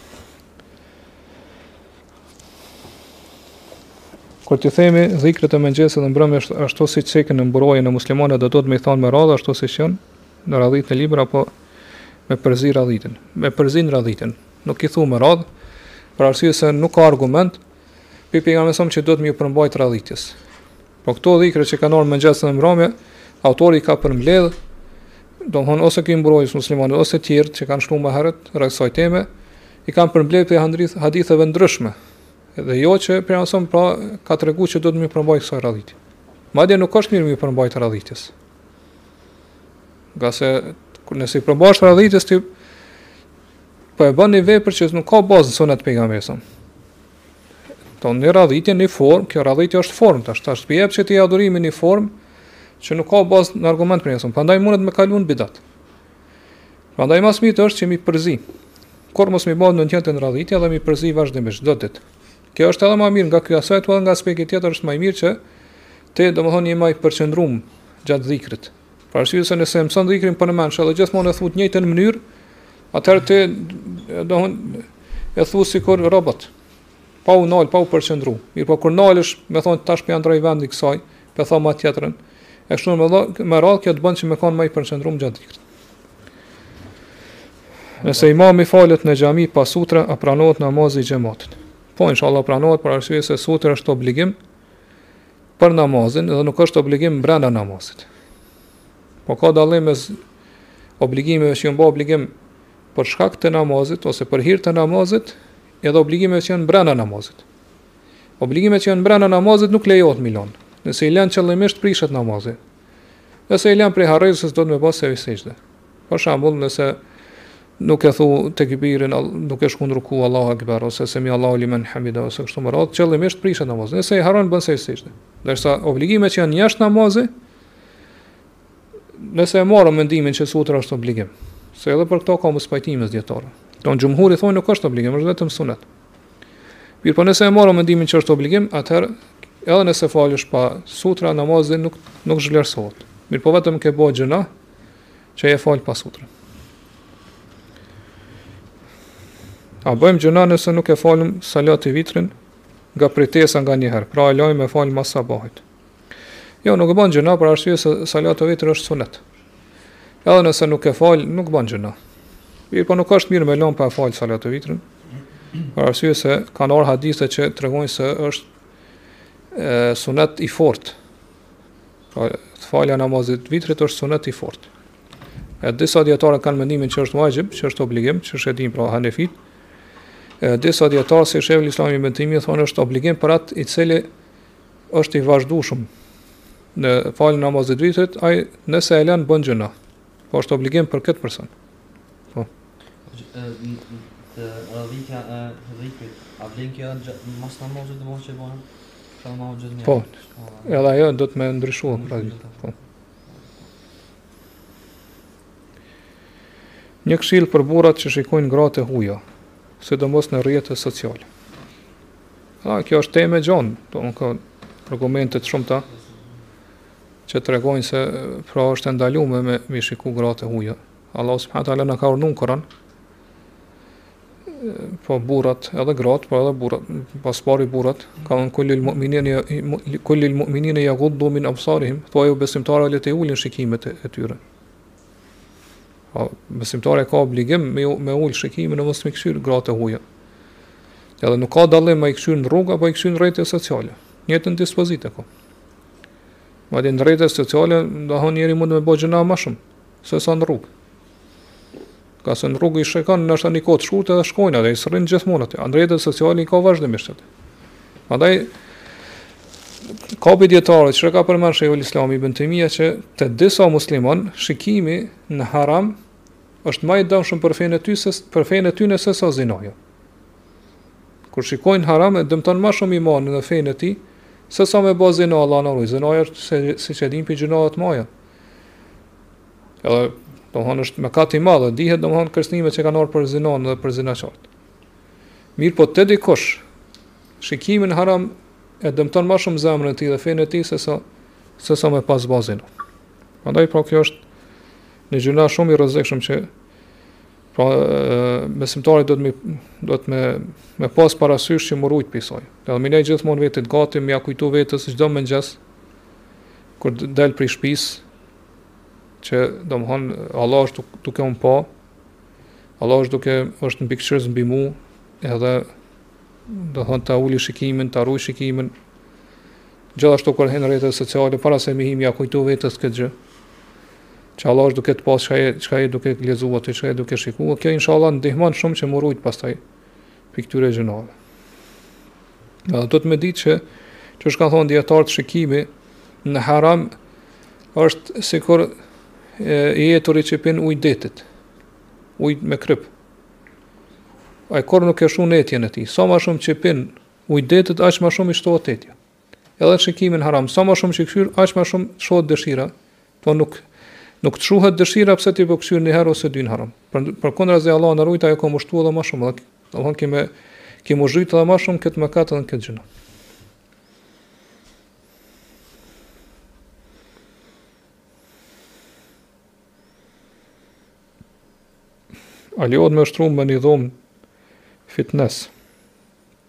Kur t'i themi dhikret e mëngjesit dhe mbrëmjes ashtu, ashtu si ceken në mburojën e muslimanit duhet me i thonë me radhë ashtu siç janë të radhitun në libra apo me përzi radhitjen. Me përzi radhitjen. Nuk i thu me radhë, për arsye se nuk ka argument prej Pejgamberit a.s që duhet me iu përmbajt radhitjes. Po këto dhikre që kanë ardhur mëngjes dhe mbrëmje, autori i ka përmbledh, domthon ose ky i mburojës së muslimanit ose të tjerë që kanë shkruar më herët rreth kësaj teme, i kanë përmbledh prej hadith, haditheve të ndryshme. Dhe jo që Pejgamberi a.s pra ka tregu që duhet me iu përmbajt kësaj radhitje. Madje nuk është mirë me iu përmbajt radhitjes. Ngase nëse i përmbahesh radhitjes, ti po e bën një vepër që nuk ka bazë në sunet të Pejgamberit. Domethonë një radhitje, një formë, kjo radhitje është formë tash, tash të jep që ti adhurimit një formë që nuk ka bazë në argument prej Pejgamberit, prandaj mundet me kaluar në bidat. Prandaj më së miri është që me i përzi. Kur mos me i bë në njëjtën radhitje dhe me i përzi vazhdimisht çdo ditë. Kjo është edhe më mirë nga ky aspekt, por nga aspekti tjetër është më mirë që ti domethënë je më i përqendruar gjatë dhikrit. Për arsye se nëse mëson dhikrin përmendsh, edhe gjithmonë e thu njëjtën mënyrë, Atëherë ti domethon e thu sikur robot pa u nal, pa u përqendru. Mirëpo kur nalesh, me thon tash po ja ndroj vendin kësaj, po thom tjetrën. E kështu me radh, me radh kjo të bën që me kon më i përqendruar gjatë dhikrit. Nëse imami falet në xhami pa sutre, a pranohet namazi i xhematit? Po inshallah pranohet për arsye se sutra është obligim për namazin dhe nuk është obligim brenda namazit. Po ka dallim mes obligimeve që janë bë obligim për shkak të namazit ose për hir të namazit, edhe obligimeve që janë brenda namazit. Obligimet që janë brenda namazit nuk lejohet mi lënë. Nëse i lën qëllimisht prishet namazi. Nëse i lën prej harrezës do të bëj sehvi sexhde. Për shembull, nëse nuk e thu tekbirin, kur shkon n'ruku Allahu Akbar ose semiallahu limen hamideh ose kështu me radhë, qëllimisht prishet namazi. Nëse i harron bën sehvi sexhde. Ndërsa obligimet që janë jashtë namazit Nëse e marr mendimin që sutra është obligim, se edhe për këtë ka mospajtim mes dietarëve. Thonë xhumhuri thonë nuk është obligim, është vetëm sunet. Mirëpo nëse e marr mendimin që është obligim, atëherë edhe nëse falesh pa sutra namazi nuk nuk zhvlerësohet. Mirëpo vetëm ke bo gjynah që e fal pa sutra. A bëjmë gjynah nëse nuk e falim salati vitrin nga përtesa nganjëherë, pra e lajmë e falim mas sabahit. Jo, nuk bën gjynah për arsye se salatul vitri është sunet. Edhe nëse nuk e fal, nuk bën gjynah. Mirëpo nuk është mirë me lënë pa fal salatul vitrin. Për arsye se kanë ardhë hadithe që tregojnë se është e, sunet i fort. Pra, te falja e namazit të vitrit është sunet i fort. E disa dijetarë kanë mendimin që është vaxhib, që është obligim, siç e dimë pra hanefit. E disa dijetarë si shejhul islam Ibn Tejmije, thonë është obligim për atë i cili është i vazhdueshëm në faljen e namazit të vitrit, ai nëse e lën bën gjynah. Po është obligim për këtë person. Po. Te radhitja e dhikrit, a vlen kjo gjatë mas namazit dhe mos që bën? Po. Edhe ajo do me ndryshu pra. Po. Një këshillë për burrat që shikojnë gratë e huaja, sidomos në rrjete sociale. A, kjo është temë e gjonë, do më ka argumente të shumta, që tregojnë se pra është e ndalume me i shiku gratë e huja. Allahu subhanehu ve teala na ka urdhnu në Kuran, po burrat edhe gratë, po edhe burat, po s'pari burrat, ka thënë kul lil mu'minine jeguddu min ebsarihim, thuaju besimtarëve le të ulin shikimet e, e tyre. Po, besimtari ka obligim me me ul shikimin edhe mos me kqyr gratë e huaja. Edhe nuk ka dallim a i kqyr në rrugë apo i kqyr në rrjete sociale. Njëjtën dispozitë ka. Madje në rrjete sociale, ndoshta njeri mund me bo gjynah ma shumë, se sa në rrugë. Ngase në rrugë i shikon ndoshta një kohë të shkurtë edhe shkojnë, edhe s'rrinë gjithmonë aty. Në rrjete sociale i ka vazhdimisht aty. Andaj ka prej dijetarëve, që ka përmend Shejhul Islami, Ibn Tejmija që të disa muslimanë, shikimi në haram, është ma i dëmshëm për fenë e tij, se, për fenë e tyne sesa zinaja. Kur shikojnë haram, e dëmton ma shumë imanin dhe fenë e tij, sesa me bo zina Allahu na rujt, zinaja është, se, si që e dimë prej gjynaheve të mëdha. Edhe domethënë është mëkat i madh, dihet domethënë kërcënimet që kanë ardhur për zinanë dhe për zinaqarët. Mirëpo te dikush shikimi në haram e dëmton më shumë zemrën e tij dhe fenë e tij sesa sesa me pas ba zina. Prandaj pra kjo është një gjynah shumë i rrezikshëm që pra besimtari duhet me duhet me me pas parasysh që me u rujt prej saj. Dhe me nejt gjithmonë vetë i gati me ja kujtu vetes çdo mëngjes kur del prej shtëpis që domethënë, Allah është duke më pa, Allah është duke është mbikëqyrës mbi mu, edhe domethënë ta uli shikimin, ta ruj shikimin, gjithashtu kur hin në rrjete sociale para se me hi me ja kujtu vetes këtë gjë. Që Allah është duke të pa se çka je, çka je duke lexuar ti, çka je duke shikuar. Kjo inshallah ndihmon shumë që me u rujt pastaj. prej këtyre gjërave. Dhe duhet me ditë që, që siç kanë thonë dijetarët, shikimi në haram është sikur i eturi që pin ujët e detit, ujët me kryp. Ai kurrë nuk e shun etjen e tij, sa ma shumë që pin ujët e detit, aq ma shumë i shtohet etja. Edhe shikimi në haram, sa ma shumë që kqyr, aq ma shumë shtohet dëshira Po nuk nuk shuhet dëshira pse ti po kqyr një herë ose dy në haram. Për përkundrazi Allahu na rujt ajo ka me u shtu edhe më shumë. Domthon ki me ki me u zhyt edhe më shumë në këtë mëkat edhe në këtë gjë. A lejohet me ushtru me një dhomë fitness?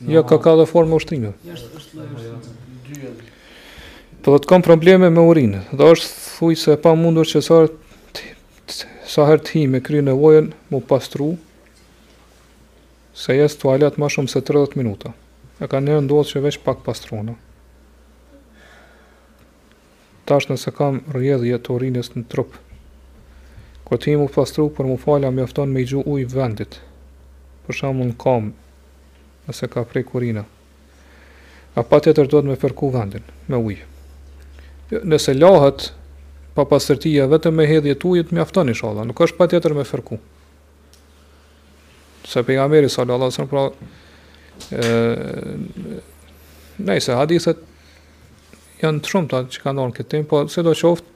Jo, ka ka tjera forma ushtrime. Po thotë kam probleme me urinë, dhe është thujse e pamundur që sa sa herë të hi me kry nevojën m'u pastru, se jes në tualet ma shumë se 30 minuta. E nganjëherë ndodhë që veç pak pastrohna. Tash nëse kam rrjedhje të urinës në trup, kur duhet me u pastru për m'u falë a mjafton me i gju ujë vendit, për shembull në kamë, nëse ka prek urina, a patjetër duhet me fërku vendin me ujë? Jo, nëse lahet papastërtia vetëm me hedhje të ujit mjafton inshallah, nuk është patjetër me fërku. Se pejgamberi sallallahu alejhi ve sel-lem pra ë në disa hadithe Janë të shumta që kanë dhënë këtë, po sidoqoftë,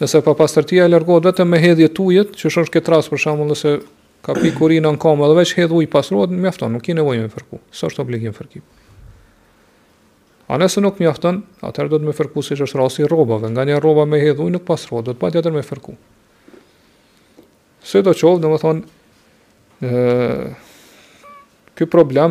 nëse papastërtia largohet vetëm me hedhje të ujit, që është këtë rast për shembull nëse ka pikë urine në kamë edhe veç hedh ujë pastrohet, mjafton, nuk ke nevojë me fërku. S'është obligim fërkim. A nëse nuk mjafton, atëherë duhet me fërku siç është rasti rrobave, ngase rroba me hedh ujë nuk pastrohet, duhet patjetër me fërku. Sidoqoftë, domethënë, ky problem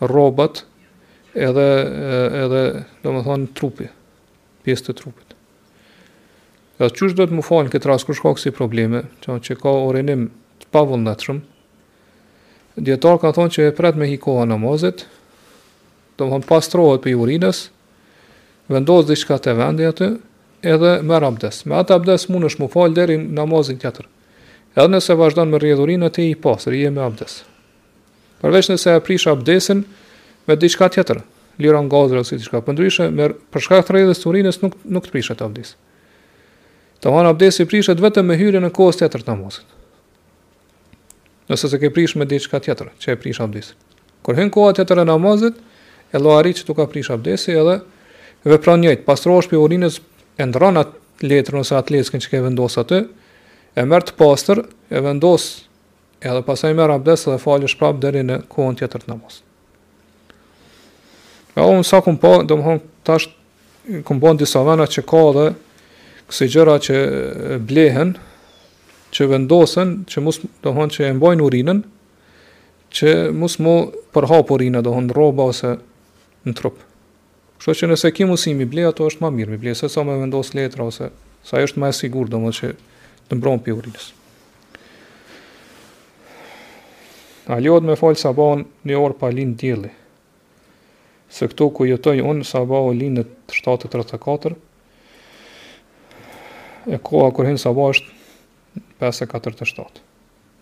rrobat edhe edhe domethënë trupi, pjesë të trupit. Dhe qysh duhet me u fal në këtë rast kush ka kësi probleme, që që ka urinim të pavullnetshëm. Dijetarët kanë thonë që e pret me hi koha namazit, domthon pastrohet prej urinës, vendos diçka te vendi aty, edhe merr abdes. Me atë abdes mundesh me u fal deri në namazin tjetër. Edhe nëse vazhdon me rrjedh urina, ti je i pastër, je me abdes. Përveç nëse e prish abdesin me diçka tjetër, liron gazra ose diçka, përndryshe, me, për shkak të rrjedhjes të urinës nuk, nuk të prishet abdesi. Domethanë abdesi prishet vetëm me hyrjen e kohës tjetër të namazit. Nëse s'e ke prish me diçka tjetër, që e prish abdesin. Kur hyn koha tjetër e namazit, e llogarit që t'u ka prish abdesi edhe vepron njëjtë, pastrohesh prej urinës e ndron atë letrën ose atë leckën që ke vendosur aty, e merr të pastër, e vendos Edhe pastaj merr abdes dhe falesh prapë deri në kohën tjetër të namazit. E me sa kam pa, domethënë, tash kam pa në disa vena që ka edhe kësi gjëra që blehen, që vendosen, që mos, domethënë, që e mbajnë urinën, që mos m'u përhap urina, domethënë, rroba ose në trupë. Kështu që nëse ke mundësi m'i ble ato është ma mirë m'i ble sesa me vendos letra ose se ajo është ma e sigurt domethënë që të mbron prej urinës. A lejohet me fal sabahun një orë pa lind dielli? Se këtu ku jetoj unë, sabahu lind 7.34, e koha kur hin sabahu është 5.47.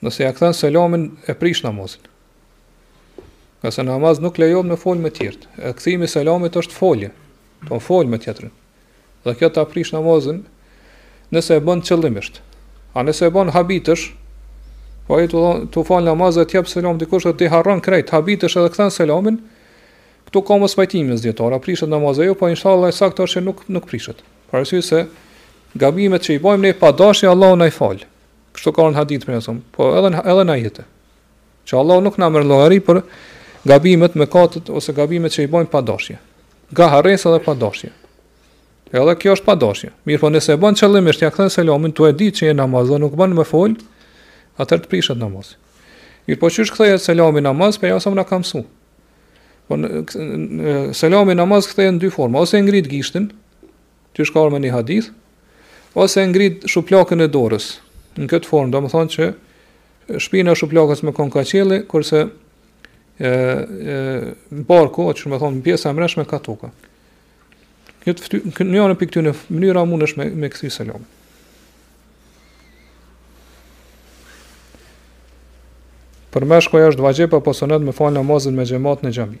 Nëse ia kthen selamin e prish namazin. Ngase në namaz nuk lejohet me fol me tjerët. E kthimi i selamit është folje. Po fol me tjetrin. Dhe kjo ta prish namazin nëse e bën qëllimisht. A nëse e bën habitshëm, po je tu fal namaz dhe të jep selam dikush dhe ti harron krejt habitshëm edhe ia kthen selamin, këtu ka mospajtim mes dijetarëve, prishet namazi a jo, po inshallah e saktë është që nuk nuk prishet. Për arsye se gabimet që i bëjmë ne pa dashje Allahu na i fal. Kështu ka një hadith për nisjan, po edhe, edhe në ajete. Që Allahu nuk na merr llogari për gabimet mëkatet ose gabimet që i bojnë pa dashje. Ga harresa dhe pa dashje. Edhe kjo është pa dashje. Mirëpo nëse e bën qëllimisht ia kthen selamin, tu e di që je n'namaz dhe nuk bën me fol, atëherë të prishet namazi. Mirëpo qysh kthehet selami n'namaz, po ja sa më na ka mësu. Po selami n'namaz kthehet në dy forma, ose ngrit gishtin, Qysh ka ardhur në një hadith, ose e ngrit shuplakën e dorës në këtë formë, do të thotë që shpina e shuplakës me kon ka qielli, kurse e e barku, domethënë pjesa e mbrendshme ka toka. Këto dy, këto janë mënyra mundesh me e kthy selam. Për meshkuj është vaxhib apo sunet me falë namazin me xhemat në xhami.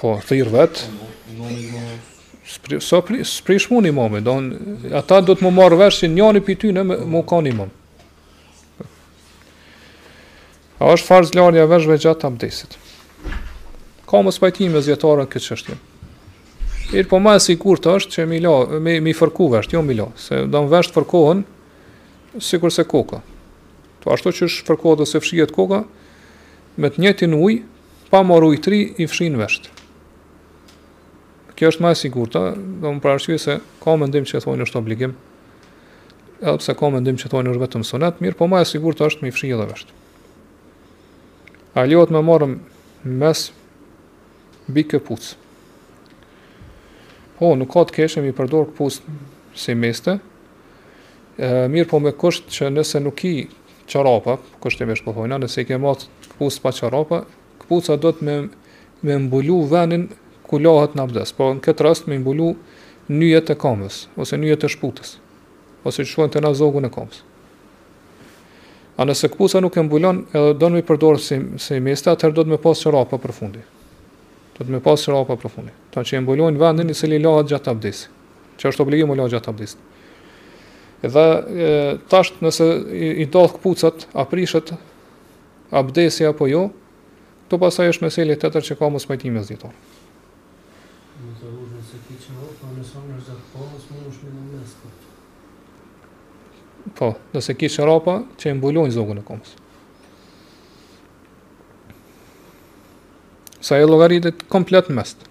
Po, thirr vetë. S'e pri, prish mun imamit, do në, ata duhet me marrë vesh që njani prej tyne me, me kanë imam. A është farz larja e veshve gjatë abdesit. Ka mospajtime mes dijetarëve n'këtë çështje. Mirëpo ma e sigurt është që m'i la, m'i, m'i fërku vesht, jo m'i la, se domethënë vesht fërkohen sikurse koka. Po ashtu qysh fërkohet ose fshihet koka, Me të njëjtin ujë, pa marrë ujë t'ri, i fshin vesht. Kjo është ma e sigurta, duke marrë parasysh se ka mendim që thonë është obligim. Edhe pse ka mendim që thonë është vetëm sunet, mirëpo më e sigurt është me fshi edhe vesht. A lejohet me marrë mes'h mbi këpuc. Po, nuk ka të keqe me i përdor këpuc si meste, e, mirëpo me kusht që nëse nuk i çorapa, kushtimisht po thojna, nëse i ke mathë këpucë pa çorapa, këpuca duhet me, me mbulu venin ku lahet në abdes, po në këtë rast me mbulu nyjet e kamës, ose nyjet e shputës, ose qysh i thojmë na zogun e kamës. A nëse këpuca nuk e mbulon, edhe do në me përdorë si, si mesta, atëherë duhet me pasë çorapa për fundi. Duhet me pasë çorapa përfundi. Ata që e mbulojnë vendin i cili lahet gjatë abdesit. që është obligim me u la gjatë abdesit. Dhe tash nëse i desh këpucët, a prishet abdesi apo jo, këtu pastaj është mesele tjetër që ka mospajtim mes dijetarëve. Po, nëse ki çorapa, që e mbulojnë zogun e komës. Ajo llogaritet komplet mest.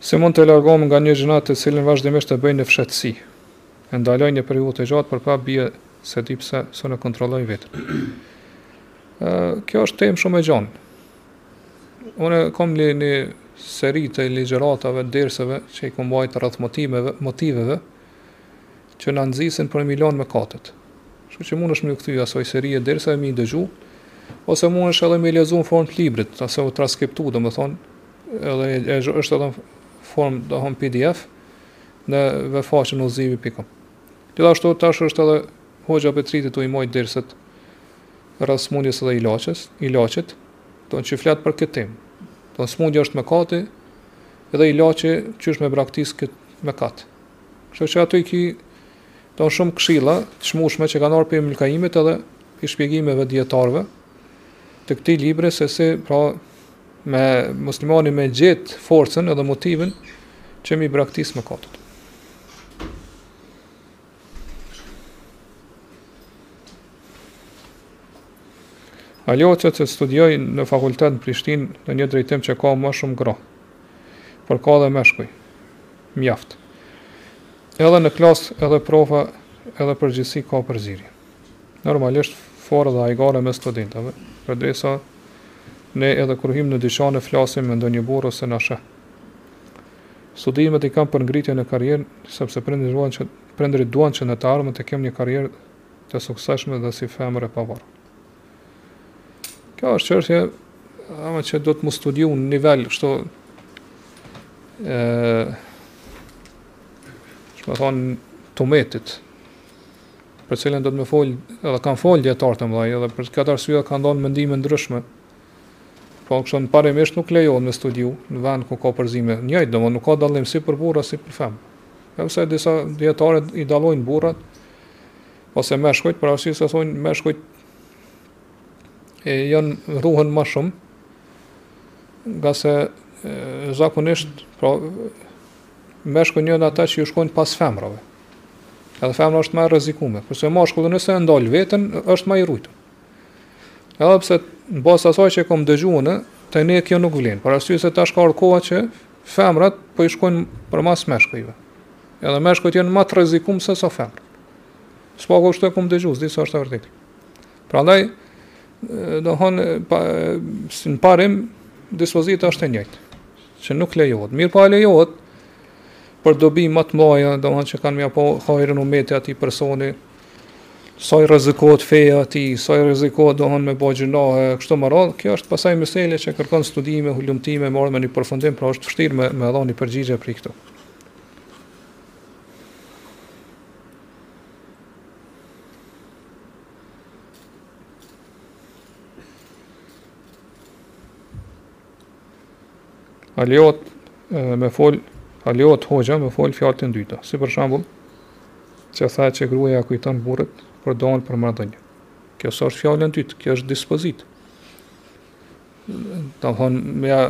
Si mund të largohem nga një gjynah të cilin vazhdimisht e bëj në fshehtësi? E ndaloj një periudhë të gjatë, por prapë bie, s'e di pse s'un e kontrolloj veten. Kjo është temë shumë e gjanë. Unë kom një, një seri të ligjëratave, derseve, që i kom bajtë rreth motiveve, motiveve, që na nxisin për me i lanë mëkatet. Kështu që mundesh me u kthy asoj serie dersave me i dëgju, ose mundesh edhe me lexu në formë të librit, ose u transkriptu, do më thonë, edhe e, është edhe në formë, do thonë, PDF, në vebfaqen udhëzimi pikë com. Gjithashtu, tash është edhe hoxha Petrit tu i majt derset rreth smundjes edhe ilaçës, ilaçit, domethënë që flet për këtë temë. Domethënë smundja është mëkati, edhe ilaçi që është me braktis këtë mëkat. Kështu që aty ki domethënë shumë këshilla të çmueshme që kanë ardhur prej Ibn Kajimit edhe shpjegimeve të dijetarëve të këtij libri se si pra me muslimani me gjet forcën edhe motivin që me i braktis mëkatet. A lejohet të studioj në fakultet në Prishtinë në një drejtim që ka më shumë gra, por ka dhe meshkuj. Mjaft. Edhe në klasë edhe profa edhe përgjithësi ka përzirje. Normalisht fore dhe hajgare mes studentëve, përderisa ne edhe kur hymë në dyqane flasim me ndonjë burrë ose me shef. Studimet i kam për ngritje në karrierë, sepse prindërit duan që, prindërit duan që në të ardhmen të kem një karrierë të suksesshme dhe si femër e pavarur. Kjo është çështje ama që duhet me u studiu në nivel kështu ë do me thënë t'umetit për cilën duhet me fol edhe kanë fol dijetarë të mëdhaj edhe për këtë arsye kanë dhënë mendime të ndryshme po kështu në parimisht nuk lejohet me studiu në vend ku ka përzierje njëjtë domethënë nuk ka dallim si për burra si për femra edhe pse disa dijetarë i dallojnë burrat ose meshkujt, për arsye se thonë meshkujt e janë ruhen më shumë, nga se e, zakonisht, pra, meshkujt janë ata që ju shkojnë pas femrave. Edhe femra është më e rrezikuar, kurse mashkulli nëse e ndal veten është më i rujtur. Edhe pse në bazë asaj që kam dëgjuar, te ne kjo nuk vlen, për arsye se tash ka ardh koha që femrat po i shkojnë përmas meshkujve. Edhe meshkujt janë më të rrezikuar se sa femrat. Së paku kështu e kom dëgju, s'di sa është e vërtetë. Prandaj, domethënë, pra, si në parim, dispozita është e njëjtë, që nuk lejohet. Mirëpo a po lejohet, për dobi më të mdhaja, domethënë që ka me ia pa hajrin umeti atij personi, sa i rrezikohet feja atij, sa i rrezikohet domethënë me bo gjynahe, kështu me radhë, kjo është pasaj mesele që kërkon studime, hulumtime, me ardh me një përfundim, pra është vështirë me, me dhanë një përgjigje prej këtu. A lejohet me fol A lejohet hoxha me fol fjalë të ndyta. Si për shembull, që tha që gruaja kujton burrit për dua për marrëdhënie. Kjo s'është fjalë e ndytë, kjo është dispozitë. Domethonë me ja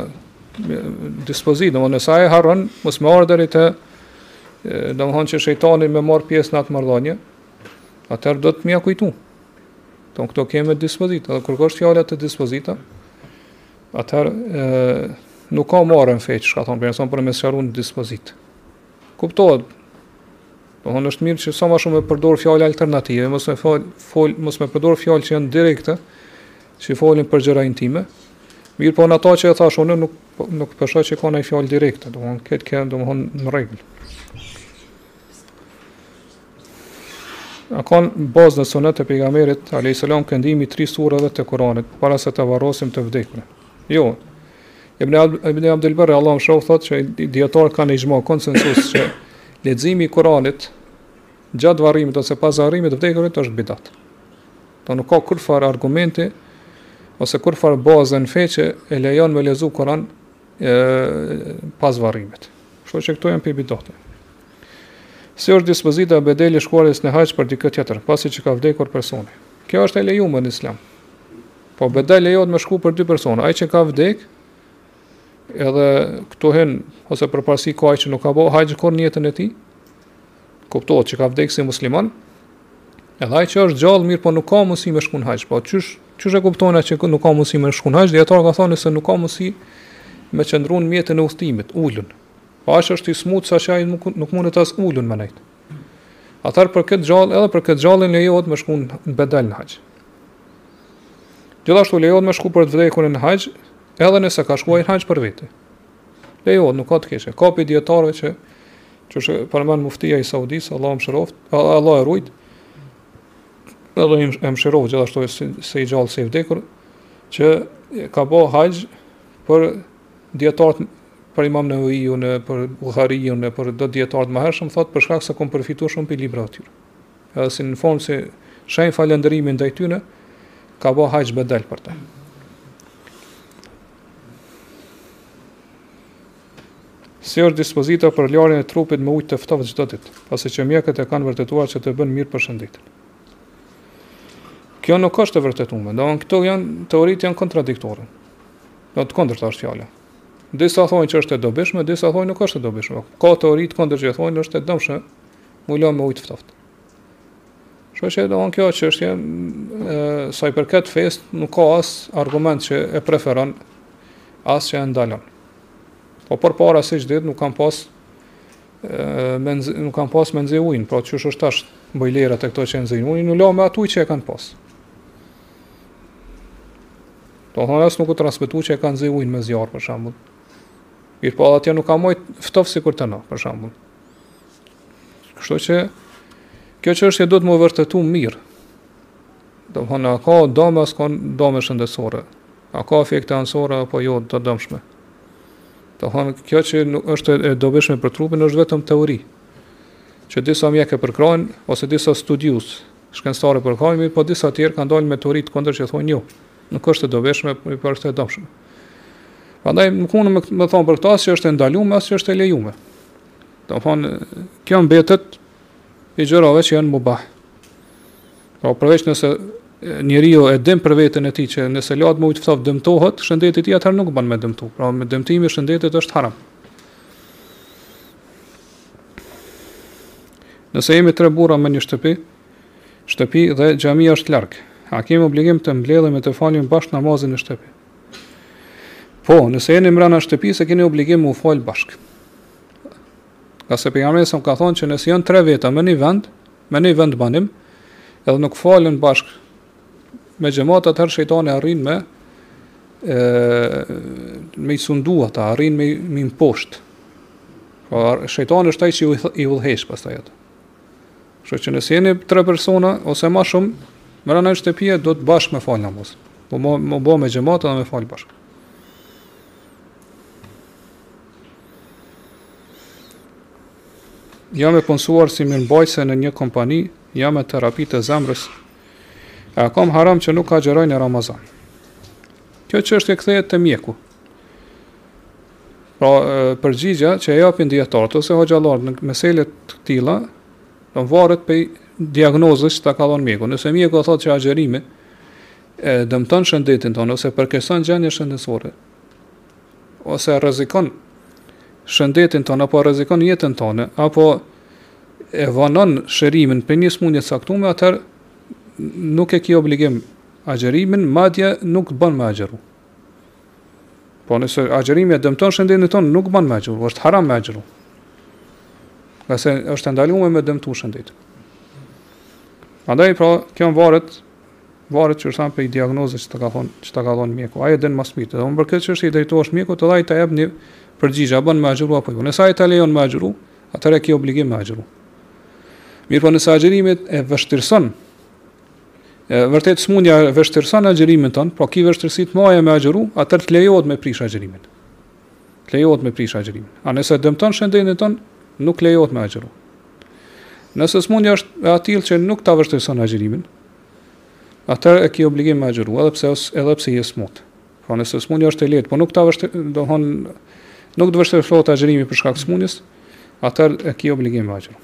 dispozitë, domethonë nëse e harron, mos me ardhë deri te domethonë që shejtani me marrë pjesë në atë marrëdhënie. Atëherë duhet me ia kujtu. Te këto kemë dispozitë, edhe kur kush fjala te dispozita. Atëherë nuk ka marre n'fe, çka thonë, për sa për me sqaru një dispozitë. Kuptohet, Domethonë është mirë që sa më shumë të përdor fjalë alternative, mos me fol, fol mos me përdor fjalë që janë direkte, që folin për gjëra intime. Mirëpo në ata që e thash unë nuk po, nuk po shoh që ka ndonjë fjalë direkte, domethonë ka kënë domethonë në rregull. A kanë bazë në sunetin e pejgamberit, a.s. këndimi i tri sureve të Kuranit, para se ta varrosim të vdekurin. Jo, Ibn Ibn Abdul Barr Allahu e mëshiroftë thotë se dijetarët kanë ixhma konsensus se leximi i Kuranit gjatë varrimit ose pas varrimit të vdekurit është bidat. Do nuk ka kurfar argumenti ose kurfar bazë në fe që e lejon me lexu Kur'anin e pas varrimit. Kështu që këto janë prej bidateve. Si është dispozita e bedelit shkuarjes në haxh për dikënd tjetër, pasi që ka vdekur personi. Kjo është e lejume në Islam. Po bedel lejohet me shku për dy persona, ai që ka vdek, edhe këtu hyn ose përparësi ka ai që nuk ka bë haxh kurrë në jetën e tij. Kuptohet që ka vdek si musliman. Edhe ai që është gjallë, mirëpo nuk ka mundësi me shku n'haxh, po çysh çysh e kuptojmë atë që nuk ka mundësi me shku n'haxh, dijetarët kanë thonë se nuk ka mundësi me qëndru në mjetin e udhëtimit, ulun. Po ashtu është i smut sa që ai nuk nuk mundet as ulun me nejt. Atëherë për këtë gjallë, edhe për këtë gjallën lejohet me shku në bedel në haxh. Gjithashtu lejohet me shku për të vdekurin në haxh, edhe nëse ka shkuar në haxh për vete. Lejohet, nuk ka të keqe. Ka prej dijetarëve që, siç e përmend muftia i Saudisë, Allahu e mëshiroft, Allahu e rujt, edhe e mëshiroft gjithashtu se, se i gjallë se i vdekur, që ka bo haxh për dijetarët për imam Neveviun për Buhariun, për do dijetarë më të hershëm, thot për shkak se kom përfitu shumë prej librave të tyre. Edhe si në formë si shenjë falënderimi ndaj tyre, ka bo haxh bedel për ta. Si është dispozita për larjen e trupit me ujë të ftohtë çdo ditë, pasi që mjekët e kanë vërtetuar se të bën mirë për shëndetin. Kjo nuk është e vërtetuar, domthonë këto janë teori të janë kontradiktore. Do me thënë të kundërta është fjala. Disa thonë që është e dobishme, disa thonë nuk është e dobishme. Ka teori të kundërta që thonë është e dëmshme M'u la me ujë të ftoft. Kështu që domethënë kjo çështje, sa i përket fesë, nuk ka as argument që e preferon, as që e ndalon. Po përpara siç dihet nuk kanë pas me nxe, nuk kanë pas me nxe ujin, pra siç është tash bojlerat e këto që nxejnë ujin, janë la me atë ujë që e kanë pas. Domethënë as nuk u transmetuar që e kanë nxe ujin me zjarr për shembull. Mirëpo atje nuk ka mot të ftoft sikur te na, për shembull. Kështu që kjo çështje duhet m'u vërtetu mirë. Domethënë a ka dëme a s'ka dëme shëndetësore. A ka efekte anësore apo jo të dëmshme. Domethënë kjo që nuk është e dobishme për trupin është vetëm teori. Që disa mjekë e përkrahin ose disa studiues shkencëtarë e përkrahin, mirëpo disa tjerë kanë dalë me teori të kundërt që thonë jo, nuk është e dobishme, por po është e dëmshme. Prandaj nuk mujmë me, me thonë për këtë as që është e ndalume, as që është e lejume. Domethënë, kjo mbetet prej gjërave që janë mubah. Po përveç nëse njeriu e din për veten e tij që nëse lahet me ujë të ftoft dëmtohet, shëndeti i tij atëherë nuk bën me dëmtu. Pra me dëmtimi i shëndetit është haram. Nëse jemi tre burra me një shtëpi, shtëpi dhe xhamia është larg. A kemi obligim të mbledhemi të falim bashkë namazin në shtëpi? Po, nëse jeni mrena shtëpisë, keni obligim m'u fal bashkë. Ngase pejgamberi a.s. ka thonë që nëse janë tre veta me një vend, me një vendbanim, edhe nuk falen bashkë me xhemat atëherë shejtani arrin me ë me i sundu ata, arrin me i mposht. Po shejtani është ai që i udhëheq pastaj ata. Kështu që nëse jeni tre persona ose ma shumë, mrena në shtëpi duhet bashkë me fal namaz. Po me me bo me xhemat dhe me fal bashkë. Jam e punësuar si mirëmbajtëse në një kompani, jam me terapi të zemrës. A e kam haram që nuk agjeroj në Ramazan? Kjo çështje kthehet te mjeku, Pra, përgjigja që e japin dijetarët ose hoxalarët në meselet të tila, nvaret prej diagnozës që ta ka dhonë mjeku. Nëse mjeku e thotë që agjerimi e dëmton shëndetin tonë, ose përkeqson gjendjen shëndetësore, ose rrezikon shëndetin tonë, apo rrezikon jetën tonë, apo e vonon shërimin për një smundje të caktume, atër nuk e ki obligim agjerimin, madje nuk bën me agjeru. Po nëse agjërimi ta dëmton shëndetin tonë, nuk bën me agjëru, është haram me agjëru. Ngase është e ndaluar me dëmtu shëndetin. Andaj pra, kjo varet varet që është prej diagnozës që të ka thonë, që të ka dhënë mjeku. Ai e din më së miri. Domethon për këtë çështje i drejtohesh mjekut dhe ai të jap një përgjigje, a bën me agjëru apo jo. Nëse ai ta lejon me agjëru, atëherë ke obligim me agjëru. Mirëpo nëse agjërimi ta vështirëson E vërtet smundja vështirëson agjërimin ton, po ki vështirësi të mëdha me agjëru, atër të lejohet me prish agjërimin. Të lejohet me prish agjërimin. A nëse dëmton shëndetin ton, nuk lejohet me agjëru. Nëse smundja është e atill që nuk ta vështirëson agjërimin, atër e ki obligim me agjëru, edhe pse është edhe pse je smut. Po nëse smundja është e lehtë, po nuk ta vështirë, domethon nuk të vështirësohet agjërimi për shkak të smundjes, atër e ki obligim me agjëru.